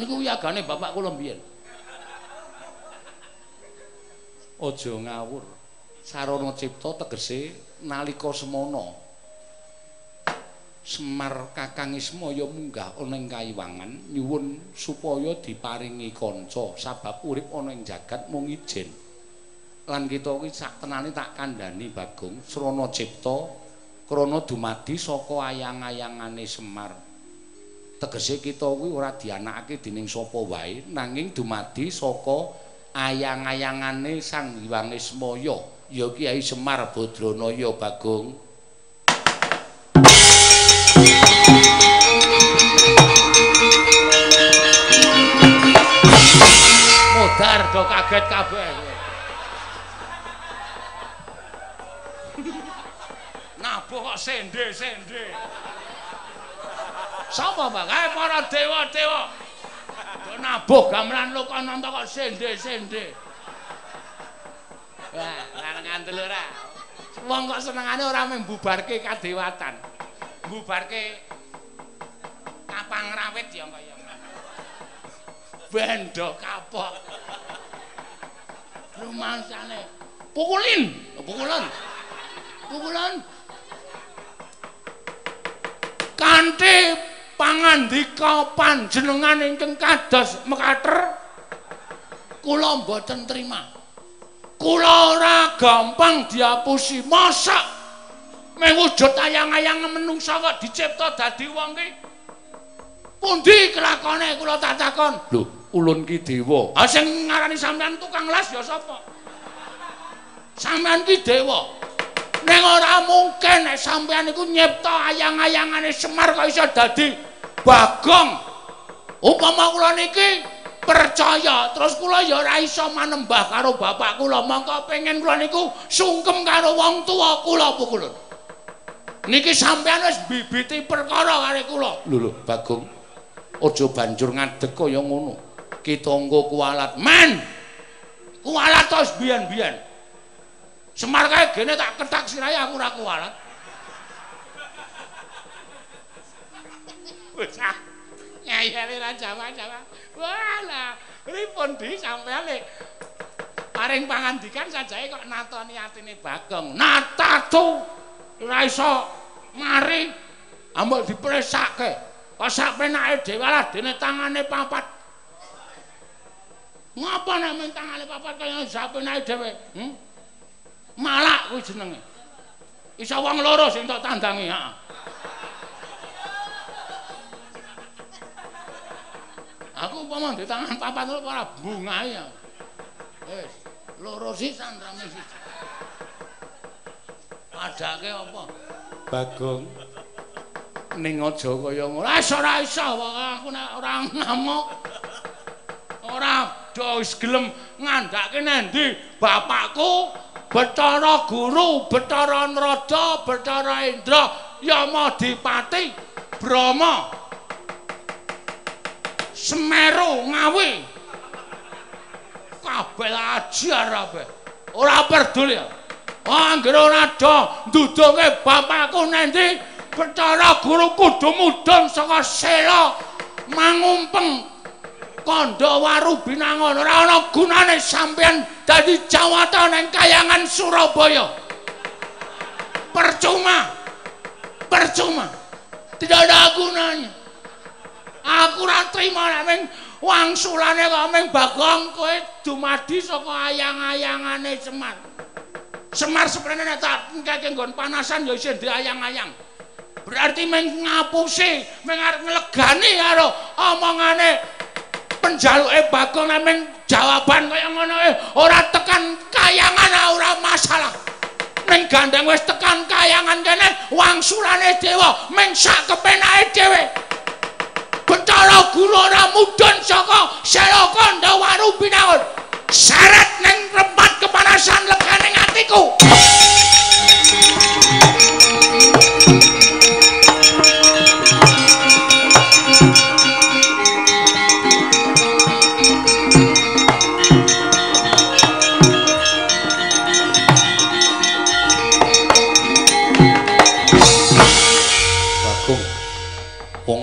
Niku yagane bapak kula mbiyen. Aja ngawur. Sarana cipta tegese nalika semana. Semar Kakang Ismaya munggah ana ing kayiwangan nyuwun supaya diparingi kanca sabab urip ana ing jagat mung ijin. Lan kita kuwi sak tenane tak kandhani Bagong srana cipta krana dumadi saka ayang-ayangane Semar. Tegese kita kuwi ora dianakake dening sapa wae nanging dumadi saka ayang-ayangane Sang Hyang Ismaya ya Kyai Semar Badranaya Bagong. Modar do kaget kabeh. Nabuh kok sende-sende. Sapa, Bang? Kae para dewa-dewa. Do nabuh gamelan Lokananta kok sende-sende. Wah, lan ngandel ora. Wong kok senengane ora mung bubarke kadewatan. Bubarke kapang rawit ya kaya. Bendo kapok. Rumangsane. Pukulin, pukulan. Pukulan. Kanthi pangandika panjenengan ingkang kados mekater kula mboten trima. Kula ora gampang diapusi. Masa mewujud ayang-ayang menungsa kok dicipta dadi wong ki? Pundi kelakone kula tak takon? Lho, ulun ki dewa. Ah sing ngarani sampean tukang las ya sapa? Sampean ki dewa. Ning ora mungkin nek sampean iku nyipta ayang-ayangane Semar kok iso dadi Bagong. Upama kula niki percaya terus kula ya ora iso manembah karo bapak kula mongko pengen kula niku sungkem karo wong tua kula pukulun. Niki sampean wis bibiti perkara karo kula. Lho lho, Bagong. Aja banjur ngadeg kaya ngono. Kita nggo kualat. Men. Kualat tos biyen-biyen. Semar kae gene tak ketak sirahe aku ora kualat. Bocah. ngeyeli ra jaman-jaman. Walah, pripun di sampeyan nek paring pangandikan sajae kok natoni atine Bagong. Natatu ora iso mari ambek dipresake. Kok sak penake dhewe lah dene tangane papat. Ngapa nek men tangane papat kaya sak penake dhewe? Hm? Malak kuwi jenenge. Iso wong loro sing tok tandangi, heeh. Aku umpama di tangan papat ora bungae ya. Wis, loro sisan rame siji. Padake apa? Bagong. Ning aja kaya ngono. Ah ora iso aku nek ora ngamuk. Ora do wis gelem ngandhake nendi bapakku Bathara Guru, Bathara Nrada, Bathara Indra, Yamadipati, Brahma. Semeru ngawi. Kabeh ajar kabeh. Ora peduli. Anggere ora do ndudunge bapakku nendi Bathara Guru kudu mudhun saka sela mangumpeng kandha waru binangun ora ana gunane sampeyan dadi jawata ning kayangan Surabaya. Percuma. Percuma. Tidak ada gunanya. Aku ora trima nek wangsulane kok ming Bagong kowe dumadi saka ayang-ayangane Semar. Semar seprene nek tak engkake nggon panasan ya isih diayang-ayang. Berarti ming ngapusi, ming arep nglegani karo omongane penjaluke Bagong nek jawaban kaya ngono e ora tekan kayangan ora masalah. Ning gandeng wis tekan kayangan kene wangsulane dewa ming sak kepenake dhewe. Betara guru ora mudhun saka sela kandha waru binangun. Syarat ning tempat kepanasan legane atiku.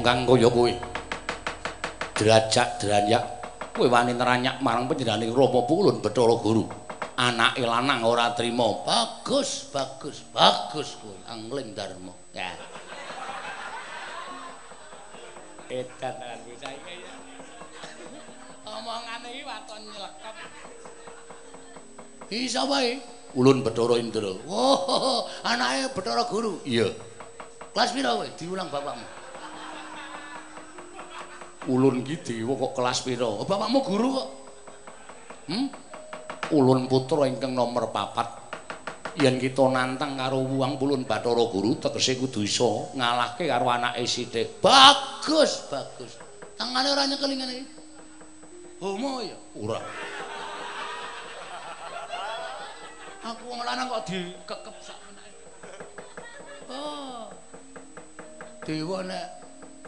kang kaya kowe derajat deranyak. Kowe wani neranyak marang panjenengane Rama Pulun Bathara Guru. Anake lanang ora trima. Bagus bagus bagus kowe angling dharma. Ya. Edan aku saiki. Ya omongane iki waton nyelekep. Iki sapa iki Ulun Bathara Indra. Oh anake Bathara Guru. Iya. Kelas pira kowe? Diulang bapakmu ulun ki dewa kok kelas pira? Oh, bapakmu guru kok. Hmm? Ulun putra ingkang nomor papat. Yen kita nantang karo Wuang Pulun Bathara Guru tegese kudu iso ngalahke karo anake sithik. Bagus, bagus. Tangane ora nyekel ngene iki. Homo ya? Ora. Aku wong lanang kok dikekep sak menake. Oh. Dewa nek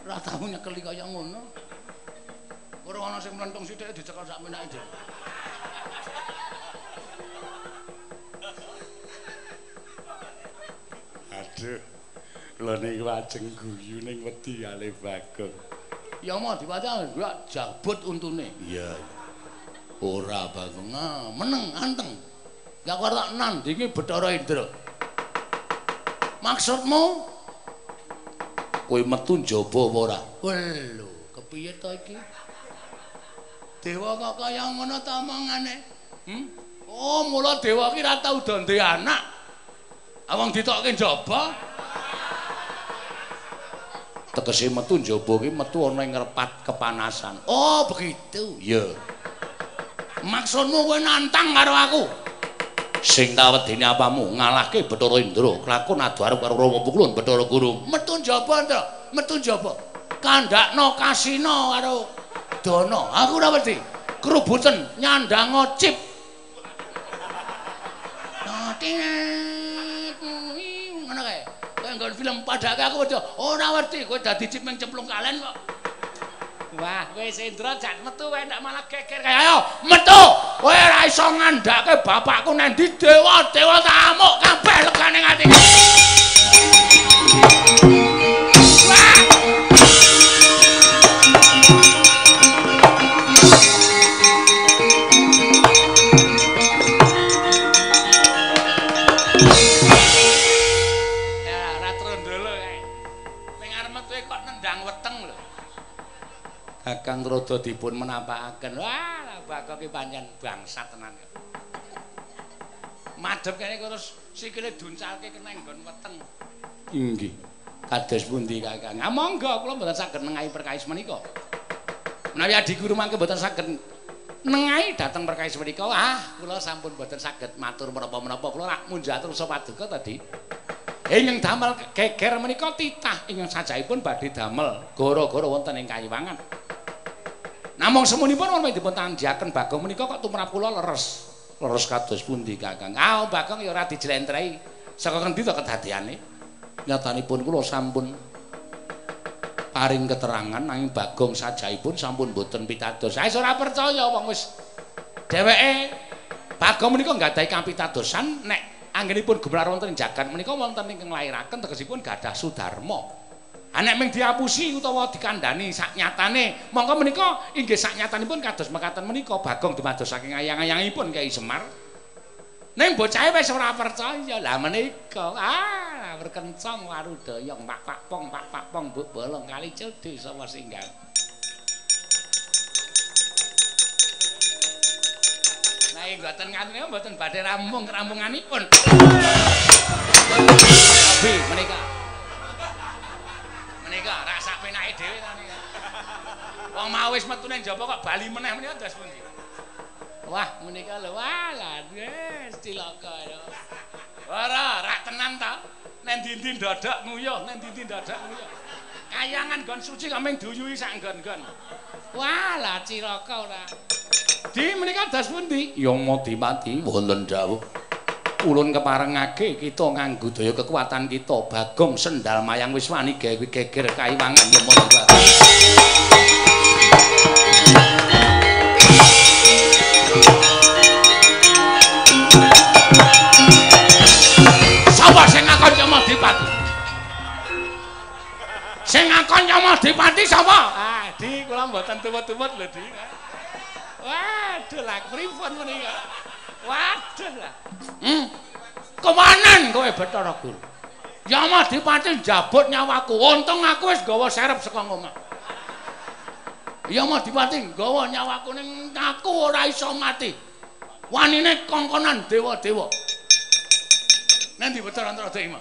ora tau nyekeli kaya ngono. Ora ana sing mlentung sithik dicekel sak menake dhewe. Aduh. Lha ning wajeng guyu ning wedi ale bagong. Ya mau diwaca gak jabut untune. Iya. Ora bagong, ah, meneng anteng. Ya kok tak nandingi Bathara Indra. Maksudmu kowe metu njaba apa ora? Lho, kepiye to iki? Dewa kok kaya ngono ta omongane? Hm? Oh, mula dewa ki ora tau do anak. Awang ditokke njaba. Tegese metu njaba ki metu ana ing ngrepat kepanasan. Oh, begitu. Ya. Maksudmu kowe nantang karo aku? Sing tawedene apamu ngalahke Bathara Indra, kelakon adu arep karo Rama Pukulun Bathara Guru. Metu njaba ta? Metu njaba. Kandakno kasino karo Dono, aku ora wedi. Kerubutan nyandang ngocip. Ngono kae. Kayak nggon film padake aku wedi. Ora wedi, kowe dadi cip ning cemplung kalen kok. Wah, kowe Sendra jan metu wae ndak malah geger kaya ayo, metu. Kowe ora iso ngandhake bapakku nang ndi dewa, dewa tamuk kabeh legane ngati. Rada dipun menapakaken. Wah, Bagong ki pancen bangsat tenan. Madhep kene terus sikile duncalke kena nggon weteng. Inggih. Kados pundi Kakang? Ah monggo kula mboten saged nengahi perkais menika. Menawi adiku rumangke mboten saged nengahi dhateng perkais menika, ah kula sampun mboten saged matur menapa-menapa. Kula rak munjatur sapaduka tadi. Ingkang damel geger menika titah ingkang sajaipun badhe damel gara-gara wonten ing kayiwangan. Namung semunipun menawi dipun tandhiaken Bagong menika kok tumrap kula leres. Leres kados pundi Kakang? Ah Bagong ya ora dijlentrehi. Saka kendi to kedadeane? nyatanipun kula sampun paring keterangan nanging Bagong sajaipun sampun boten pitados. Saya ora percaya wong wis dheweke Bagong menika nggadahi kapitadosan nek anggenipun gumlar wonten ing jagat menika wonten ingkang lairaken tegesipun gadah sudarma. Anek ming diapusi utawa dikandani sak nyatane, mongko menika inggih sak nyatanipun kados mekaten menika Bagong dimados saking ayang-ayangipun Kyai Semar. Ning bocahe wis ora percaya. Lah menika ah berkencang warudoyong pak pak pong pak pak pong mbok bolong kali cedhe sapa singgal. Nah, mboten ngaten mboten badhe rampung rampunganipun. Tapi menika. Menika rasa penake dhewe ta nika. Wong mau wis metu ning jaba kok bali meneh menika ndas pundi? Wah, menika lho, wah lah, wis cilaka ya. Ora, rak tenan ta. Nek ndi-ndi dadak nguyuh, nek ndi-ndi dadak nguyuh. Kayangan gon suci kok ming duyui sak nggon-nggon. Wah lah cilaka ora. Di menika das pundi? Ya Madimati wonten dawuh. Ulun keparengake kita nganggo daya kekuatan kita Bagong sendal mayang wis wani gawe geger kaiwangan ya Madimati. Sapa sing ngakon Yama Dipati? Sing ngakon Yama Dipati sapa? Ah, Di kula mboten tuwet-tuwet lho, Di. Waduh lah pripun menika? Waduh lah. Hmm. Kemanen kowe Bathara Guru? Yama Dipati njabut nyawaku. Untung aku wis gawa serep saka omah. Yama Dipati gawa nyawaku ning aku ora iso mati. Wanine kongkonan dewa-dewa. Nanti Bathara Antarada Ima.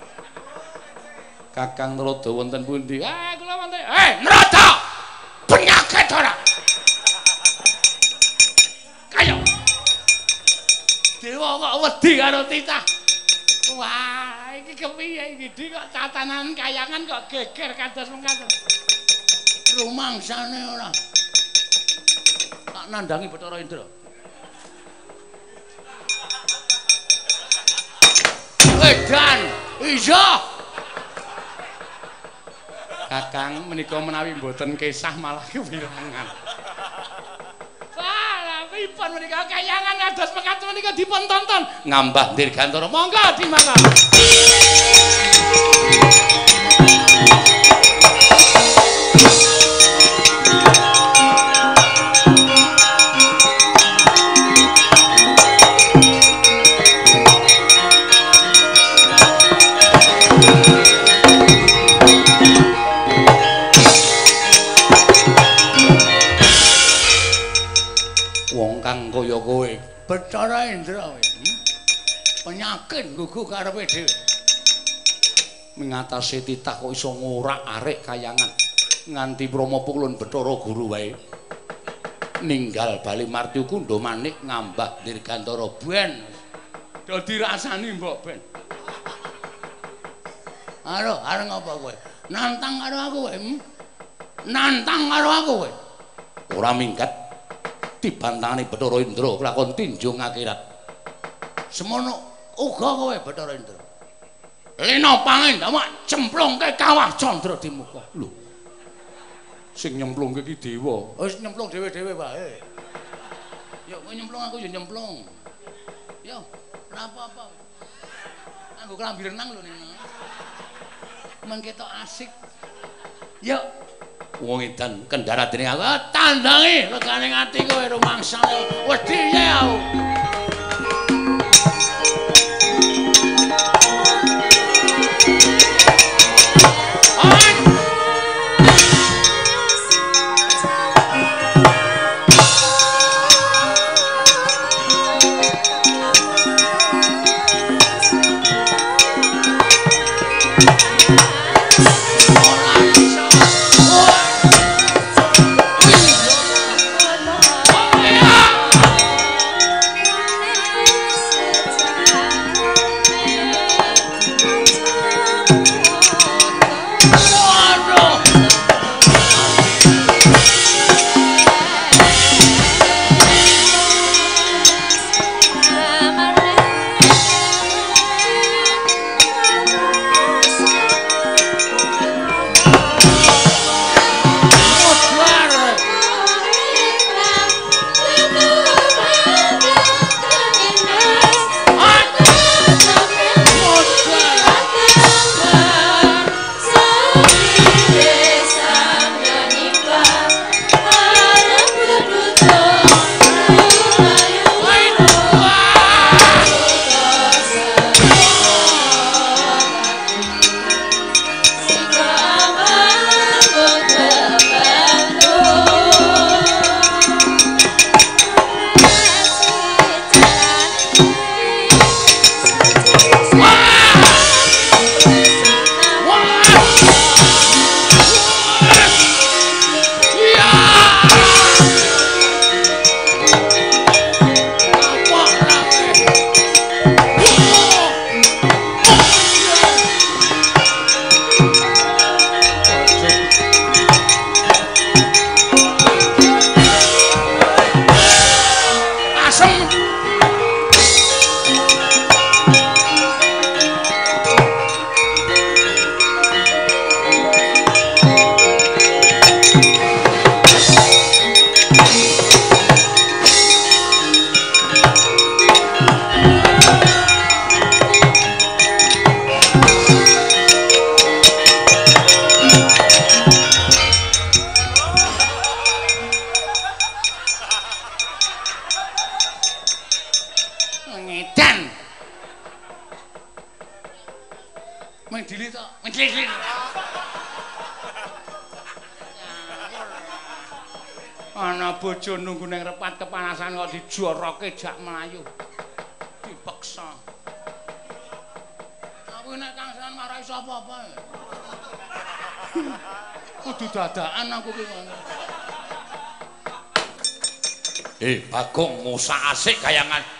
Kakang Narada wonten pundi? Ah, kula wonten. Eh, Narada! Penyakit ora? Kayo. Dewa kok wedi karo titah. Wah, iki kepiye iki? Di kok tatanan kayangan kok geger kados mengkaten. Rumangsane ora. Tak nandangi Bathara Indra. Edan, iya. Kakang menika menawi mboten kesah malah kewirangan. Pripun menika kayangan ngados mekaten menika dipun tonton. Ngambah dirgantara. Monggo dimangga. Wong kang kaya kowe, Bathara Indra kowe. Penyakit gugu karepe dhewe. Mengatasi titah kok iso ngorak arek kayangan. Nganti Brahma Pukulun Bathara Guru wae. Ninggal bali Marti Kundha Manik ngambah Dirgantara ben. Dadi rasani mbok ben. Aro, areng apa kowe? Nantang karo aku kowe? Hmm? Nantang karo aku kowe? Ora minggat. Dibantangane Bathara Indra kelakon tinjung akhirat. Semono uga kowe Bathara Indra. Lena pangin damak cemplungke kawah candra di muka. Lho. Sing nyemplungke ki dewa. Wis nyemplung dhewe-dhewe wae. Yo kowe nyemplung aku yo nyemplung. Yo, ora apa-apa. Anggo klambi renang lho ning. Men ketok asik. Yo, wong edan kendara dening aku tandangi legane ati kowe rumangsane wedi ya aku bojo nunggu ning repat kepanasan kok dijoroke jak mlayu. Dipeksa. Aku nek Kang San marahi sapa apa ya? Kudu dadakan aku ki ngono. Eh, Bagong musa asik kayangan.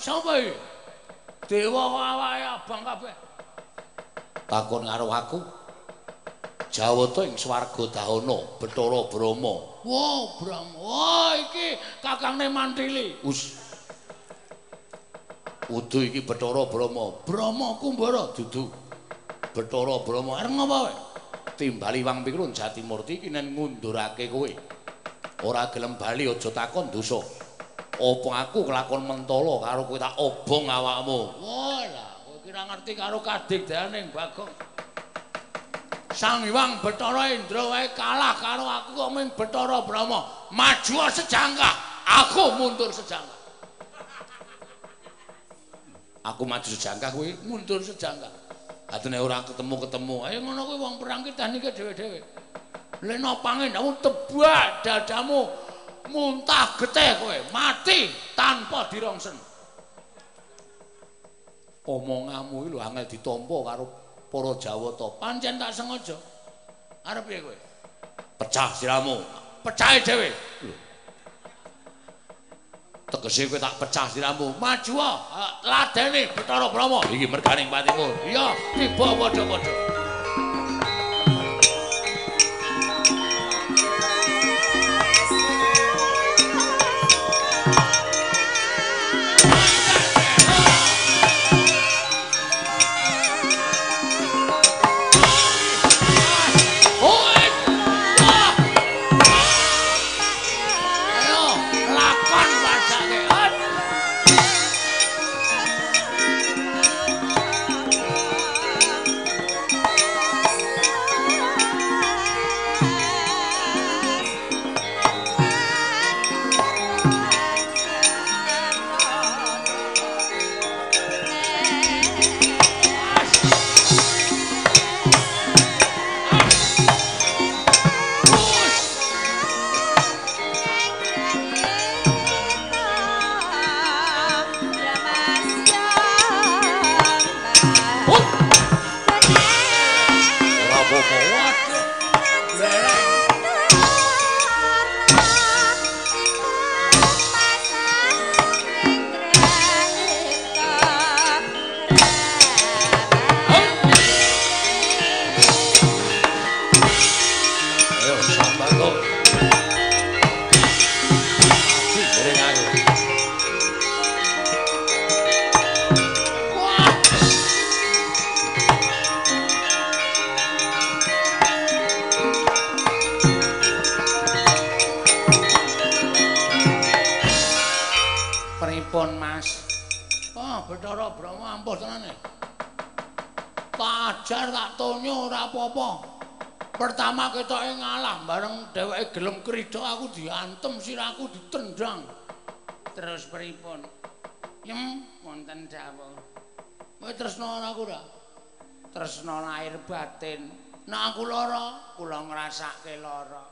Sapa iki? Dewa awake abang kabeh. Takon karo aku. Jawata ing swarga Dahana, Bathara Brahma. Wo, Brahma. Wah, iki kakangne Mantili. Us. Udu iki Bathara Brahma. Brahma Kumbara dudu. Bathara Brahma areng apa wae? Timbali Wang Pikrun Jatimurti iki nen ngundurake kowe. ora gelem bali aja takon dosa. Apa aku kelakon mentala karo kowe tak obong awakmu? Walah, kowe kira ngerti karo kadigdaning Bagong. Sang Hyang Bathara Indra wae kalah karo aku kok ming Bathara Brahma. Maju sejangka, aku mundur sejangka. Aku maju sejangka kowe mundur sejangka. Atene ora ketemu-ketemu. Ayo ngono kuwi wong perang ki tehnike dhewe-dhewe. leno pangenamu tebak dadamu muntah getih kowe mati tanpa dirongsen omonganmu iki lho angel ditampa karo para jawata pancen tak sengaja. Arep piye kowe? Pecah siramu. Pecah dhewe. Tegese kowe tak pecah siramu. Maju ladene Bathara Brahma. Iki merganing patimu. Iya. Tiba padha-padha dawuh. Kowe tresna aku ora? Tresna lahir batin. Nek aku lara, kula ngrasake lara.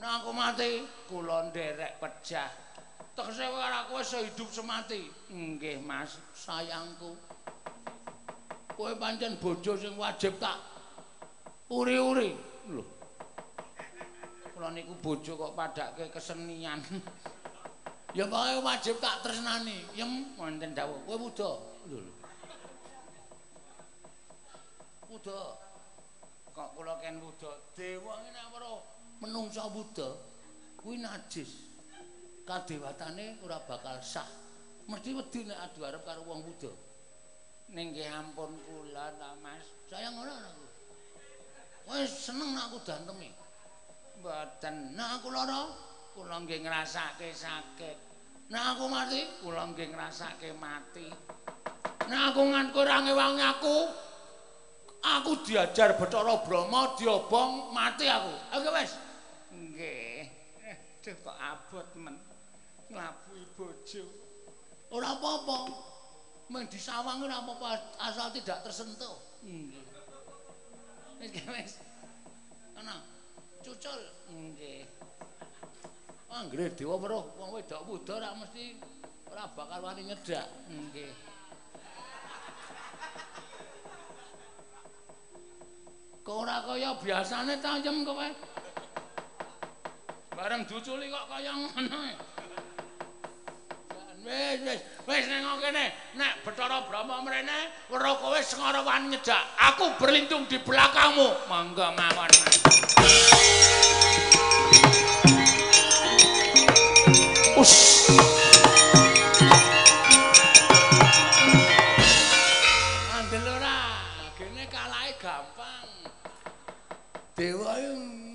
Nek aku mati, kula nderek pejah. Tegese karo aku wis hidup semati. Nggih, Mas, sayangku. Kowe pancen bojo sing wajib tak uri-uri. Lho. Kula niku bojo kok padake kesenian. ya pokoke wajib tak tresnani. Yem wonten dawuh. Kowe. Lho. Muda. Kok kula ken muda. Dewa ngene ora menungsa muda kuwi najis. Kadewatane ora bakal sah. Mesti wedi nek adu arep karo wong muda. Ning nggih ampun kula ta Mas. Sayang ora aku. Wis seneng nek aku danteme. Mboten. Nek aku lara, kula nggih ngrasake sakit. Nek aku mati, kula nggih ngrasake mati. Nek aku ngankur ngewangi aku, aku diajar Bathara Brahma diobong mati aku. Oke wis. Nggih. Aduh kok abot men. Nglabuhi bojo. Ora apa-apa. Meng disawang ora apa-apa asal tidak tersentuh. Nggih. Wis wis. Ana. Cucul. Nggih. Anggere dewa weruh wong wedok muda ora mesti ora bakal wani nyedak. Nggih. Kok ora kaya biasane ta yem kowe? Bareng duculi kok kaya ngono. Wis wis wis nang kene nek Bathara Brahma mrene weruh kowe sengara wani nyedak. Aku berlindung di belakangmu. Monggo mawon. Us. Andel ora, gene kalahe gampang. Dewa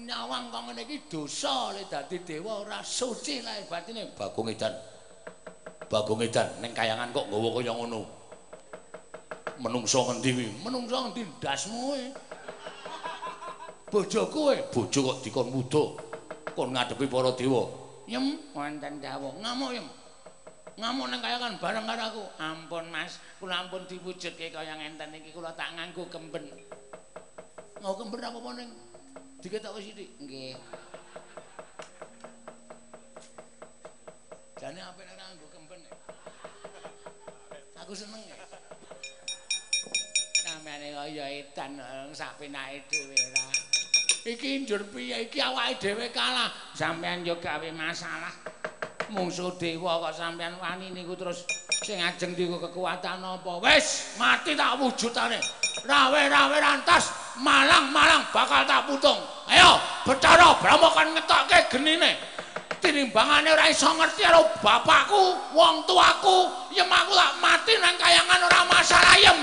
nyawang kok ngene iki dosa le dadi dewa ora suci lahir batine. Bagong Edan. Bagong Edan ning kayangan kok nggawa kaya ngono. Menungso ngendi kuwi? Menungso ngendi ndasmu e? Bojoku e, bojo kok dikon muda. Kon ngadepi para dewa. Yem, wonten dawuh. Ngamuk yem. Ngamuk nang kayangan bareng karo aku. Ampun Mas, kula ampun diwujudke kaya ngenten iki kula tak nganggo kemben. Mau kemben apa ning? Diketok wis sithik. Nggih. Jane apik nek nganggo kemben. Aku seneng ya. Sampeyan kaya edan sak penake dhewe ora. Iki njur piye iki awake dhewe kalah. Sampeyan yo gawe masalah. Mungsuh dewa kok sampeyan wani niku terus sing ajeng niku kekuatan apa? Wis mati tak wujudane. Rawe-rawe rantas, malang-malang bakal tak putung. Ayo, Bathara Brahma kan ngetokke genine. Tinimbangane ora iso ngerti karo bapakku, wong tuaku, yem aku tak mati nang kayangan ora masalah yem.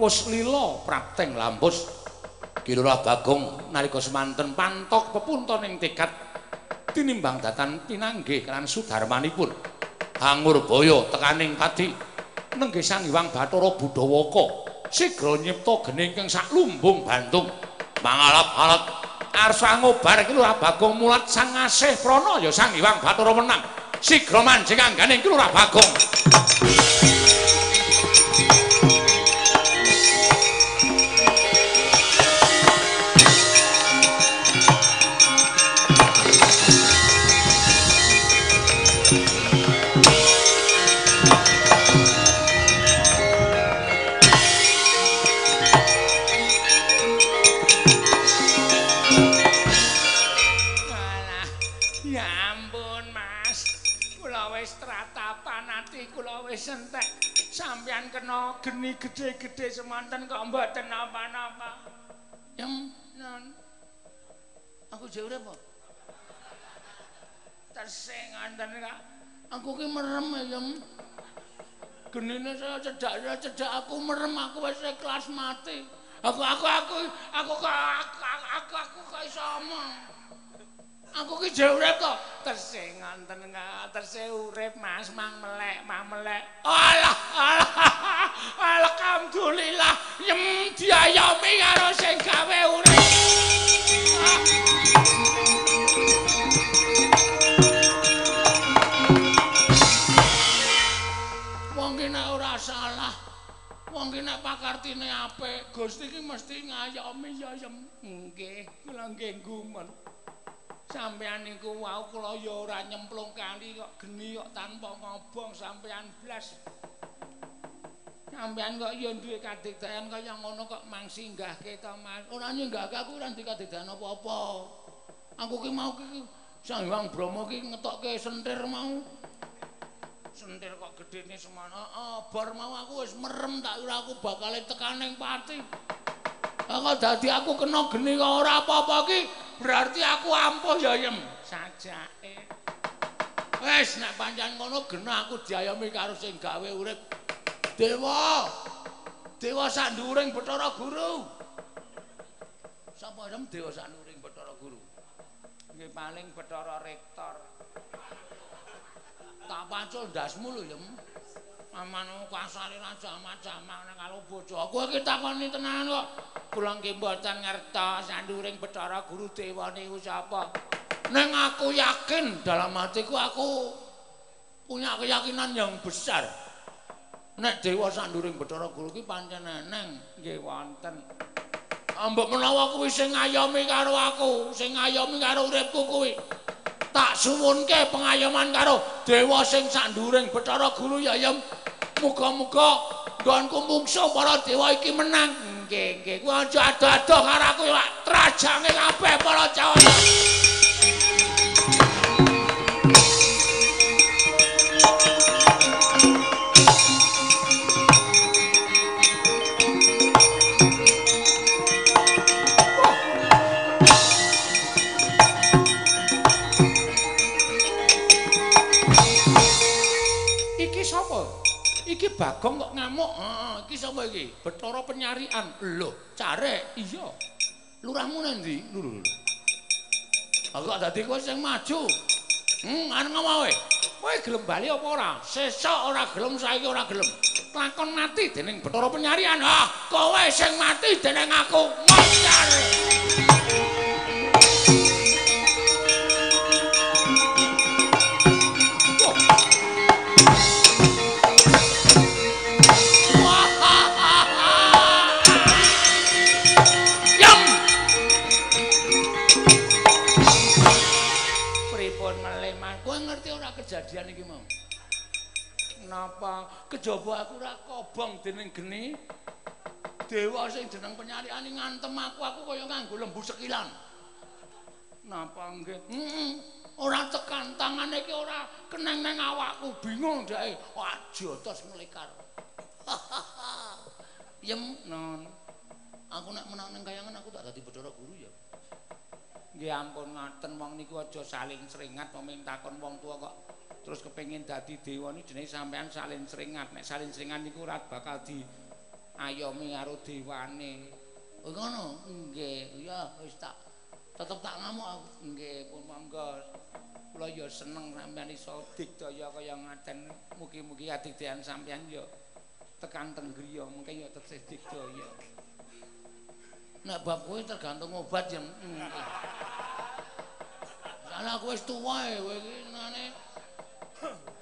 Wis lila prapteng lampus. Kilurah Bagong nalika semanten pantok pepunton ing tekad tinimbang datan pinanggih kan sudarmanipun. Hangur boyo tekaning pati nenggih Sang Hyang Bathara Budawaka sigra nyipta gening kang sak lumbung Bandung. Mangalap-alap arsa ngobar Kilurah Bagong mulat sang asih prana ya Sang Hyang Bathara menang. Sigra manjing angganing Kilurah Bagong. Entek. Sampeyan kena geni gedhe-gedhe semanten kok mboten napa-napa. Yem, non. Aku jare apa? Tersing wonten kok. Aku ki merem ya, Yem. Genine saya cedak saya cedak aku merem aku wis ikhlas mati. Aku aku aku aku aku aku aku, aku, aku kok iso omong? Aku ki jek urip kok. Terse ngonten terse urip Mas mang melek, mang melek. Alah, alah. Alhamdulillah yem diayomi karo sing gawe urip. Wong ki nek ora salah, wong ki nek pakartine apik, Gusti ki mesti ngayomi ya yem. Nggih, kula nggih gumun. Sampeyan niku wau kula ya ora nyemplung kali kok geni kok tanpa ngobong sampeyan blas. Sampeyan kok ya duwe kadigdayan kaya ngono kok mangsinggahke to Mas. Ora nyenggahke aku ora duwe kadigdayan apa-apa. Aku ki mau ki Sang Hyang Brahma ki ngetokke sentir mau. Sentir kok gedene semono. Heeh, bar mau aku wis merem tak ora aku bakal tekan ning pati. Kok dadi aku kena geni kok ora apa-apa ki berarti aku ampuh ya yem sajake. Wes nek pancen ngono genah aku diayomi karo sing gawe urip. Dewa. Dewa sanduring Bathara Guru. Sapa yem Dewa sanduring Bathara Guru? Nggih paling Bathara Rektor. Tak pacul ndasmu lho yem. Aman kasare raja macam-macam nang karo bojo. Kowe iki takoni tenan kok. Kula nggih mboten ngertos sanduring Bathara Guru Dewa niku sapa. Neng aku yakin dalam hatiku aku punya keyakinan yang besar. Nek Dewa sanduring Bathara Guru ki pancen eneng nggih wonten. Ambek menawa kuwi sing ngayomi karo aku, sing ngayomi karo uripku kuwi. Tak suwunke pengayoman karo Dewa sing sanduring Bathara Guru ya yem. Muga-muga nggonku mungsuh para dewa iki menang. Nggih, nggih. Kuwi aja ado-ado karo aku ya trajange kabeh para Jawana. Bagong kok ngamuk. Heeh, iki sapa iki? Bathara penyarian. Lho, carek. Iya. Lurahmu nendi? Lho lho. Aku dadi kowe sing maju. Hmm, arep ngomong kowe. Kowe gelem bali apa ora? Sesuk ora gelem, saiki ora gelem. Lakon mati dening Bathara penyarian. Ah, kowe sing mati dening aku. Ngocar. Napa kejaba aku ora kobong dening geni? Dewa sing jeneng penyarian ngantem aku, aku kaya nganggo lembu sekilan. Napa nggih? Heeh. Ora tekan tangane iki ora keneng nang awakku, bingung dhek. Aja tos melekar. Yem non. Aku nek menang ning kayangan aku tak dadi Bathara Guru ya. Nggih ampun ngoten wong niku aja saling seringat peming takon wong tua kok terus kepengin dadi dewa niku jenenge sampean saling seringat. Nek saling seringat niku ora bakal di ayomi karo dewane. Oh ngono? Nggih, ya wis tak tetep tak ngamuk aku. Nggih, pun monggo. Kula ya seneng sampean iso digdaya kaya ngaten. Mugi-mugi adigdayan sampean ya tekan teng griya, mengke ya tesih digdaya. Nek bab kowe tergantung obat ya. Salah kowe wis tuwa e, kowe iki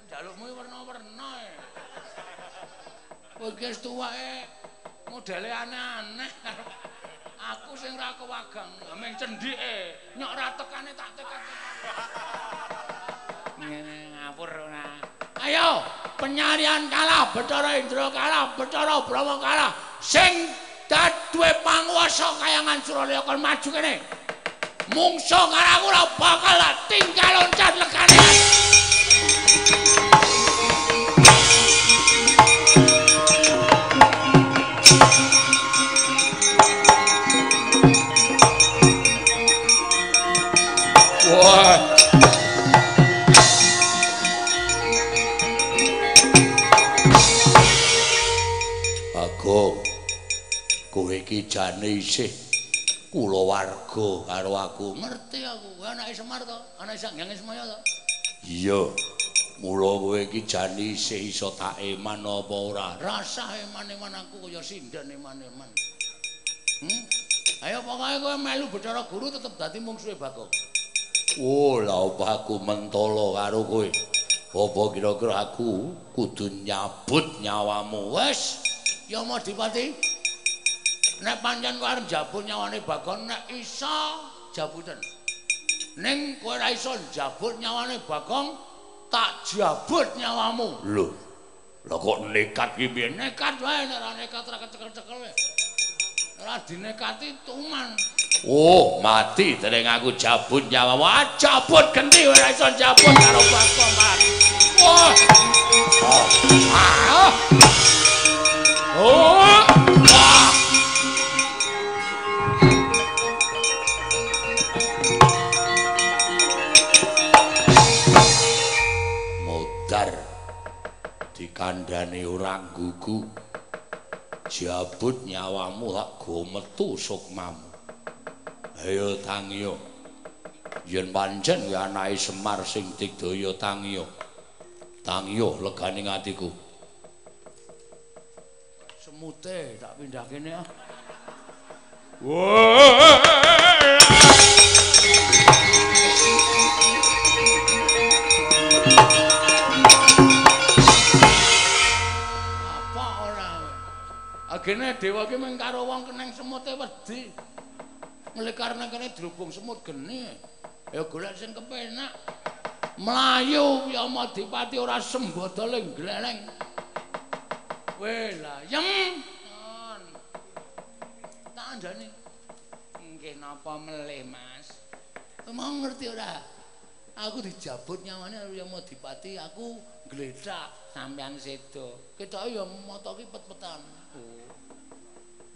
jalukmu warna-warna e. Kowe wis tuwa e. Modele aneh-aneh. Aku sing ra kewagang, meng cendhike, nyok ra tekane tak tekan. Ngene ngapur ora. Ayo, penyarian kalah, Bathara Indra kalah, Bathara Brahma kalah. Sing duwe panguwasa kayangan Suralaya kon maju kene. Mungso karo aku ora bakal tinggal loncat legane. Iki jane isih kula warga karo aku. Ngerti aku, anake Semar to, anake Sanghyang Semaya to. Iya. Mula kowe iki jani isih iso tak eman apa ora? Rasa eman-eman aku kaya sinden eman-eman. Hmm? Ayo pokoke kowe melu Bathara Guru tetep dadi mungsuhe Bagong. Oh, la aku mentolo karo kowe? Apa kira-kira aku kudu nyabut nyawamu? Wes, ya mau dipati. Nek pancen kowe arep jabut nyawane Bagong, nek iso jabutan. Ning kowe ora iso jabut nyawane Bagong, tak jabut nyawamu. Lho. Lah kok nekat ki piye? Nekat wae nek ora nekat ora kecekel-cekel wae. Ora dinekati tuman. Oh, mati dereng aku jabut nyawamu. Ah, jabut genti ora iso jabut karo Bagong, Mas. Wah. Ah. Oh. Ah. Dikandani ora gugu. Jabut nyawamu tak go metu sukmamu. Ayo tangiyo. Yen pancen kuwi anake Semar sing digdaya tangiyo. Tangiyo legane atiku. Semute tak pindah kene ah. Agene dewa ki mung karo wong keneng semute wedi. Mulih karena kene drubung semut geni. Ya golek sing kepenak. Melayu ya Madipati ora sembodoling gleleng. Wela, yem. Non. Tak andani. Nggih napa melih, Mas? Mau ngerti ora? Aku dijabut nyawane karo Yang Madipati, aku gledak sampean sedo. Ketoke ya mata ki pet-petan.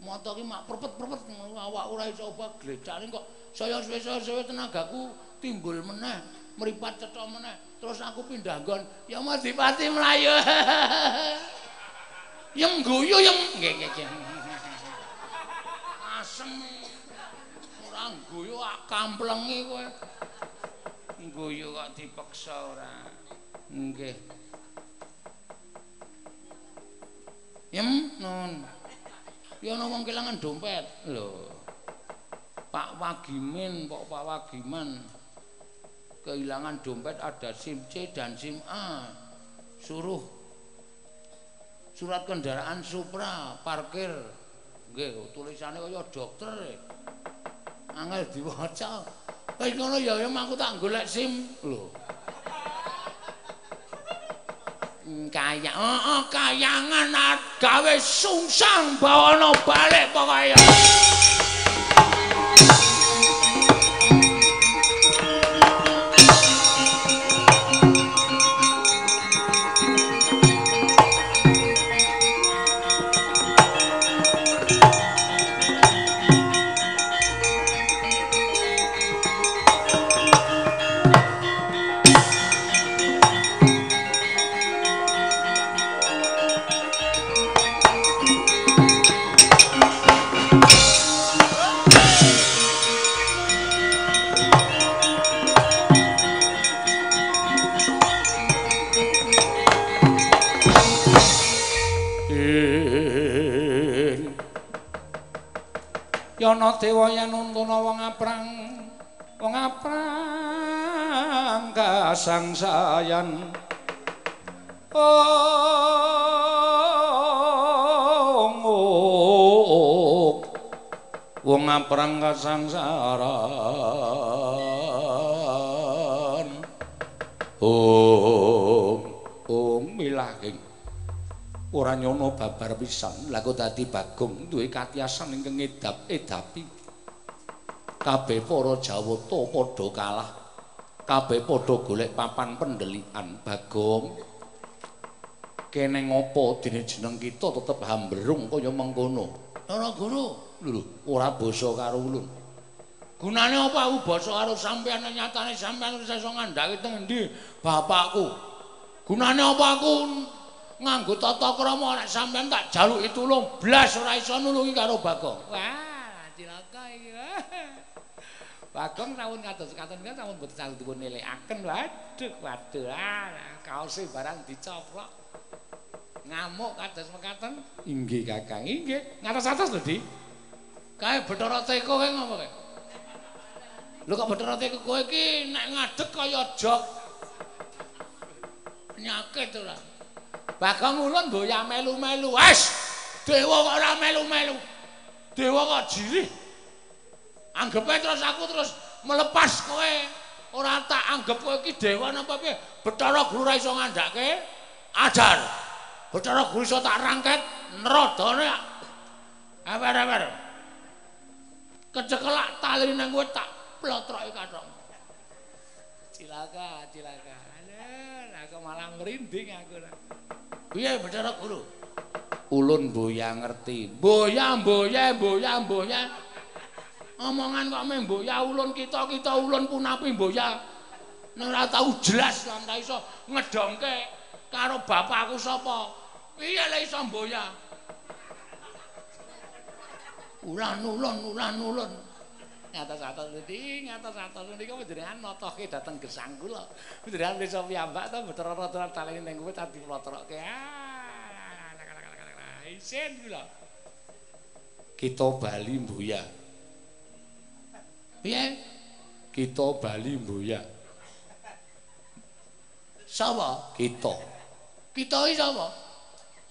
Mata ki mak perpet-perpet awak ora iso obah gledane kok saya suwe-suwe tenagaku timbul meneh, mripat cetha meneh. Terus aku pindah nggon, ya Madipati mlayu. Yang guyu yang nggih nggih. Asem. Ora guyu ak kamplengi kowe. Guyu kok dipeksa ora. Nggih. Yem nun. Ya ana wong kelangan dompet. Lho. Pak Wagimin, Pak Pak Wagiman. Kehilangan dompet ada SIM C dan SIM A. Suruh surat kendaraan Supra parkir nggih tulisane kaya dokter angel diwaca wis ngono ya ya aku tak golek SIM lho kaya oh, oh kayangan gawe sungsang bawana balik pokoke nuntuna wong aprang wong aprang kasangsayan Oh, wong aprang kasangsaran Oh, oh milahing ora nyono babar pisan. Lha kok dadi bagong duwe katiasan ingkang edap-edapi kabeh para jawata padha kalah. Kabeh padha golek papan pendelikan. Bagong. Kene ngopo? Dene jeneng kita tetep hambrung kaya mengkono. Ora guru. Lho ora basa karo ulun. Gunane apa? Aku basa karo sampean nyatane sampean iso ngandhaki teng endi? Bapakku. Gunane apa aku? Nganggo tata krama nek sampean tak jaluki tulung blas ora iso nulungi karo Bagong. Wah. Bagong sampun kados katon kan sampun boten saged dipun nilekaken. Waduh, waduh. Ah, kaose barang dicoplok. Ngamuk kados mekaten. Inggih, Kakang. Inggih. Ngatos atos lho, Di. Kae Bathara Teko kae ngopo kae? Lho kok Bathara Teko kowe iki nek ngadeg kaya jog. Penyakit ora. Bagong ulun boya melu-melu. Wes, dewa kok ora melu-melu. Dewa kok jirih. Anggepe terus aku terus melepas kowe. Ora tak anggap kowe iki dewa napa piye? Bathara Guru ra iso ngandhake ajar. Bathara Guru iso tak rangket nerodane. Ewer-ewer. Kecekelak tali nang kowe tak plotroki kathok. Cilaka, cilaka. Aduh, aku malah merinding aku. Piye Bathara Guru? Ulun boya ngerti. Boya, boya, boya, boya. Omongan kok meh boya ulun kita-kita ulun punapi boya. Nek ora tau jelas lan ta ngedongke karo bapakku sapa. Piye lek iso boya? Ulan ulun, ulan ulun. Ngatos-atos niki, ngatos-atos niki panjenengan notoke dhateng gesang kula. Panjenengan bisa piyambak ta betara-betara talene ning kowe tadi. Ah, isin kula. Kita Bali mboya. Piye? Kita Bali mboya. Sapa? Kita. Kita iki sapa?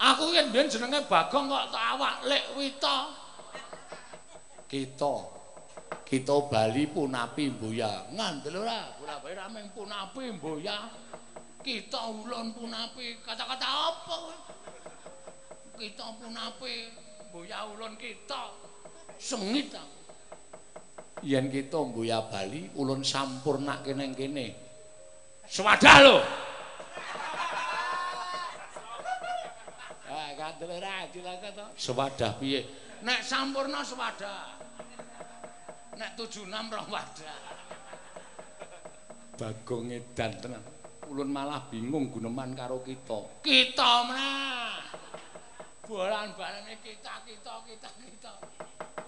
Aku yen mbiyen jenenge Bagong kok tak awak Lek Wita. Kita. Kita Bali punapi mboya. Ngandel ora? Ora bae rameng punapi mboya. Kita ulun punapi. Kata-kata apa kowe? Kita punapi mboya ulun kita. Sengit ta. Yen kita mboya Bali, ulun sampurnake ning kene. Swadah lho. Ah, kandel ora dilaka to. Sewadah piye? Nek sampurna swadah. Nek 76 rong wadah. Bagong edan tenan. Ulun malah bingung guneman karo kita. Kita menah. Bolan-balane kita, kita, kita, kita.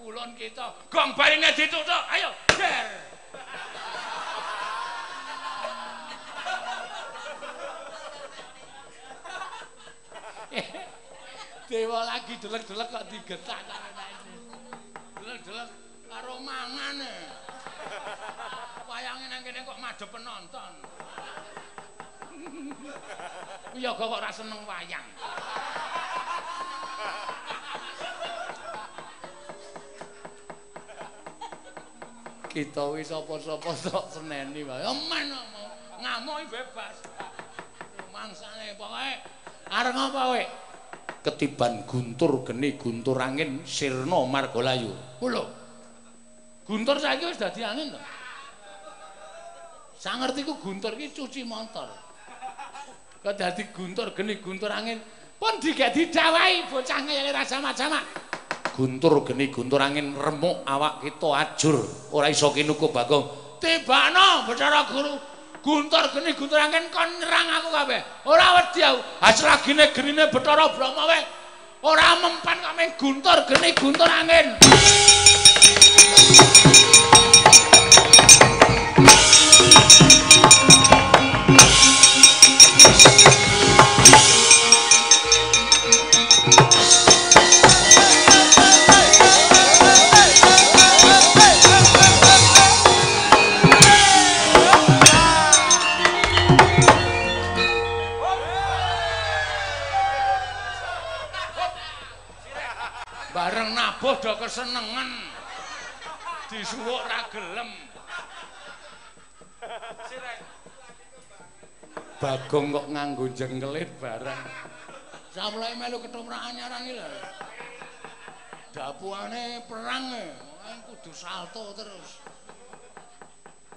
Ulun kita. Gong baline ditutuk. Ayo, der. Dewa lagi delek-delek kok digetak Delek-delek karo mangan. e. Wayange nang kene kok madhep penonton. Yoga kok ora seneng wayang. Kita wis sapa-sapa tok seneni wae. Ya men ngamuk bebas. Mangsane pokoke areng apa kowe? Ketiban guntur geni guntur angin sirna margalayu. Lho. Guntur saiki wis dadi angin to. Sangertiku guntur iki cuci motor. Kok dadi guntur geni guntur angin pun digek didawahi bocah ngene rasa macam Guntur geni guntur angin remuk awak kita ajur ora iso kinuku Bagong. Tibano Bathara Guru. Guntur geni guntur angin kon nyerang aku kabeh. Ora wedi aku. Hasilagine genine Bathara Brahma wae. Ora mempan meng guntur geni guntur angin. Kesenengan. Disuwuk ra gelem. Bagong kok nganggo jengkelit barang. Samulai melu ketumrakan iki lho. Dapuane perang e. Makane kudu salto terus.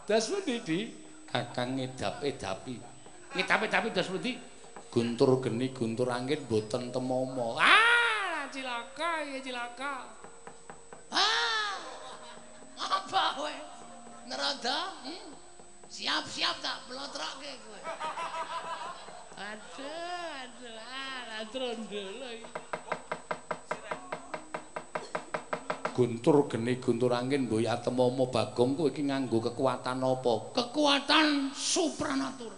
Das pundi di? Kakang ngedap-edapi. Ngitapi-tapi dos pundi? Guntur geni guntur angin boten temomo. Ah, cilaka ya cilaka. Ah. Apa kowe? Nerada? Hmm? Siap-siap tak blotroke kowe. Aduh, aduh, ah, trondol iki. guntur geni guntur angin mbok atemomo bagong kowe iki nganggo kekuatan apa kekuatan supranatur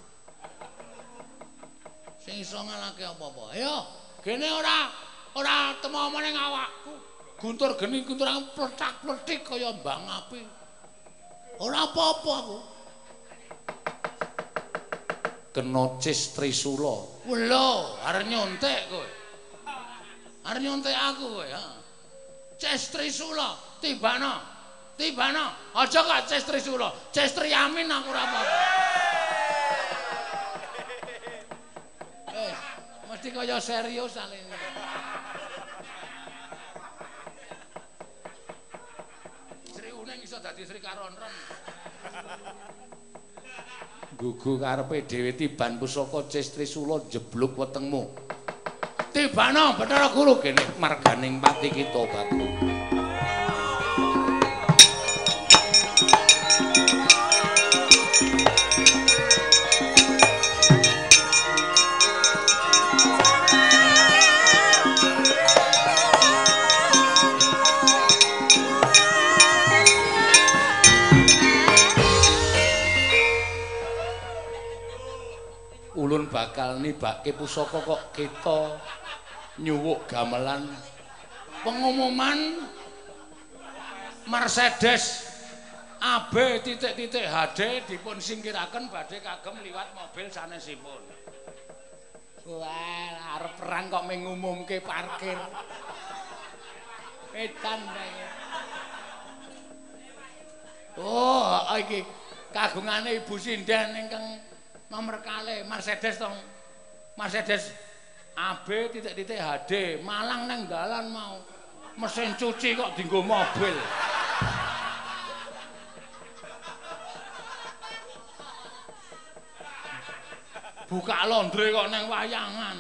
sing iso ngalake apa-apa ayo gene ora ora temomo ning awakku guntur geni guntur angin pletak-pletik kaya mbang api. Ora apa-apa aku. Kena cis trisula. Lho arep nyontek kowe. Arep nyontek aku kowe ha. Ces Trisula tibana tibana aja gak Ces Trisula Ces Triamin aku ora apa Eh mesti kaya serius alene dadi Sri Karonron gugu karepe dhewe tiban pusaka cis trisula jebluk wetengmu Tibana Bathara Guru kene marganing pati kita bagus. Bakal nibake pusaka kok kita nyuwuk gamelan pengumuman Mercedes AB titik-titik HD dipun singkiraken badhe kagem liwat mobil sanesipun. Wah, arep perang kok mengumumke parkir. Edan Oh, iki kagungane Ibu Sinden ingkang nomor kali Mercedes tong Mercedes AB titik-titik HD Malang neng dalan mau mesin cuci kok dinggo mobil. Buka laundry kok neng wayangan.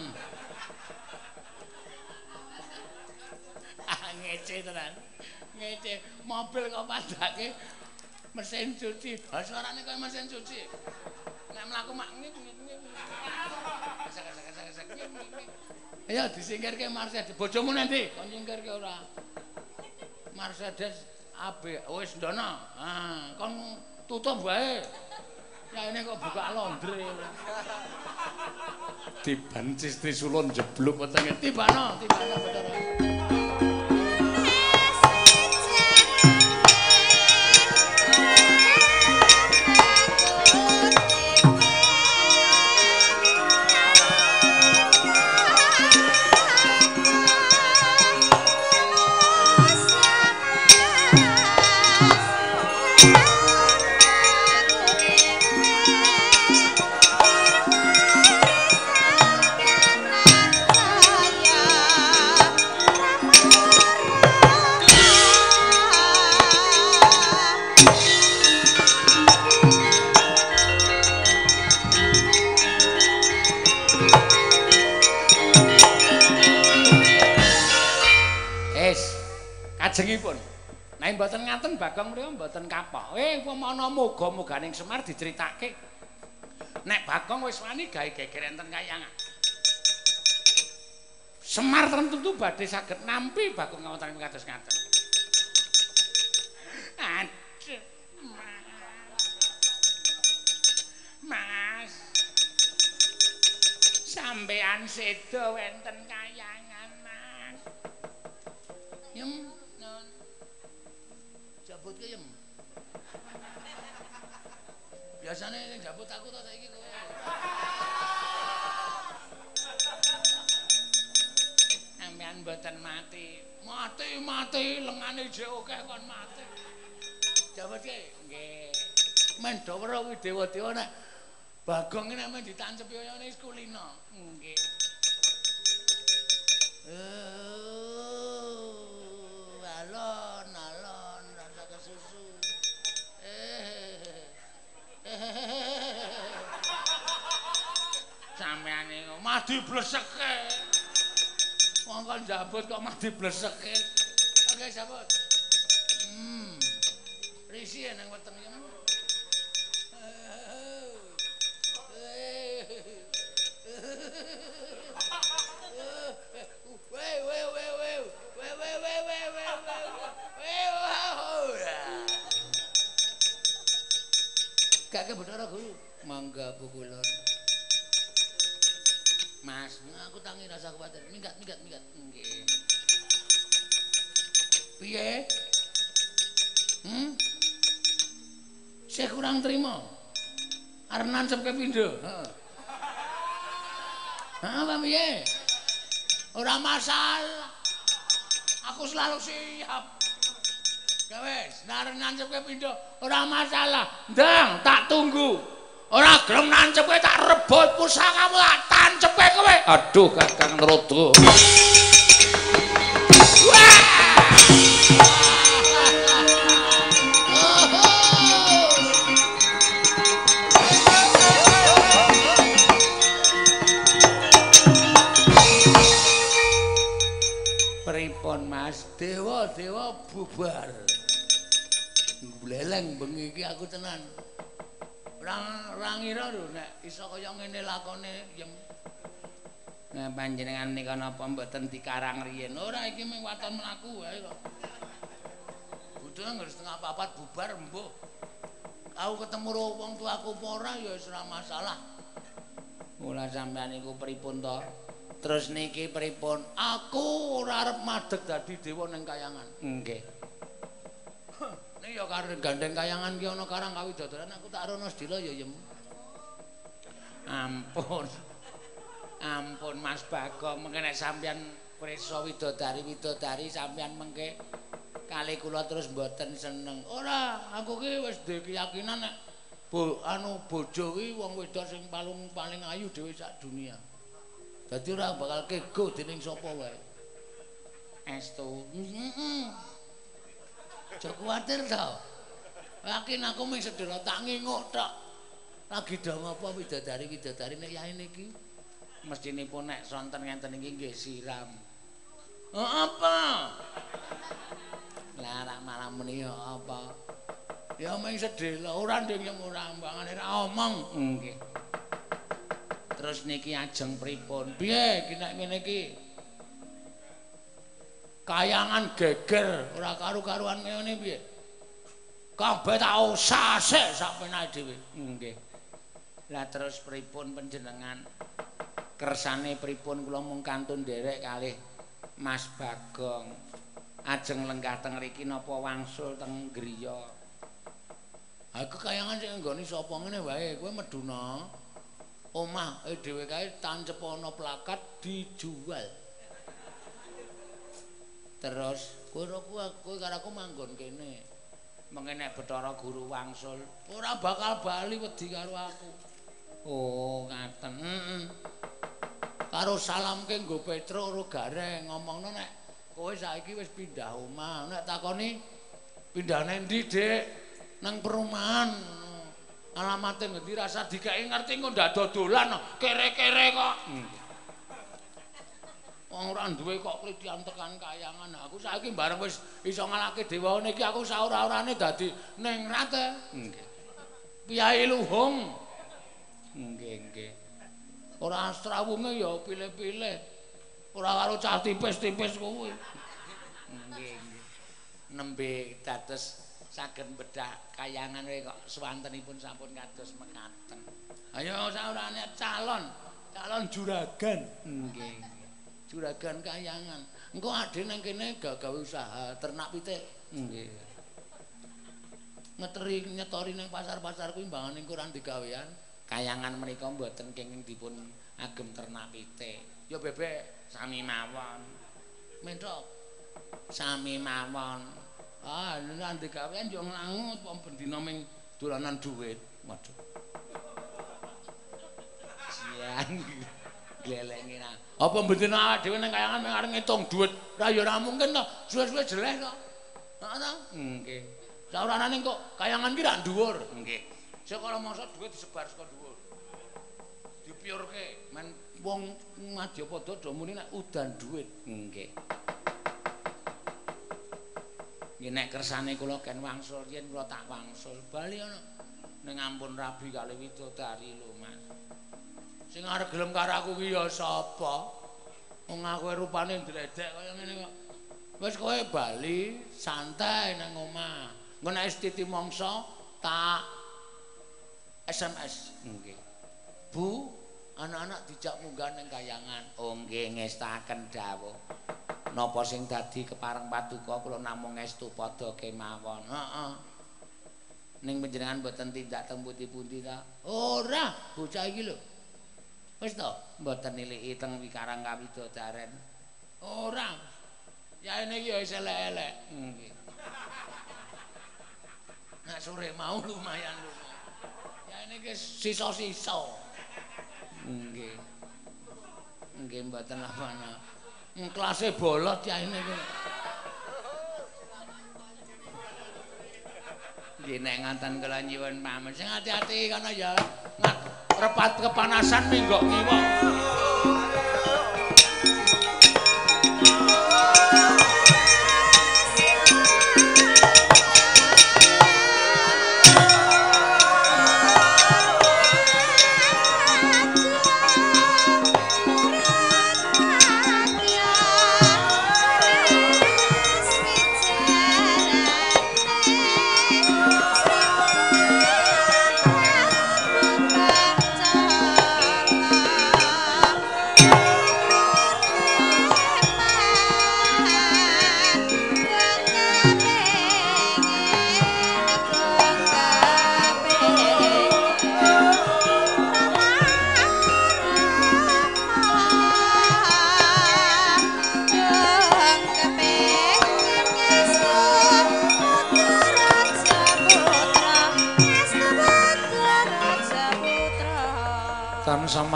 Ngece tenan. Ngece. Mobil kok padake mesin cuci. Ha suarane kaya mesin cuci nek mlaku mak Ayo disingkirke Mercedes. Bojomu nanti kon nyingkirke ora. Mercedes AB wis ndono. Ha, kon tutup wae. Ya ini kok buka laundry. Tiban Cistri Sulon jeblok wetenge. Tibano, tibano betul. Mboten ngaten Bagong mriyo mboten kapok. Eh upama ana muga-muganing Semar diceritake. Nek Bagong wis wani gawe geger enten kayangan. Semar tentu badhe saged nampi Bagong kawontenan kados ngaten. Mas. Sampean sedo wenten kayangan, jabut ki yem. Biasane sing jabut aku to saiki kowe. Sampeyan mboten mati. Mati mati lengane jek akeh kon mati. Jabut ki nggih. Men dawara kuwi dewa-dewa nek Bagong nek men ditancep yoyone kulino. Nggih. Oh, Madi bleseke. kok jabut kok madi bleseke. Oke, jabut. Hmm. Risi ya nang weteng ya, iki. Kakek Guru, mangga pukulan. Mas, aku tangi rasa kuwatir. Minggat, minggat, minggat. Nggih. Piye? Hmm? Saya kurang terima. Nancep ke pindho. Heeh. Ha, piye? Ora masalah. Aku selalu siap. Ya wis, nek nancep ke pindho ora masalah. Ndang, tak tunggu. Ora gelem nancep kowe tak rebut pusakamu tancep kowe. Aduh Kakang Narodo. Pripun Mas? Dewa-dewa bubar. Bleleng bengi iki aku tenan. Ora ngira lho nek iso kaya ngene lakone yem. Nah panjenengan nika napa mboten dikarang riyen? Ora iki mung waton mlaku wae kok. Budhe nggak setengah papat bubar mbuh. Aku ketemu wong tuaku ora ya wis ora masalah. Mula sampean iku pripun to? Terus niki pripun? Aku ora arep madeg dadi dewa ning kayangan. Nggih. Nek ya karo gandeng kayangan ki ana karang kawidodoran aku tak rono sedila ya yem. Ampun. Ampun Mas Bagong, mengke nek sampean prisa widodari widodari sampean mengke kali kula terus mboten seneng. Ora, aku ki wis duwe keyakinan nek bo anu bojo ki wong wedok sing paling paling ayu dhewe sak dunia. Dadi ora bakal kego dening sapa wae. Estu. Aja kuwatir to. Yakin aku mung sedera tak nginguk tok. Lagi do ngopo widodari-widodari nek yae niki? Mestinipun nek sonten ngenten iki nggih siram. Oh, apa? Lah rak malam muni apa? Ya mung sedhela ora ndeng yang ora mbangane ra omong. Nggih. Terus niki ajeng pripun? Piye iki nek ngene iki? Kayangan geger ora karu-karuan ngene piye? Kabeh tak usase sak penake dhewe. Nggih. Lah terus pripun panjenengan? Kersane pripun kula mung kantun nderek kalih Mas Bagong. Ajeng lenggah teng mriki napa wangsul teng griya? Aku kayangan sing nggone sapa ngene wae, kowe meduna. Omah e dhewe kae tancep ana plakat dijual. Terus kowe kowe karo aku manggon kene. Mengene Bathara Guru wangsul, ora bakal bali wedi karo aku. Oh, ngaten. Heeh. Karo salamke nggo Petruk karo Gareng ngomongno nek kowe saiki wis pindah omah. Nek takoni pindahne ndi, Dik? Nang perumahan. Alamate ngendi rasa dikeki ngerti kok ndak dodolan kere-kere kok. Wong ora duwe kok kritian tekan kayangan. Aku saiki bareng wis iso ngalake dewa niki aku saora-orane dadi ningrat. Nggih. Piyai Luhung. Nggih, nggih. Ora astrawunge ya pilih-pilih. Ora karo cah tipis-tipis kuwi. Nggih, nggih. Nembe dados saged bedak kayangan kok swantenipun sampun kados mekaten. Ayo saurane calon, calon juragan. Nggih. Juragan kayangan. Engko ade nang kene gawe usaha ternak pitik. Nggih. Ngeteri nyetori ning pasar-pasar kuwi mbangane kurang digawean. Kayangan menika mboten kenging dipun agem ternak pitik. Ya bebek sami mawon. Mentok. Sami mawon. Ah, nek digawean yo nglangut wong bendina ming dolanan dhuwit. Waduh. Siang. Glelengi nah. Apa bendina awake dhewe nang kayangan mung arep ngitung dhuwit. Ora ya ora mungkin to. Suwe-suwe jeleh to. Heeh to? Nggih. Saurane kok kayangan ki ra dhuwur. Nggih. Sik kala mangsa dhuwit disebar saka dhuwur. Dipiurke men wong Madyapada do muni nek udan dhuwit. Nggih. Nggih nek kersane kula ken wangsul yen kula tak wangsul bali ana ning ampun rabi kali widodari lho Mas. Sing arep gelem karo aku ki ya sapa? Wong aku rupane ndredek kaya ngene kok. Wis kowe bali santai nang omah. Nek titi mangsa tak SMS. Nggih. Bu, anak-anak dijak munggah ning kayangan. Oh nggih ngestaken dawuh. Napa sing dadi kepareng paduka kula namung ngestu padha kemawon. Heeh. Ning panjenengan mboten tindak teng pundi-pundi ta? Ora, bocah iki lho. Wis to, mboten niliki teng wikarang kawidodaren. Ora. Yaene iki ya wis elek-elek. Nggih. Nah sore mau lumayan lumayan. Yaene iki sisa-sisa. Nggih. Nggih mboten apa-apa. Klase bolot yaene iki. Nggih nek ngaten kula nyuwun pamit. Sing ati-ati kana ya. Repat kepanasan minggok ngiwok.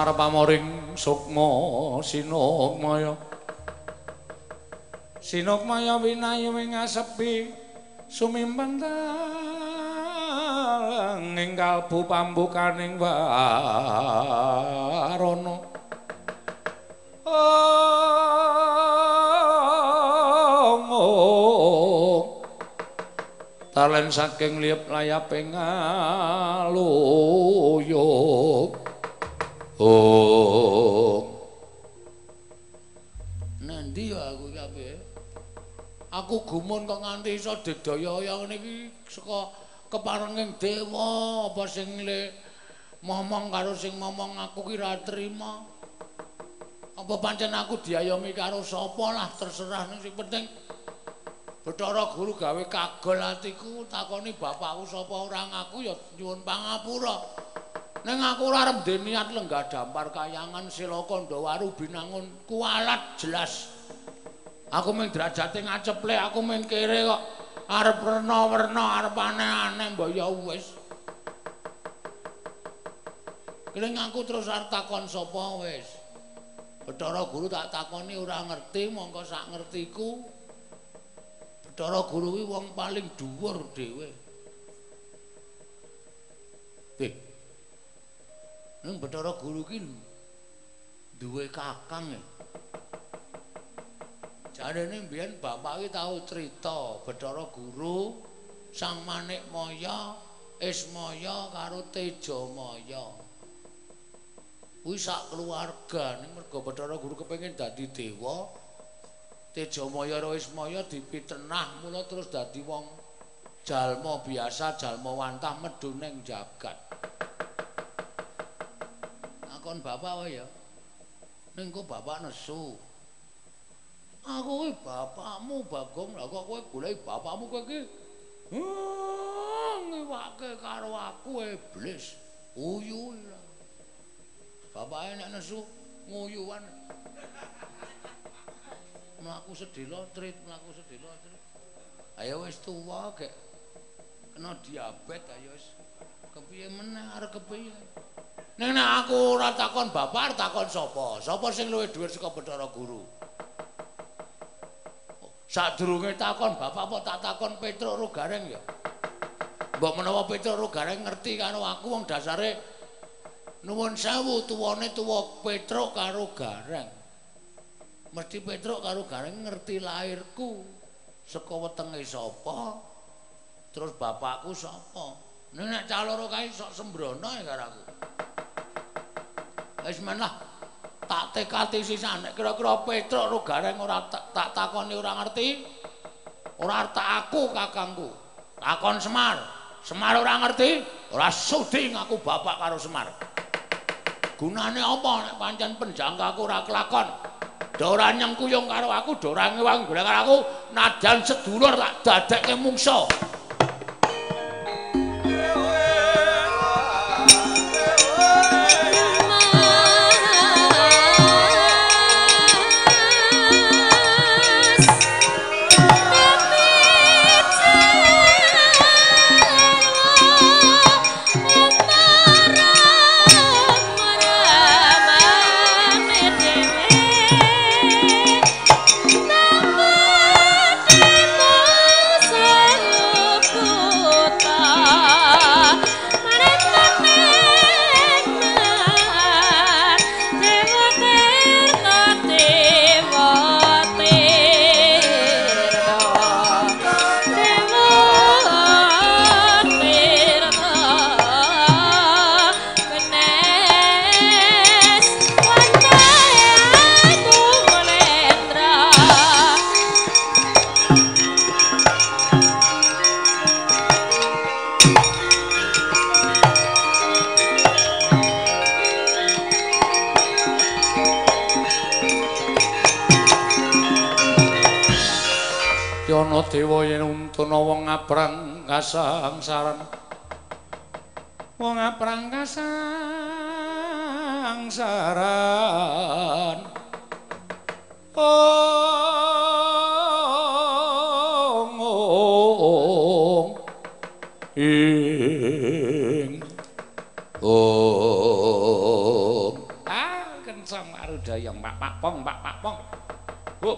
Tan samar pamoring sukma sinukmaya sinukmaya winayu ing asepi sumimpang ing kalbu pambukaning warana. Talen saking liep layaping aluyuk Oh. Nanti ya aku kabeh. Aku gumun kok nganti iso digdaya ngene iki saka keparenging dewa apa sing le momong karo sing momong aku ki ra trima. Apa pancen aku diayomi karo sapa lah terserah sing penting Bathara Guru gawe kagol atiku takoni bapakku sapa ora ngaku ya nyuwun pangapura. Neng aku ora arep niat lenggah dampar kayangan Silaka Ndawaru binangun kualat jelas. Aku mung derajate ngaceple, aku mung kere kok arep werna-werna, arep aneh-aneh mbok ya wis. Keling aku terus arep takon sapa wis. Bathara Guru tak takoni ora ngerti, mongko sak ngertiku. Bathara Guru kuwi wong paling dhuwur dhewe. Nang Bathara Guru ki duwe kakang e. Jarene mbiyen bapak ki tau crita Bathara Guru Sang Manik Maya, Ismaya karo Tejamaya. Kuwi sak keluarga ning mergo Bathara Guru kepengin dadi dewa. Tejamaya karo Ismaya dipitenah mula terus dadi wong jalma biasa, jalma wantah medhun ning jagat. Takon bapak wae ya. Ning kok bapak nesu. Aku kuwi bapakmu Bagong, lha kok kowe golek bapakmu kowe iki. Ngiwake karo aku iblis. Uyu. Bapake nek nesu nguyuwan. Mlaku sedhela trit, mlaku sedhela trit. Ayo wis tuwa gek. Kena diabetes ayo wis. Kepiye meneh arep kepiye? Nek nek aku ora takon bapak, takon sapa? Sapa sing luwih dhuwur saka Bathara Guru? Sadurunge takon bapak apa tak takon Petruk Rogareng ya? Mbok menawa Petruk Rogareng ngerti karo aku wong dasare nuwun sewu tuwane tuwa Petruk karo Gareng. Mesti Petruk karo Gareng ngerti lahirku. Saka wetenge sapa? Terus bapakku sapa? Nek caloro kae sok sembrono ya karo aku. Wis men lah. Tak tekati sisan nek kira-kira Petruk Rogareng ora tak takoni ora ngerti. Ora tak aku kakangku. Takon Semar. Semar ora ngerti? Ora sudi ngaku bapak karo Semar. Gunane apa nek pancen penjangkaku ora kelakon? Dora nyengkuyung karo aku, dora ngewang karo aku, najan sedulur tak dadekke mungsa.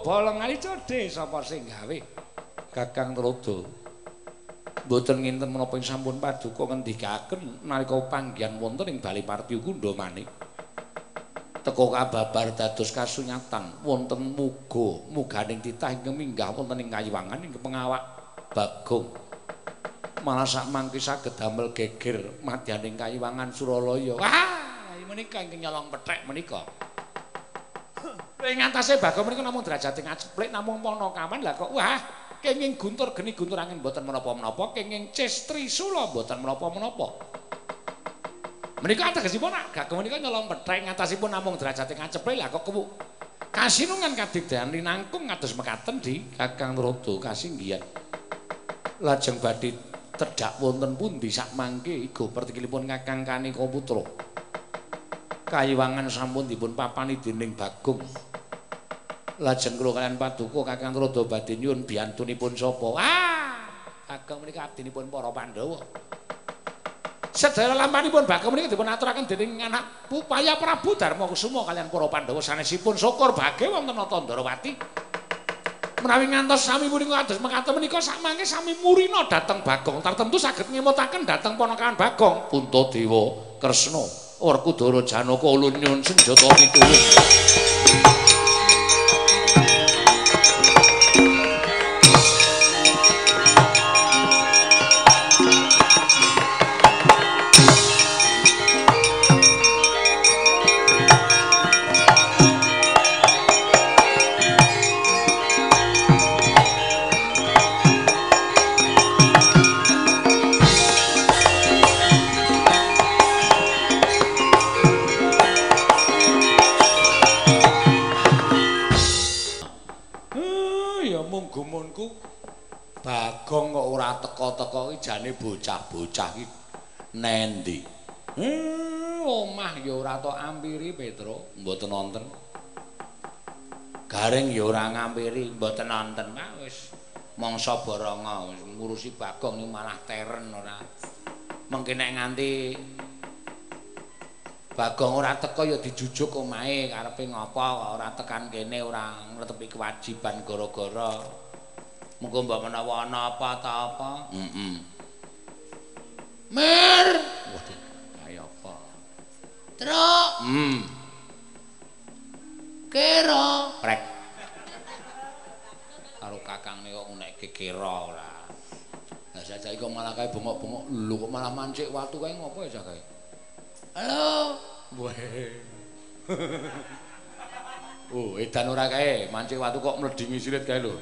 Bolong ali codhe sapa sing gawe Kakang Trodo. Mboten nginten menapa sampun paduka ngendikaken nalika panggihan wonten ing Bali Parti manik. Teko kababar dados kasunyatan wonten muga muganing titah ingkang minggah wonten ing kayiwangan ing pengawak Bagong. Malah sak mangke saged damel geger madyaning kayiwangan Suralaya. Wah, menika ingkang nyolong pethek menika. Ing antase Bagong menika namung derajat ngaceplek namung pono kaman lah kok wah kenging guntur geni guntur angin mboten menapa-menapa kenging cestri sula mboten menapa-menapa. Menika ategesipun gagem menika nyolong petrek ngatasipun namung derajate ngaceple lah kok kewu. Kasinungan kadidhan linangkung ngados mekaten di Kakang Rodo kasinggihan lajeng badhe tedhak wonten pundi sak mangke igo pertikilipun Kakang Kanika putra kayiwangan sampun dipun papani dening Bagong lajeng kula kalian paduka Kakang Rada badhe nyuwun biyantunipun sapa? Ah, Kakang menika abdinipun para Pandhawa. Sedaya lampanipun Bagong menika dipun aturaken dening anak Pupaya Prabu Darma Kusuma kalian para Pandhawa sanesipun syukur bage wonten Tandrawati. Menawi ngantos sami punika kados mekaten menika sakmangke sami murina dhateng Bagong tartemtu saged ngemutaken dhateng ponakan Bagong Puntadewa Kresna Werkudara Janaka ulun nyuwun senjata pitulung. Jane bocah-bocah iki nendi? Hmm, omah ya ora tok ampiri Petro, mboten wonten. Garing ya ora ngampiri, mboten wonten. Pak wis mangsa boronga wis ngurusi Bagong niku malah teren ora. Mengki nek nganti Bagong ora teko ya dijujuk omahe karepe ngopo ora tekan kene ora ngletepi kewajiban gara-gara Muga mbok menawa ana apa ta apa? Heeh. Mm -mm. Mer. Waduh, kaya apa? Truk. Hmm. Kira. Prek. Karo kakang nek kok unekke kira ora. Lah saiki kok malah kae bengok-bengok lho kok malah mancik watu kae ngopo ya kae? Halo. Weh. oh, edan ora kae, mancik watu kok mledingi silit kae lho.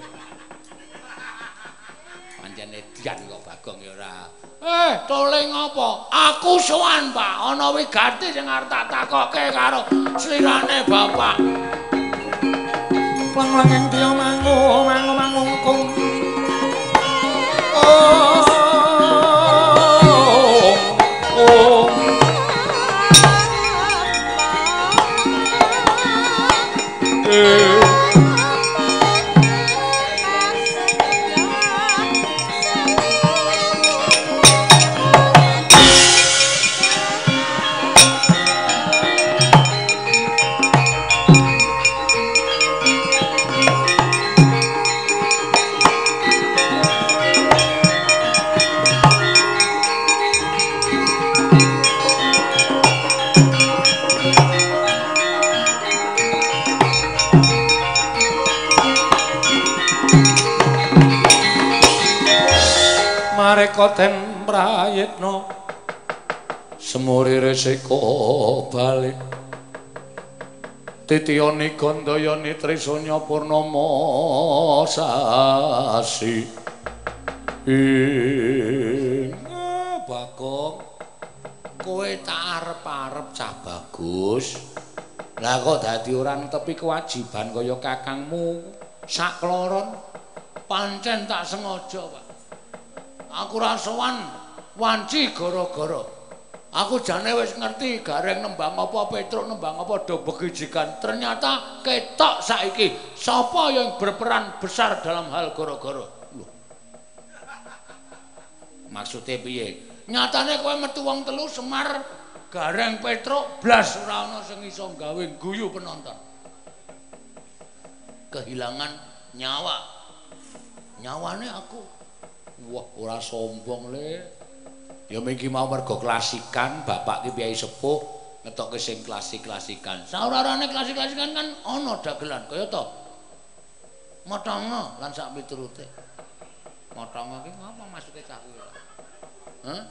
pancen edi bian kok Bagong ya ora. Eh, toling apa? Aku sowan, Pak. Ana wigati sing arep tak takokke karo slirane bapak. Lang-langing tiya mangu, mangu mangungkung. Oh. Resiko bali titiyani gandayani trisanya purnama sasi. Ing bagong. Kowe tak arep-arep cah bagus. Lah kok dadi orang tepi kewajiban kaya kakangmu? Sak kloron. Pancen tak sengaja Pak. Aku rasawan wanci gara-gara aku jane wis ngerti gareng nembang apa Petruk nembang apa do begijikan. Ternyata ketok saiki sapa yang berperan besar dalam hal gara-gara? Maksudnya piye? Nyatane kowe metu wong telu Semar gareng Petruk blas ora ana sing iso gawe guyu penonton. Kehilangan nyawa. Nyawane aku. Wah, ora sombong le. Ya mengki mau mergo klasikan, bapak ki piyai sepuh ngetokke sing klasik-klasikan. Saurarane klasik-klasikan kan ana dagelan kaya to. Motongo lan sak piturute. Motongo ki ngapa masuke cah kuwi? Hah?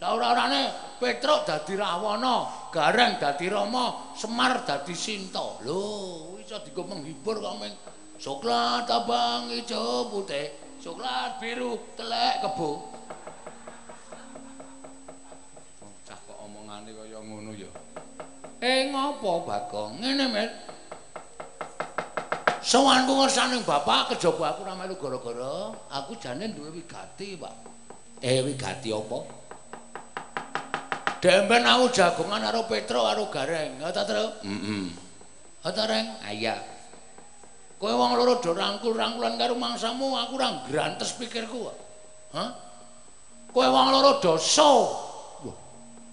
Saurarane Petruk dadi Rawana, Gareng dadi Rama, Semar dadi Sinta. Lho, iso dienggo menghibur kok meng coklat abang ijo putih. coklat biru telek kebo kok omongane kaya ngono ya eh ngopo bagong ngene met Sawanku ngersane bapak kejaba aku ora melu gara-gara aku jane duwe wigati, Pak. Eh wigati apa? Demben aku jagongan karo Petro karo Gareng, ya ta, Tru? Heeh. Reng? Ah iya. Kowe wong loro do rangkul-rangkulan karo mangsamu, aku ora grantes pikirku. Hah? Kowe wong loro do so. Wah,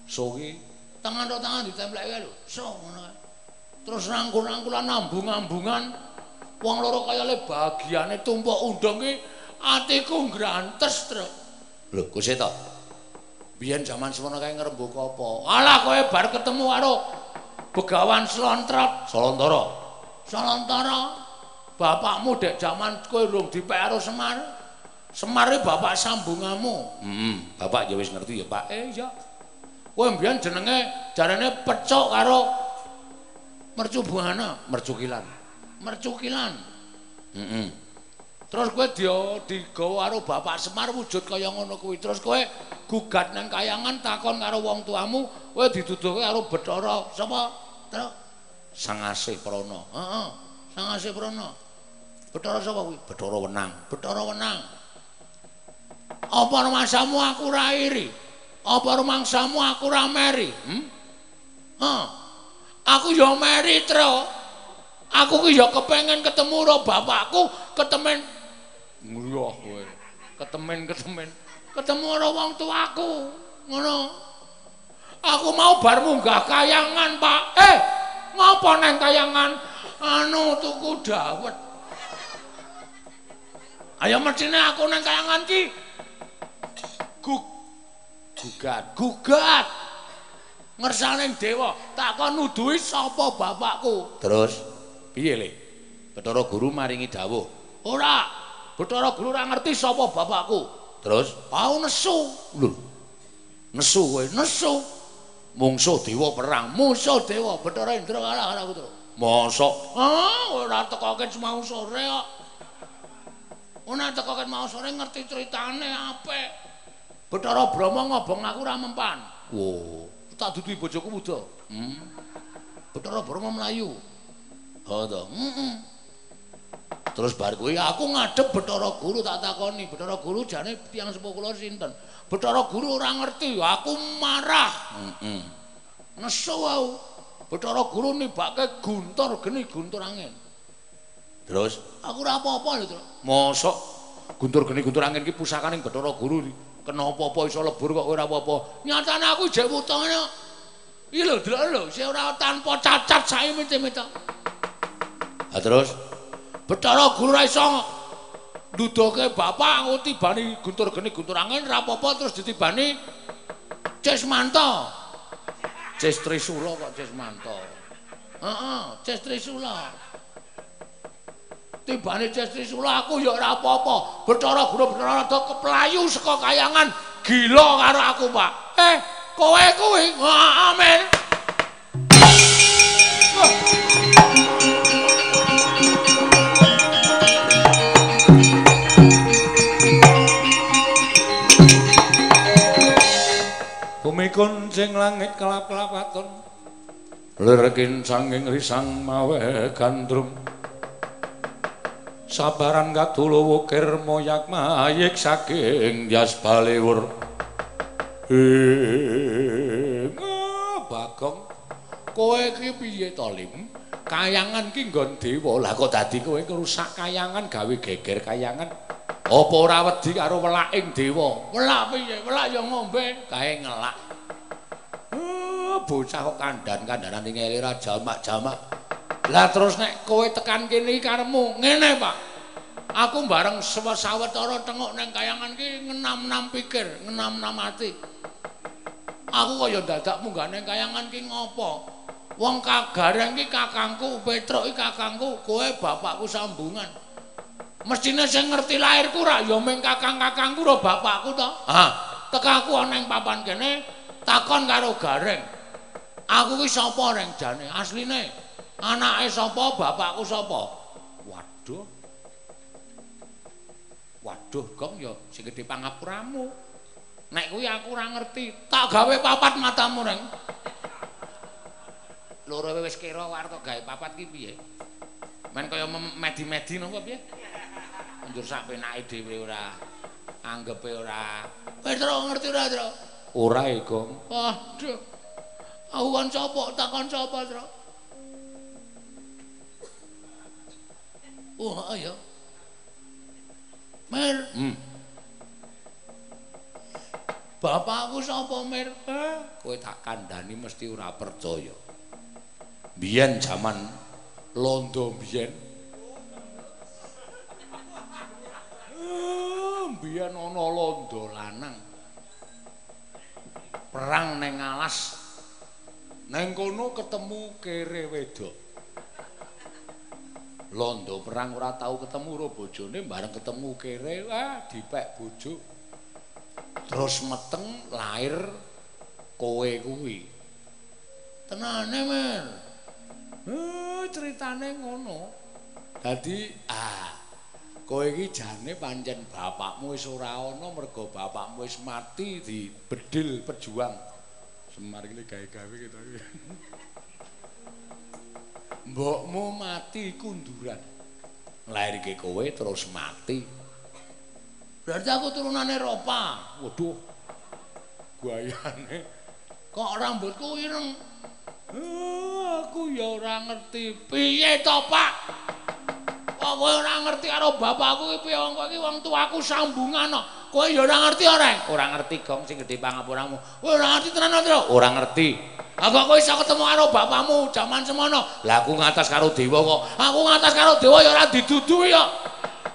so ki tangan do tangan ditempleki lho. So ngono kae. Terus rangkul-rangkulan ambung-ambungan. Wong loro kaya le bagiane tumpuk undang ki atiku grantes, Tru. Lho, kuse to. Biyen jaman semono kae ngrembug apa? Alah kowe bar ketemu karo Begawan Slontrot, Salontara. Salontara. bapakmu dek jaman kowe urung dipek karo Semar. Semar bapak sambungamu. Heeh, mm bapak ya wis ngerti ya, Pak. Eh, iya. Kowe mbiyen jenenge jarane pecok karo Mercu Buana, Mercukilan. Mercukilan. Heeh. Mm Terus kowe dia digawa karo bapak Semar wujud kaya ngono kuwi. Terus kowe gugat nang kayangan takon karo wong tuamu, kowe dituduhke karo Bathara sapa? Terus Sangase Prana. Heeh. Sangase Prana. Bathara sapa kuwi? Bathara Wenang. Bathara Wenang. Apa rumangsamu aku ora iri? Apa rumangsamu aku ora meri? Hm? Hah. Aku ya meri, Tro. Aku ki ya kepengin ketemu karo bapakku, ketemen ngriyoh kowe. Ketemen-ketemen ketemu karo wong tuaku. Ngono. Aku mau bar munggah kayangan, Pak. Eh, ngapa neng kayangan? Anu tuku dawet. Ayo mestine aku nang kayangan ki. Gug gugat, gugat. Ngersane dewa, tak kon nuduhi sapa bapakku. Terus piye le? Bathara Guru maringi dawuh. Ora. Bathara Guru ora ngerti sapa bapakku. Terus mau nesu. Lho. Nesu kowe, nesu. Mungsuh dewa perang, musuh dewa Bathara Indra kalah karo aku terus. Mosok? Ah, ora tekoke semau sore kok. Ana teko ket mau sore ngerti critane apik. Bathara Brahma ngobong aku ra mempan. Wo, tak dudu bojoku muda. Hmm. Bathara Brahma mlayu. Ha to. Heeh. Terus bar kuwi aku ngadep Bathara Guru tak takoni, Bathara Guru jane tiyang sepuh kula sinten? Bathara Guru ora ngerti, aku marah. Heeh. Nesu wau. Bathara Guru nibake guntur geni guntur angin. Terus aku ora apa-apa lho. Mosok guntur geni guntur angin ki pusakaning Bathara Guru kena apa-apa iso lebur kok ora apa-apa. Nyatane aku jek wutone. Iki lho, delok lho, sing ora tanpa cacat sae mete-mete. Ha terus Bathara Guru ra iso ndudoke bapak aku tibani guntur geni guntur angin ora apa-apa terus ditibani Cismanto. Cis Trisula kok Cismanto. Heeh, Cis Trisula. Tibane Cis Trisula aku ya ora apa-apa. Bathara Guru Bathara rada keplayu saka kayangan gila karo aku, Pak. Eh, kowe kuwi amen. Bumi kuncing langit kelap-kelapaton Lirkin sanging risang mawe gandrum Sabaran katulu wukir moyak mayik saking jas baliwur Hing Bagong kowe ki piye to Lim? Kayangan ki nggon dewa. Lah kok dadi kowe ngrusak kayangan gawe geger kayangan? Apa ora wedi karo welaking dewa? Welak piye? Welak ya ngombe, kae ngelak. Bocah kok kandan-kandanan ning elir jamak-jamak. Lah terus nek kowe tekan kene iki karemu, ngene, Pak. Aku bareng sawetara tengok nang kayangan ki ngenam-enam pikir, ngenam-enam ati. Aku kaya dadak munggah nang kayangan ki ngopo? Wong kagareng ki kakangku, Petruk ki kakangku, kowe bapakku sambungan. Mestine sing ngerti lairku ra ya mung kakang-kakangku ro bapakku to. Ha, tekaku ana ing papan kene takon karo Gareng. Aku ki sapa reng jane? Asline anake sapa, bapakku sapa? Waduh. Waduh, Gong ya sing gedhe pangapuramu. Nek kuwi aku ora ngerti, tak gawe papat matamu reng. loro wis kira warta gawe papat ki piye? Men kaya medi-medi napa piye? Njur sak penake dhewe ora anggepe ora. Petro ngerti ora, Tro? Ora, e, Gong. Aduh. Aku kan sapa? Takon sapa, Tro? Oh, ayo. Mer. Hmm. Bapakku sapa, Mer? Kowe tak kandhani mesti ora percaya. biyen jaman londo biyen ah, biyen ana londo lanang perang ning alas ning kono ketemu kere wedok londo perang ora tau ketemu karo bojone bareng ketemu kere wah dipek bojo terus meteng lahir kowe kuwi tenane men Eh, ceritane ngono. Dadi ah kowe iki jane pancen bapakmu wis ora ana mergo bapakmu wis mati di bedil pejuang. Semar iki gawe-gawe gitu. Mbokmu mati kunduran. Lairke kowe terus mati. Berarti aku turunane Ropa. Waduh. Guayane kok rambutku ireng. Uh, aku ya ora ngerti. Piye to, Pak? Kok kowe ora ngerti karo bapakku iki piye wong kowe iki wong tuaku sambungan kok. Kowe ya ora ngerti ora? Ora ngerti, Gong, sing gedhe pangapuramu. Kowe ora ngerti tenan, Tru? Ora ngerti. Apa kowe iso ketemu karo bapakmu jaman semono? Lah aku ngatas karo dewa kok. Aku ngatas karo dewa ya ora diduduhi kok.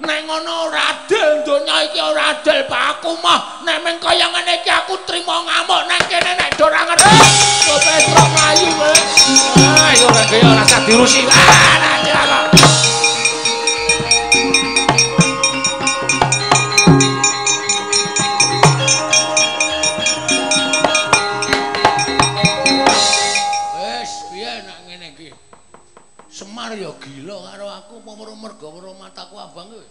Nek ngono ora adil donya iki ora adil Pak aku mah nek meng kaya ngene iki aku trimo ngamuk nang kene nek do ora ngerti. Kok Petro mlayu kowe. Ah yo ora kaya ora sak dirusi. Ah nanti Semar ya gila karo aku apa mergo weruh mataku abang kowe.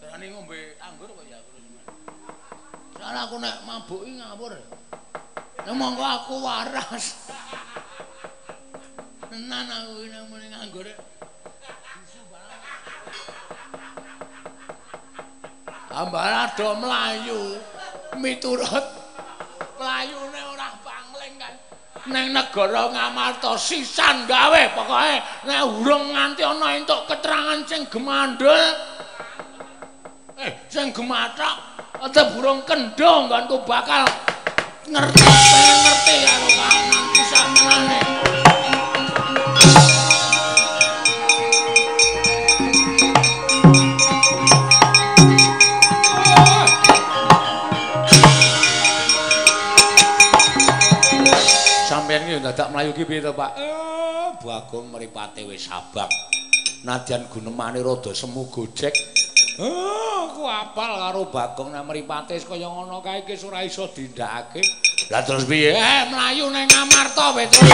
berani ngombe anggur kok ya terus. Soale aku nek mabuk iki ngawur. Nek monggo aku waras. Tenan aku iki nek muni nganggur. Ambara do mlayu miturut kan. Ning negara Ngamarta sisan gawe pokoke nek urung nganti ana entuk keterangan sing gemandul. Eh, sing gemathak ate burung kendho nggonku bakal ngerti ngerti karo kanan pisan dadak mlayu ki piye to, Pak? Eh, Bagong mripate wis sabak. Nadyan gunemane rada semu gojek. Eh, aku apal karo Bagong nek mripate kaya ngono kae iki ora iso dindakake. Lah terus piye? Eh, mlayu ning Ngamarta Petrus.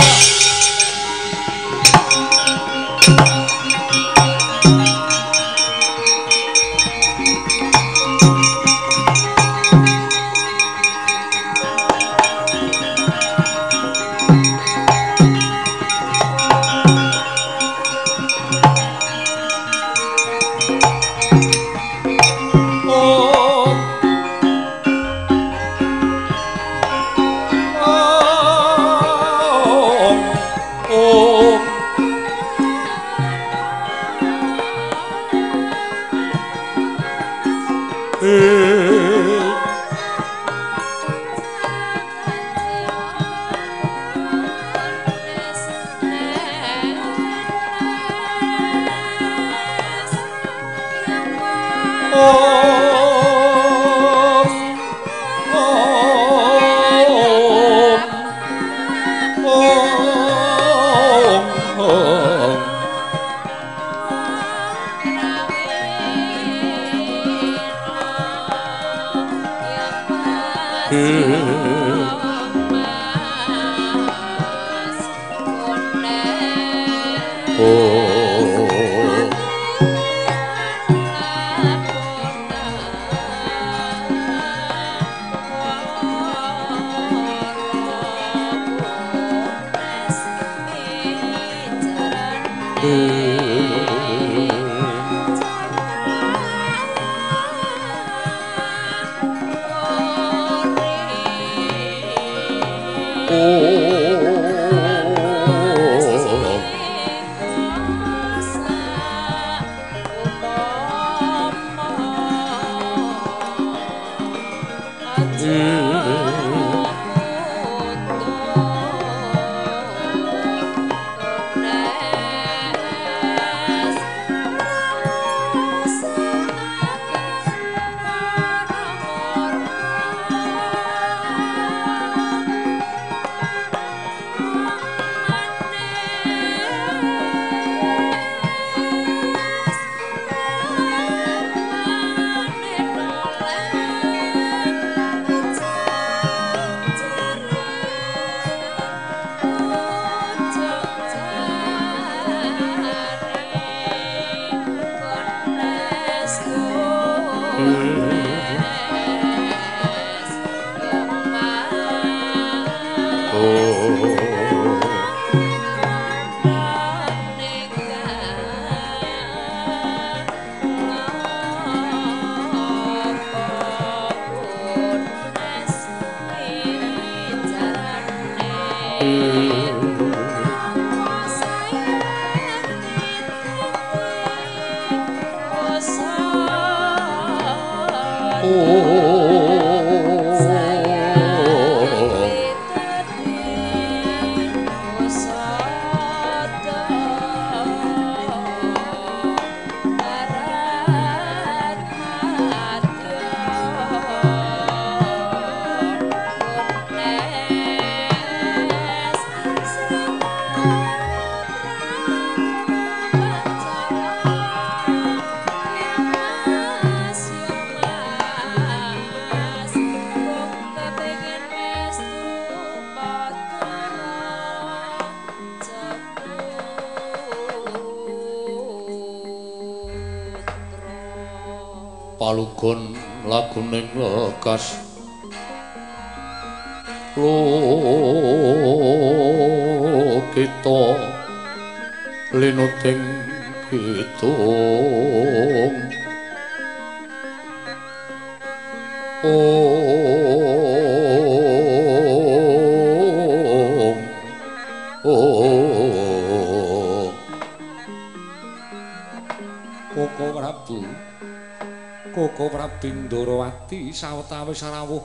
Sawetawis rawuh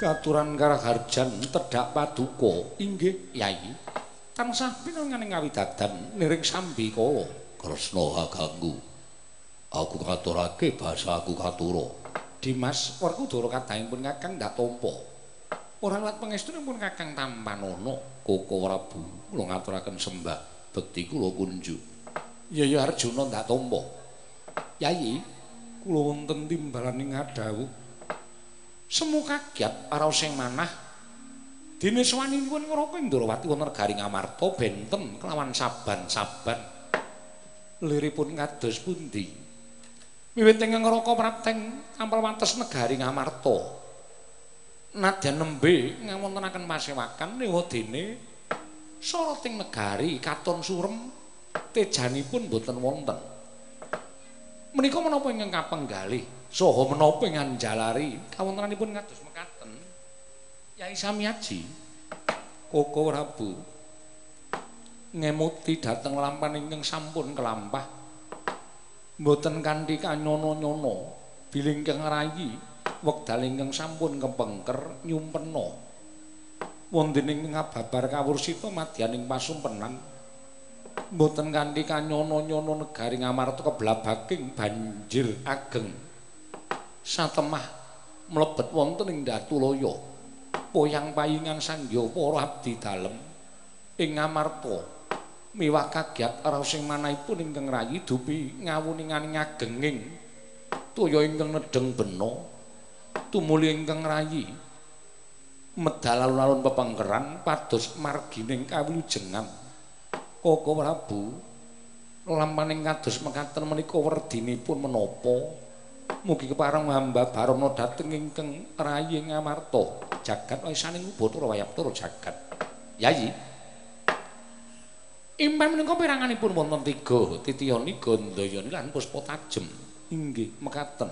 katuran karaharjan tedhak paduka. Inggih. Yai tansah pinanganing ngawidadan niring sambi kala kresna ganggu aku katurake basa aku katura. Dimas Werkudara kadhahipun Kakang ndak tampa. Ora lat pangestunipun Kakang Tampanono. Koko Prabu kula ngaturaken sembah. Bekti kula kunjuk. Yaya Arjuna ndak tampa. Yai timbalaning ngadhawuh semu kagiat araos sing manah. Dene sawaninipun ngroko Indrawati wonten garing Amarta benten kelawan saban-saban. Liripun kados pundi? Wiwit ing ngroko prapteng ampel wates negari Ngamarta. Nadyan nembe ngawontenaken pasewakan newa dene soroting negari katon surem tejanipun boten wonten. Menika menapa ingkang kapenggalih saha menapa ingkang jalari kawontenanipun kados mekaten. Yai Samiaji Koko Prabu ngemuti dhateng lampan ingkang sampun kelampah mboten kanthi kanyono-nyono biling kang rayi wekdal ingkang sampun kepengker nyumpena wonten ing ngababar kawursita madyaning pasumpenan mboten kanthi kanyono-nyono negari ngamarta keblabaking banjir ageng satemah mlebet wonten ing Datulaya poyang payingan sangya para abdi dalem. Ing ngamarta miwah kagiat raos sing manahipun ingkang rayi dupi ngawuninganing agenging toya ingkang nedeng bena tumuli ingkang rayi. Medal alun-alun pepengkeran pados margining kawilujengan Koko Prabu lampaning kados mekaten menika werdinipun menapa mugi kepareng hamba barana dhateng ingkang rayi ngamarta jagat wisaning bathara wayaptara jagat yayi Impen menika piranganipun wonten tiga, Titiyani, Gandayani lan Puspa Tajem. Inggih, mekaten.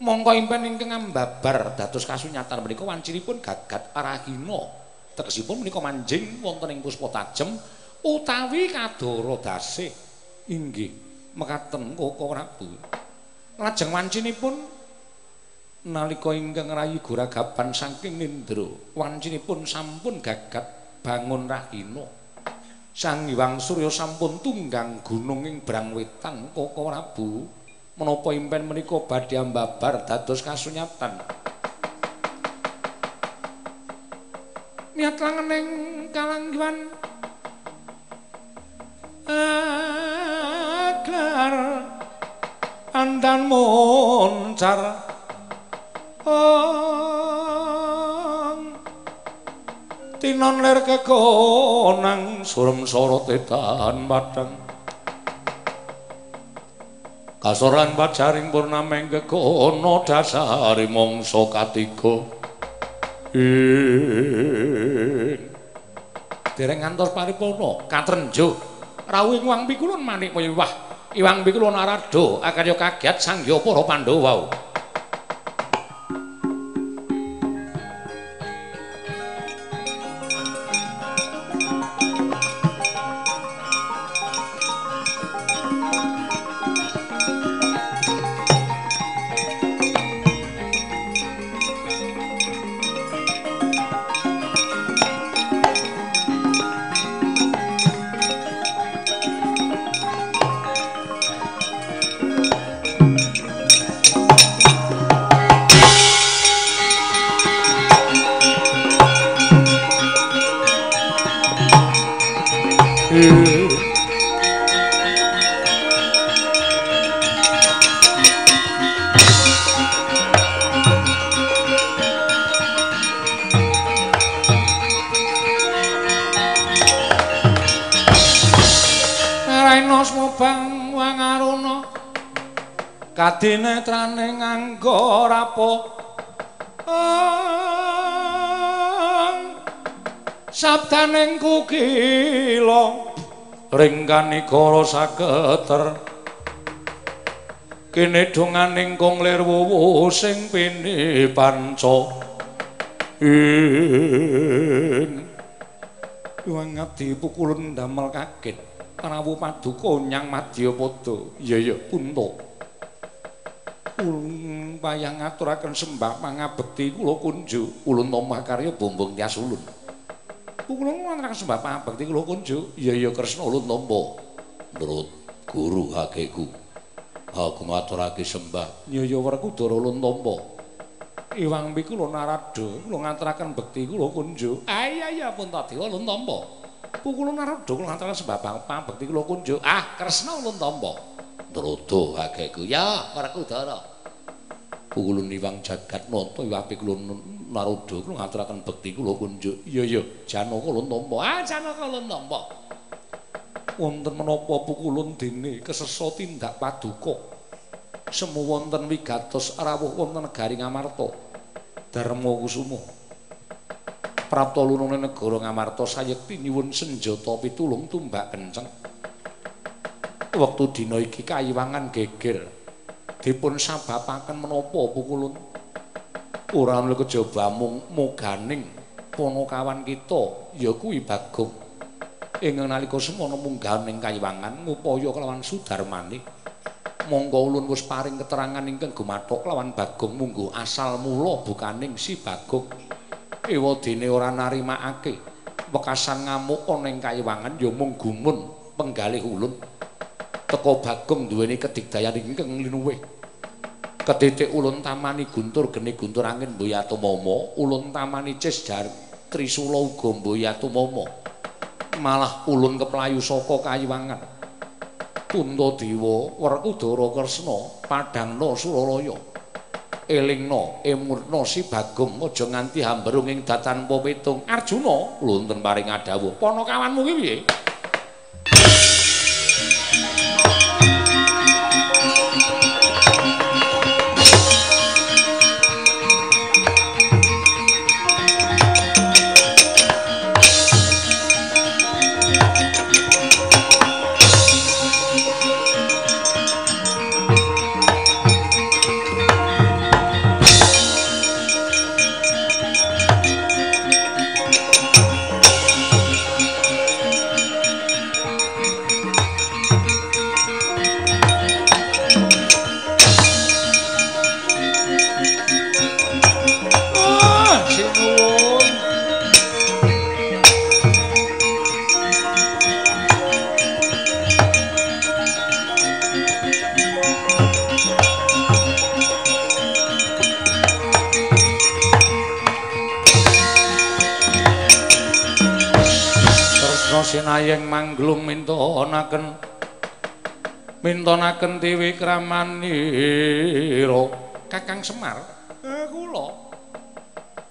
Mongko impen ingkang ambabar dados kasunyatan menika wanciripun gagat Arahina. Tegesipun menika manjing wonten ing Puspa Tajem utawi Kadara Dasih. Inggih, mekaten Koko Prabu. Lajeng wancinipun nalika ingkang rayi guragaban saking Nindra, wancinipun sampun gagat bangun Rahina. Sang Hyang Surya sampun tunggang gunung ing Brangwetan Koko Prabu menapa impen menika badhe ambabar dados kasunyatan Niat langening kalanggiwan agar andan moncar. Oh tinon ler kekonang surem sorot etan padang kasoran bacaring purnameng kekono dasari mongso katiga. Ing dereng ngantos paripurna katrenjo rawuh wang pikulun manik wah iwang pikulun arado akarya kagiat sangya para pandhawa nganggo rapo sabdaning kukila ringkani kala saketer kene donganing kong lir wuwu sing pini panca. Ing wangat dipukulun damel kaget prawu paduka nyang madyapada iya iya punta wayang ngaturaken sembah pangabekti kula kunjuk ulun omah karya bombong tias ulun kula ngaturaken sembah pangabekti kula kunjuk iya iya kresna ulun tampa menurut guru hakeku aku ngaturake sembah nyaya werkudara ulun tampa iwang mbi kula narada kula ngaturaken bekti kula kunjuk. Ah iya iya pun tadi ulun tampa kula narada kula ngaturaken sembah pangabekti kula kunjuk. Ah kresna ulun tampa Drodo hakeku ya werkudara kulun iwang jagat nata iwape kula naroda kula ngaturaken bekti kula kunjuk. Iya iya. Janaka kula tampa ah janaka kula tampa wonten menapa pukulun dene kesesa tindak paduka. Semu wonten wigatos rawuh wonten negari Ngamarta. Darma Kusuma. Prapta lunune negara Ngamarta sayekti nyuwun senjata pitulung tumbak kenceng wektu dina iki kayiwangan geger dipun sababaken menapa pukulun ora ana kejaba mung muganing ponokawan kita ya kuwi Bagong. Ing nalika semana mungganing kayiwangan ngupaya kelawan Sudarmane monggo ulun wis paring keterangan ingkang gumathok kelawan Bagong munggo asal mula bukaning si Bagong. Ewadene ora narimakake wekasan ngamuk ana ing kayiwangan ya mung gumun penggalih ulun teko Bagong duweni kedigdayan ingkang linuwih. Ketitik ulun tamani guntur geni guntur angin Mboyatu Momo, ulun tamani Cisdar Trisula uga Mboyatu Momo. Malah ulun keplayu saka Kayiwangan. Puntadewa Werkudara Kresna padhangna Suralaya. Elingna emurna si Bagong aja nganti hambrung ing datan petung. Arjuna, lunten paring adawuh. Panakawanmu ki piye? Mintonaken dewi kramanira kakang semar? Eh kula.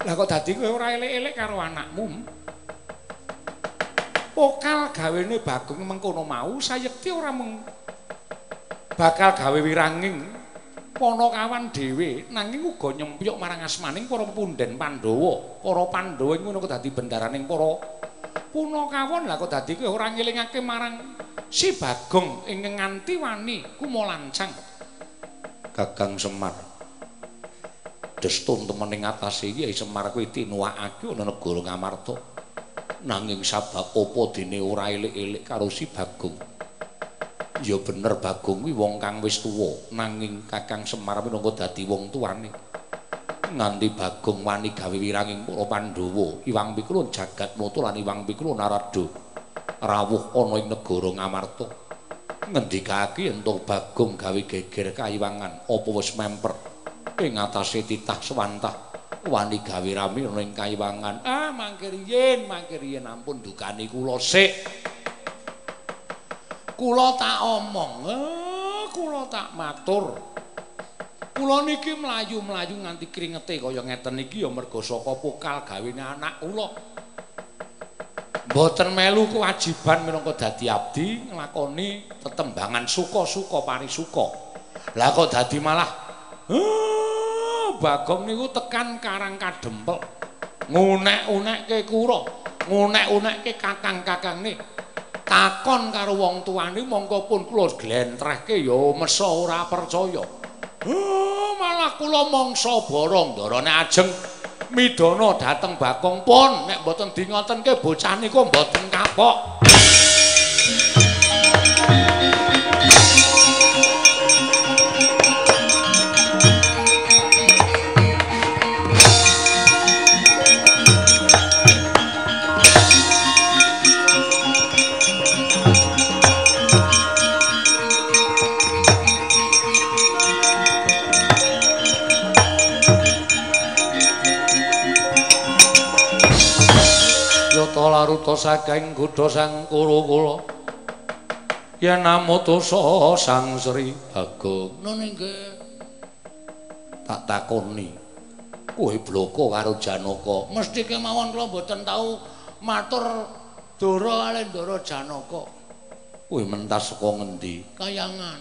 Lah kok dadi kowe ora elek-elek karo anakmu? Pokal gawene bagong mengkono mau sayekti ora meng bakal gawe wiranging. Ponokawan dhewe nanging uga nyempyuk marang asmaning para punden Pandhawa. Para Pandhawa ngono kok dadi bendaraning para punakawan lha kok dadi kowe ora ngelingake marang si Bagong ing nganti wani kumolancang Gagang Semar. Destun temen ing atase iki Semar kuwi tinuwakake ana negara Ngamarta. Nanging sabab apa dene ora elik-elik karo si Bagong. Ya bener Bagong kuwi wong kang wis tuwa nanging Kakang Semar minangka dadi wong tuane. Nganti Bagong wani gawe wiranging para Pandhawa Iwang Pikulun jagat nata lan Iwang Pikulun narada rawuh ana ing negara Ngamarta. Ngendikake ento Bagong gawe geger kayiwangan apa wis memper? Ing atase titah swantah wani gawe rame ana ing kayiwangan. Ah mangkir yen mangkir yen ampun dukani kula sik. Kula tak omong. Eh kula tak matur. Kula niki mlayu-mlayu nganti kringete kaya ngeten iki ya mergo saka pokal gawene anak kula. Mboten melu kewajiban minangka dadi abdi nglakoni tetembangan suka-suka parisuka. Lah kok dadi malah uh, Bagong niku tekan Karang Kadempel. Ngunek-unekke kura, ngunek-unekke kakang-kakangne. Takon karo wong tuane mongko pun kula glentrehke ya mesa ora percaya. Uh, malah kula mangsa barang-darane ajeng midana dhateng Bagong pun nek mboten di ngotenke bocah niku mboten kapok. Laruta saking kutha sang kula yen namutusa sang Sri Bagong nggih tak takoni. Kowe bloko karo Janaka. Mesti kemawon kula mboten tau matur Dara kali Dara Janaka. Kowe mentas saka ngendi? Kayangan.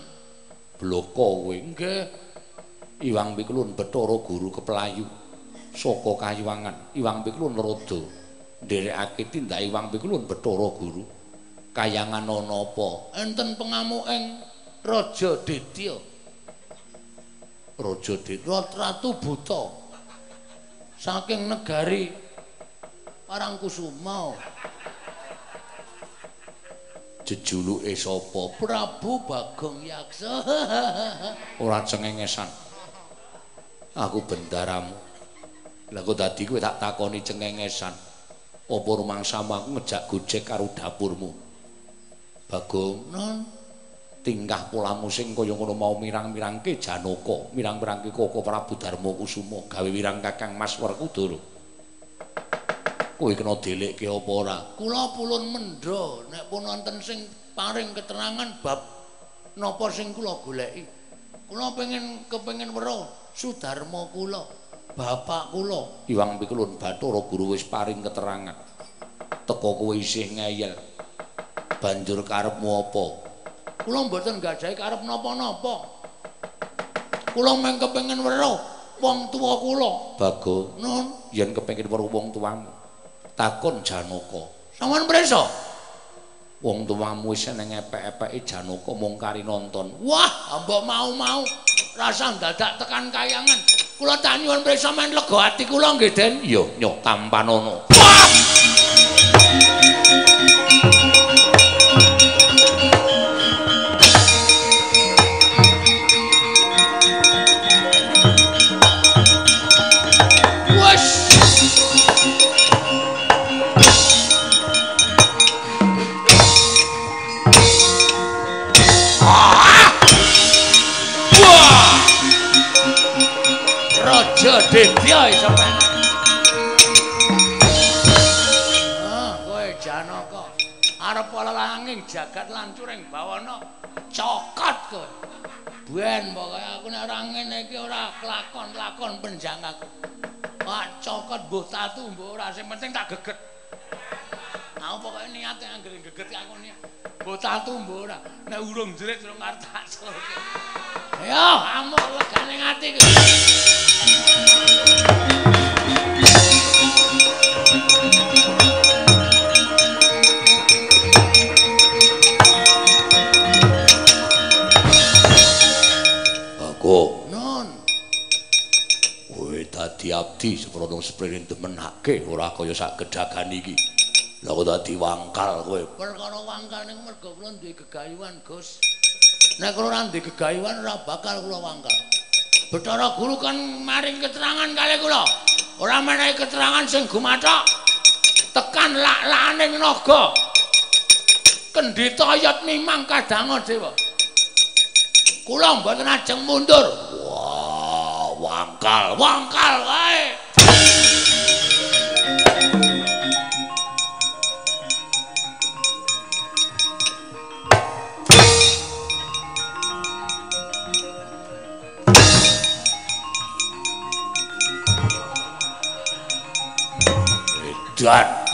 Bloko kowe. Nggih. Iwang Pikulun Bathara Guru Keplayu. Saka Kayuwangan Iwang Pikulun Rada nderekake tindak Iwang Pikulun Bathara Guru. Kayangan ana apa? Enten pengamuking Raja Ditya. Raja Ditya Ratu Buta. Saking negari Parangkusuma. Jejuluke sapa? Prabu Bagong Yaksa. Ora cengengesan. Aku bendaramu. Lah kok dadi kowe tak takoni cengengesan. Apa rumangsamu aku ngejak gojek karo dapurmu? Bagong non. Tingkah polamu sing kaya ngono mau mirang-mirangke janaka. Mirang-mirangke koko prabu darma kusuma. Gawe wirang kakang mas werkudara. Kowe kena delekke apa ora? Kula pulun mendho nek pun wonten sing paring keterangan bab napa sing kula goleki. Kula pengen kepengin weruh sudarma kula bapak kula. Iwang Pikulun Bathara Guru wis paring keterangan. Teko kowe isih ngeyel. Banjur karepmu apa? Kula mboten gadhahi karep napa-napa. Kula mung kepengin weruh wong tuwa kula. Bago nun yen kepengin weruh wong tuamu takon janaka. Sampean preso? Wong tuamu wis nang epek-epeke janaka mung kari nonton. Wah mbok mau-mau rasa dadak tekan kayangan. Kula tak nyuwun prisa men lega ati kula nggih Den iya nyoh tampan ono Dedya iso penak. Ah, kowe Janaka. Arep langing jagat lancuring bawana cokot kowe. Ben pokoke aku nek ora ngene iki ora kelakon-lakon penjang aku. Pak cokot mbuh tatu mbuh ora sing penting tak geget. Aku pokoke niate anggere geget aku niat. Mbuh tatu mbuh ora. Nek urung jerit urung arep tak sulke. Ayo, amuk legane ati kowe. Aku. Non kowe dadi abdi seprono spririn demenake ora kaya sak gedagan iki. Lha kok dadi wangkal kowe? Perkara wangkal ning mergo kula duwe gegayuhan Gus nek kula ora duwe gegayuhan ora bakal kula wangkal Bathara Guru kan maring keterangan kali kula. Ora menehi keterangan sing gumathok. Tekan lak-lakane naga. Kendhita ayat mimang kadang dewa. Kula mboten ajeng mundur. Wah, wangkal, wangkal wae.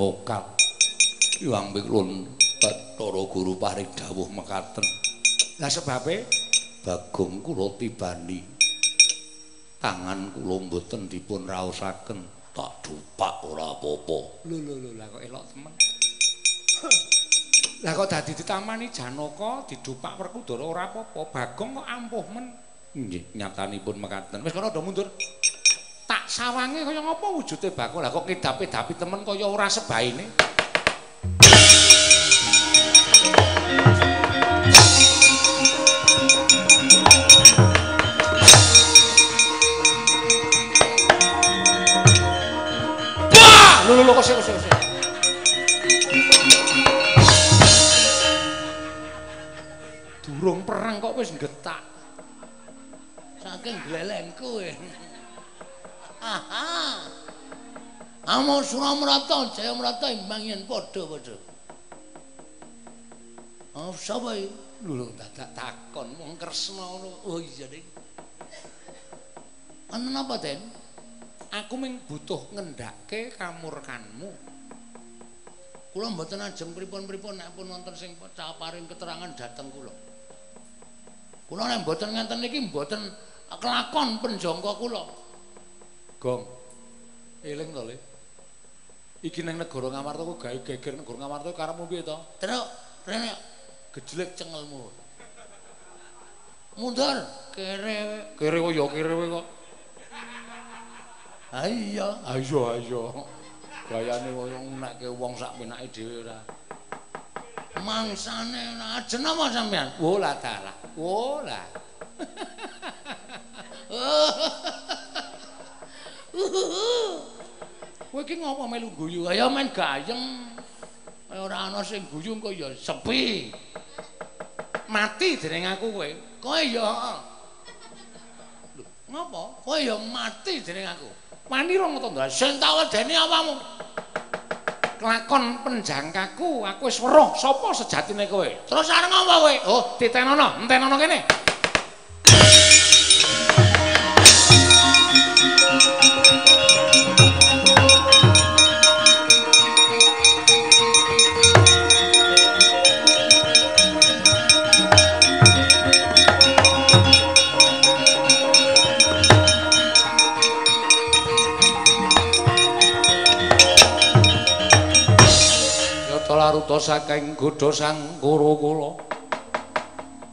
Edan. prambe kulon Bathara Guru paring dawuh mekaten. Lah sebabe Bagong kula tibani. Tangan kula mboten dipun raosaken tak dupak ora apa-apa. Lho lho lho lah kok elok temen. Lah kok dadi ditamani Janaka didupak Werkudara ora apa-apa. Bagong kok ampuh men. Nggih, nyatanipun mekaten. Wis kono do mundur. Tak sawange kaya ngapa wujude Bagong? Lah kok ngedap-edapi temen kaya ora sebaine. Lho lho lho kok sik. Durung perang kok wis getak. saking glelengku e. Aha. Amo Suramrata, Jayamrata imbang yen padha-padha. Oh, sapa iki? Lho lho dadak takon wong Kresna ngono. Oh iya, Dik. Ana napa, Den? Aku ming butuh ngendhake kamurkanmu. Kula mboten ajeng pripun-pripun nek pun wonten sing paring keterangan dhateng kula. Kula nek mboten ngenten niki mboten kelakon penjangka kula. Gong. Eling to, Le. Iki nang negara Ngamarta kok gawe geger negara Ngamarta karepmu piye to? Terus rene gejlek cengelmu. Mundur kere. Kere kok ya kere kok. Ha iya. Ayo ayo. Gayane koyo ngunekke wong sak penake dhewe ora. Mangsane ajen apa sampean? Wo lah dalah. Wo lah. Kowe iki ngopo melu guyu? Kaya men gayeng. Kaya ora ana sing guyu kok ya sepi. Mati dening aku kowe. Kowe ya heeh. Ngapa? Kowe ya mati dening aku. Wani rong to, Ndra? Sing tak wedeni apamu? Kelakon penjangkaku, aku wis weruh sapa sejatine kowe. Terus areng apa kowe? Oh, ditenono, entenono kene. Yata laruta saking godha sang kuro kula.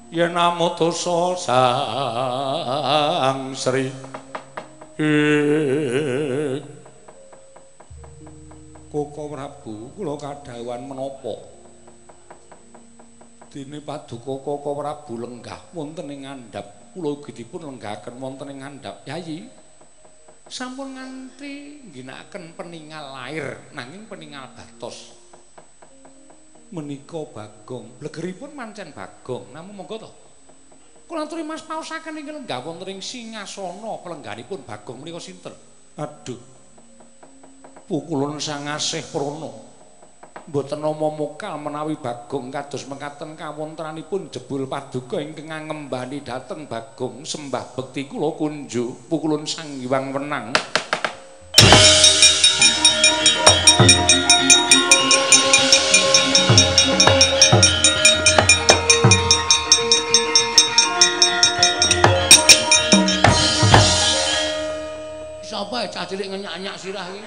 Yen namutosa sang Sri Koko Prabu kula kadhawuhan menapa? Dene paduka Koko Prabu lenggah wonten ing ngandhap. Kula ugi dipun lenggahaken wonten ing ngandhap. Yayi, sampun nganti ngginakaken peningal lair nanging peningal batos. Menika Bagong, blegeripun mancen Bagong, namung monggo to. Kula aturi Mas paosaken ing lenggah wonten ing singasana pelengganipun Bagong menika sinten? Aduh. Pukulun sang asih prana. Mboten nama mokal menawi Bagong kados mekaten kawontranipun jebul paduka ingkang ngembani dhateng Bagong sembah bekti kula kunjuk pukulun sang Hyang Wenang. Sapa ya cilik ngenyak-nyak sirah iki?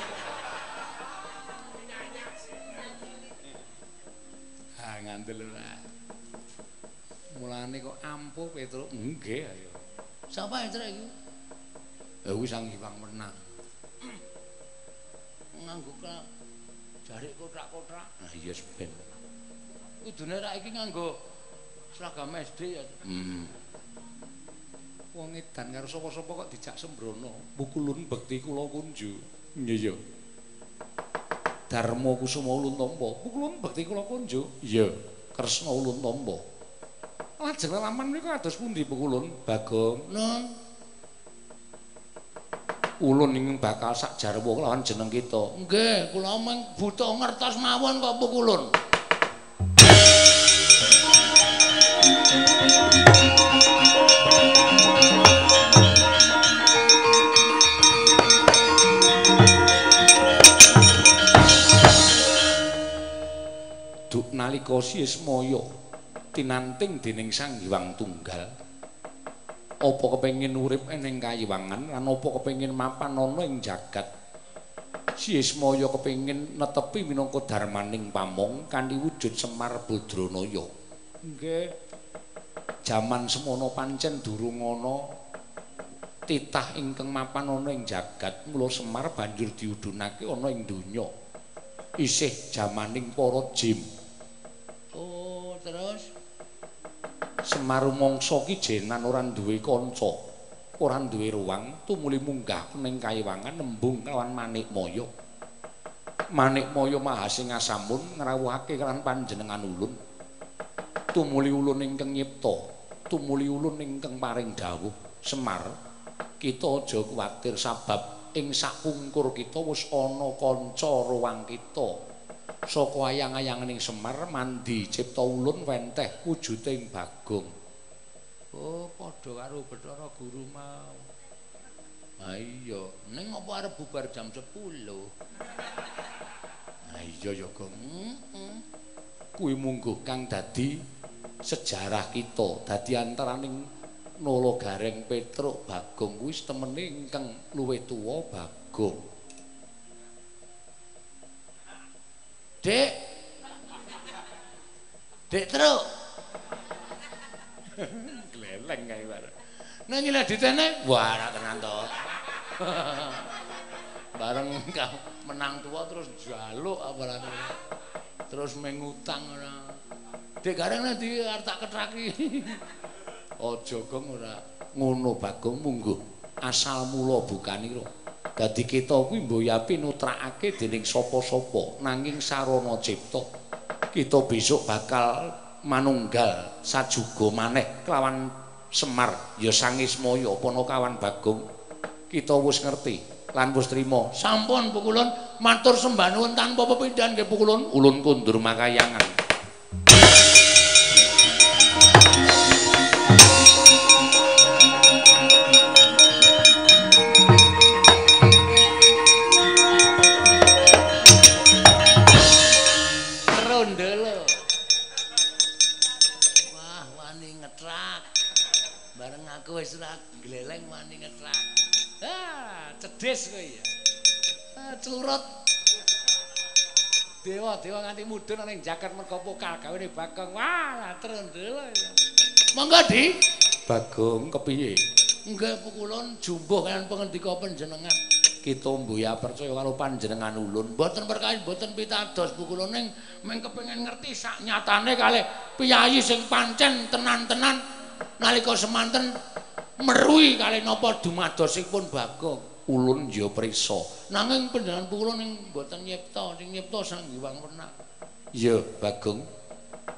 Ha ngandel ora. Mulane kok ampuh Petruk. Nggih ayo. Sapa ya trek iki? Ya kuwi sang Hyang Wenang. Nganggo jarik kotak-kotak. Nah iya ben. Kudune rak iki nganggo seragam SD ya. Hmm. Wong edan karo sapa-sapa kok dijak sembrono. Pukulun bekti kula kunju. Iya ya. Darma Kusuma Ulun Tampa. Pukulun bekti kula kunju. Iya. Kresna Ulun Tampa. Lajeng laman menika kados pundi pukulun Bagong? Nun, Ulun ing bakal sak jarwa lawan jeneng kita. nggih, kula mung butuh ngertos mawon kok pukulun. Nalika Siesmaya tinanting dening Sang Hyang Tunggal apa kepengin urip ing kayiwangan lan apa kepengin mapan ana ing jagat? Siesmaya kepengin netepi minangka darmaning pamong kanthi wujud Semar Badranaya nggih. Jaman semono pancen durung ana titah ingkang mapan ana ing jagat mula Semar banjur diudhunake ana ing donya. Isih jamaning para jim terus. Semar mangsa ki jenan ora duwe kanca ora duwe ruang tumuli munggah ning kayiwangan nembung kelawan Manikmaya Manikmaya Mahasing Asamun ngrawuhake kelawan panjenengan ulun. Tumuli ulun ingkang nyipta tumuli ulun ingkang paring dawuh Semar kita aja kuwatir sabab ing sakungkur kita wis ana kanca ruang kita saka ayang-ayanganing Semar mandi cipta ulun wenteh wujuding Bagong. Oh padha karo Bathara Guru mau. Ha iya ning apa arep bubar jam 10 ha iya ya Gong. Kuwi mungguh kang dadi sejarah kita dadi antaraning Nolo Gareng Petruk Bagong. Kuwi temene ingkang luwih tuwa Bagong. Dek. Dek Truk. Gleleng kae bareng. Nah nyileh ditene, wah ra tenan to. Bareng menang tua terus jaluk apa Terus mengutang ora. Dek gareng nanti artak ketraki. aja gong ora ngono bagong mungguh asal mula bukanira dadi kita kuwi mboyapi nutrakake dening sapa-sapa nanging sarana cipta kita besok bakal manunggal sajuga maneh kelawan Semar. Ya Sangismaya apa kawan Bagong? Kita wis ngerti lan wis trima. Sampun pukulun matur sembah nuwun tanpa pepindhan nggih pukulun. Ulun kundur makayangan wis ra gleleng wani ngetrak. Ah, cedhis kowe ya. Ah, curut. Dewa, dewa nganti mudhun ning jaket mergo pokal gawene Bagong. Wah, trondol ya. Monggo, Di. Bagong kepiye? Nggih, pukulun jumbuh kan pengendika panjenengan. Kita mbuya percaya karo panjenengan ulun. Mboten perkawis, mboten pitados pukulun ning meng kepengin ngerti sak nyatane kalih piyayi sing pancen tenan-tenan nalika semanten merui kali napa dumadosipun Bagong. Ulun ya prisa. Nanging panjenengan kula ning mboten nyipta, sing nyipta Sang Hyang Wenak. Ya, Bagong.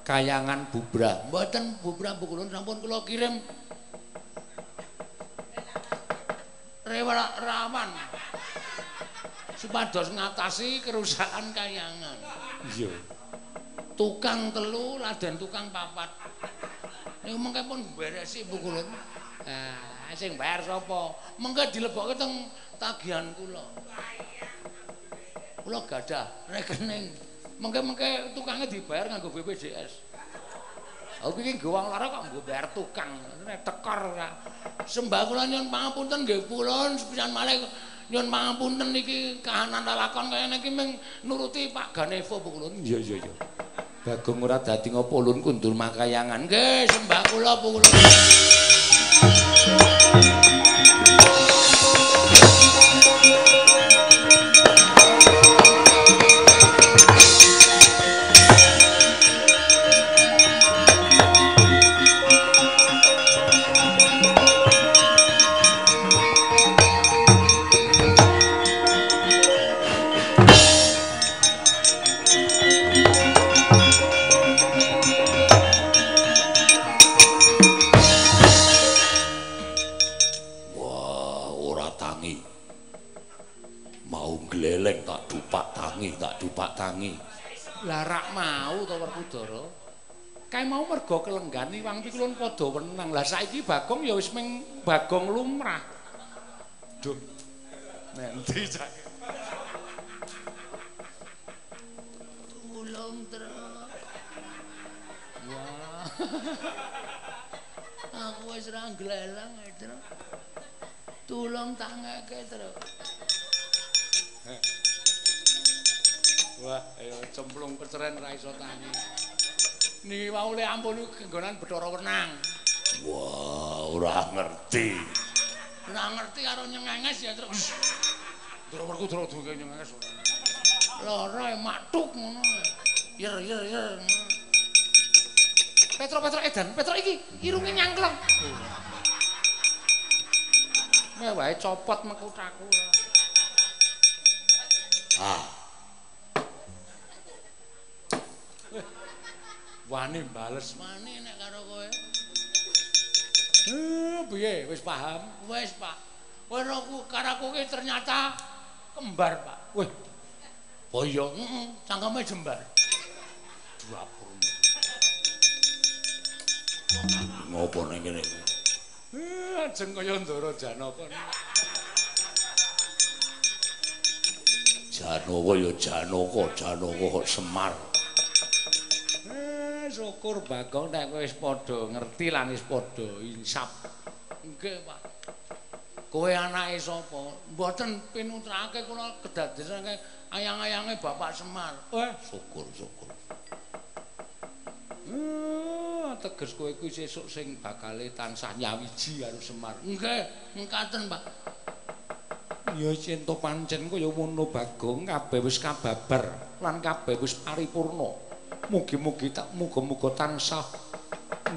Kayangan bubrah. Mboten bubrah kula sampun kula kirim. Rewala rawan. Supados ngatasi kerusakan kayangan. Iya. Tukang telu, laden tukang papat. Niku mengke pun beresi Bu kula. Ah, sing bayar sapa? Mengke dilebokke teng tagihan kula. Kula gadah rekening. Mengke-mengke tukangnya dibayar nganggo BPJS. Aku iki gowang lara kok nggo bayar tukang. Nek tekor ora. Sembah kula nyuwun pangapunten nggih pulon sepisan malih nyuwun pangapunten iki kahanan lakon kaya niki ming nuruti Pak Ganevo pulun. Iya iya iya. Bagong ora dadi ngopo ulun kundur makayangan. Nggih, sembah kula pulun. Iwang Padha wenang. Lah saiki Bagong ya wis ming Bagong lumrah. Duh. Nanti cak. Tulung terus. Aku wis ra glelang, Tru. Tulung tangeke, Tru. Wah, ayo cemplung keceren ra iso tangi. Niki wau le ampun genggonan Bathara Wenang. Wah, ora ngerti. Ora ngerti karo nyengenges ya, Tru. Dura werku dura duwe nyengenges ora. Lara e matuk ngono. Yer yer yer. Petro Petro Edan, Petro iki irunge nyangkleng. Wah, wae copot mekutaku. Ah, Wani bales. Mane nek karo kowe. Eh, piye? Wis paham? Wis, Pak. Kowe aku karo aku ki ternyata kembar, Pak. Wih, oh iya. Heeh, cangkeme jembar. Dapur. Ngopo nang kene? eh, ajeng kaya Ndara Janaka. Janaka ya Janaka, Janaka Semar. Eh, syukur Bagong nek kowe wis padha ngerti lan wis padha insap. Nggih, Pak. Kowe anake sapa? Mboten pinutrake kula kedadesake ayang-ayange Bapak Semar. Wah, Syukur, syukur. eh, teges kowe kuwi sesuk sing bakale tansah nyawiji karo Semar. Nggih, mengkaten, Pak. Ya cinta pancen kaya ngono Bagong kabeh wis kababar lan kabeh wis paripurna. mugi-mugi tak muga-muga tansah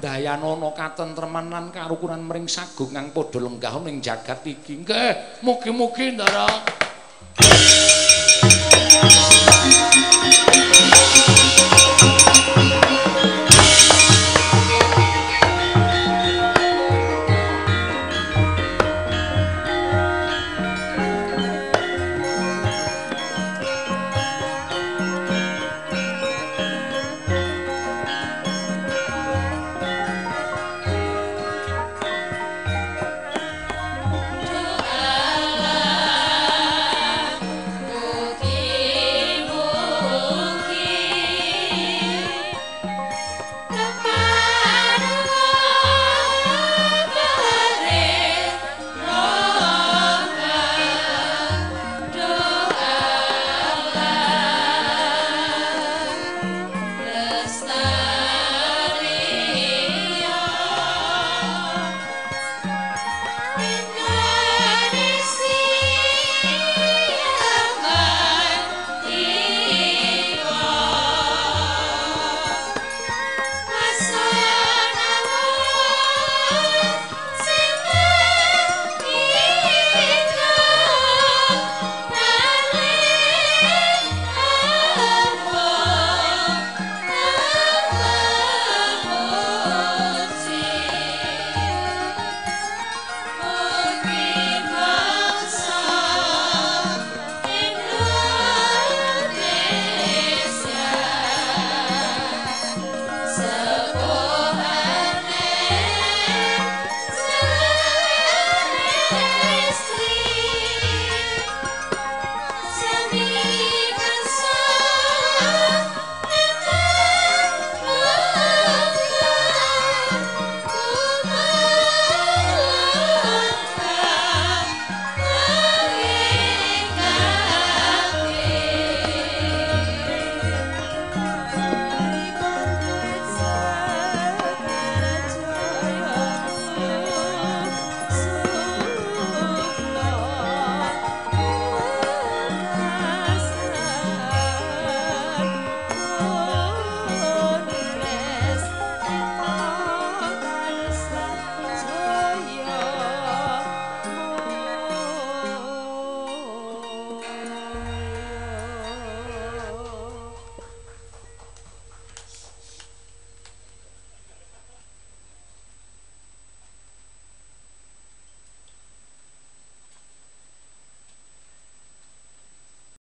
dayanana katentreman lan karukunan mring sagung kang padha lenggah ning jagat iki. Nggih mugi-mugi ndara.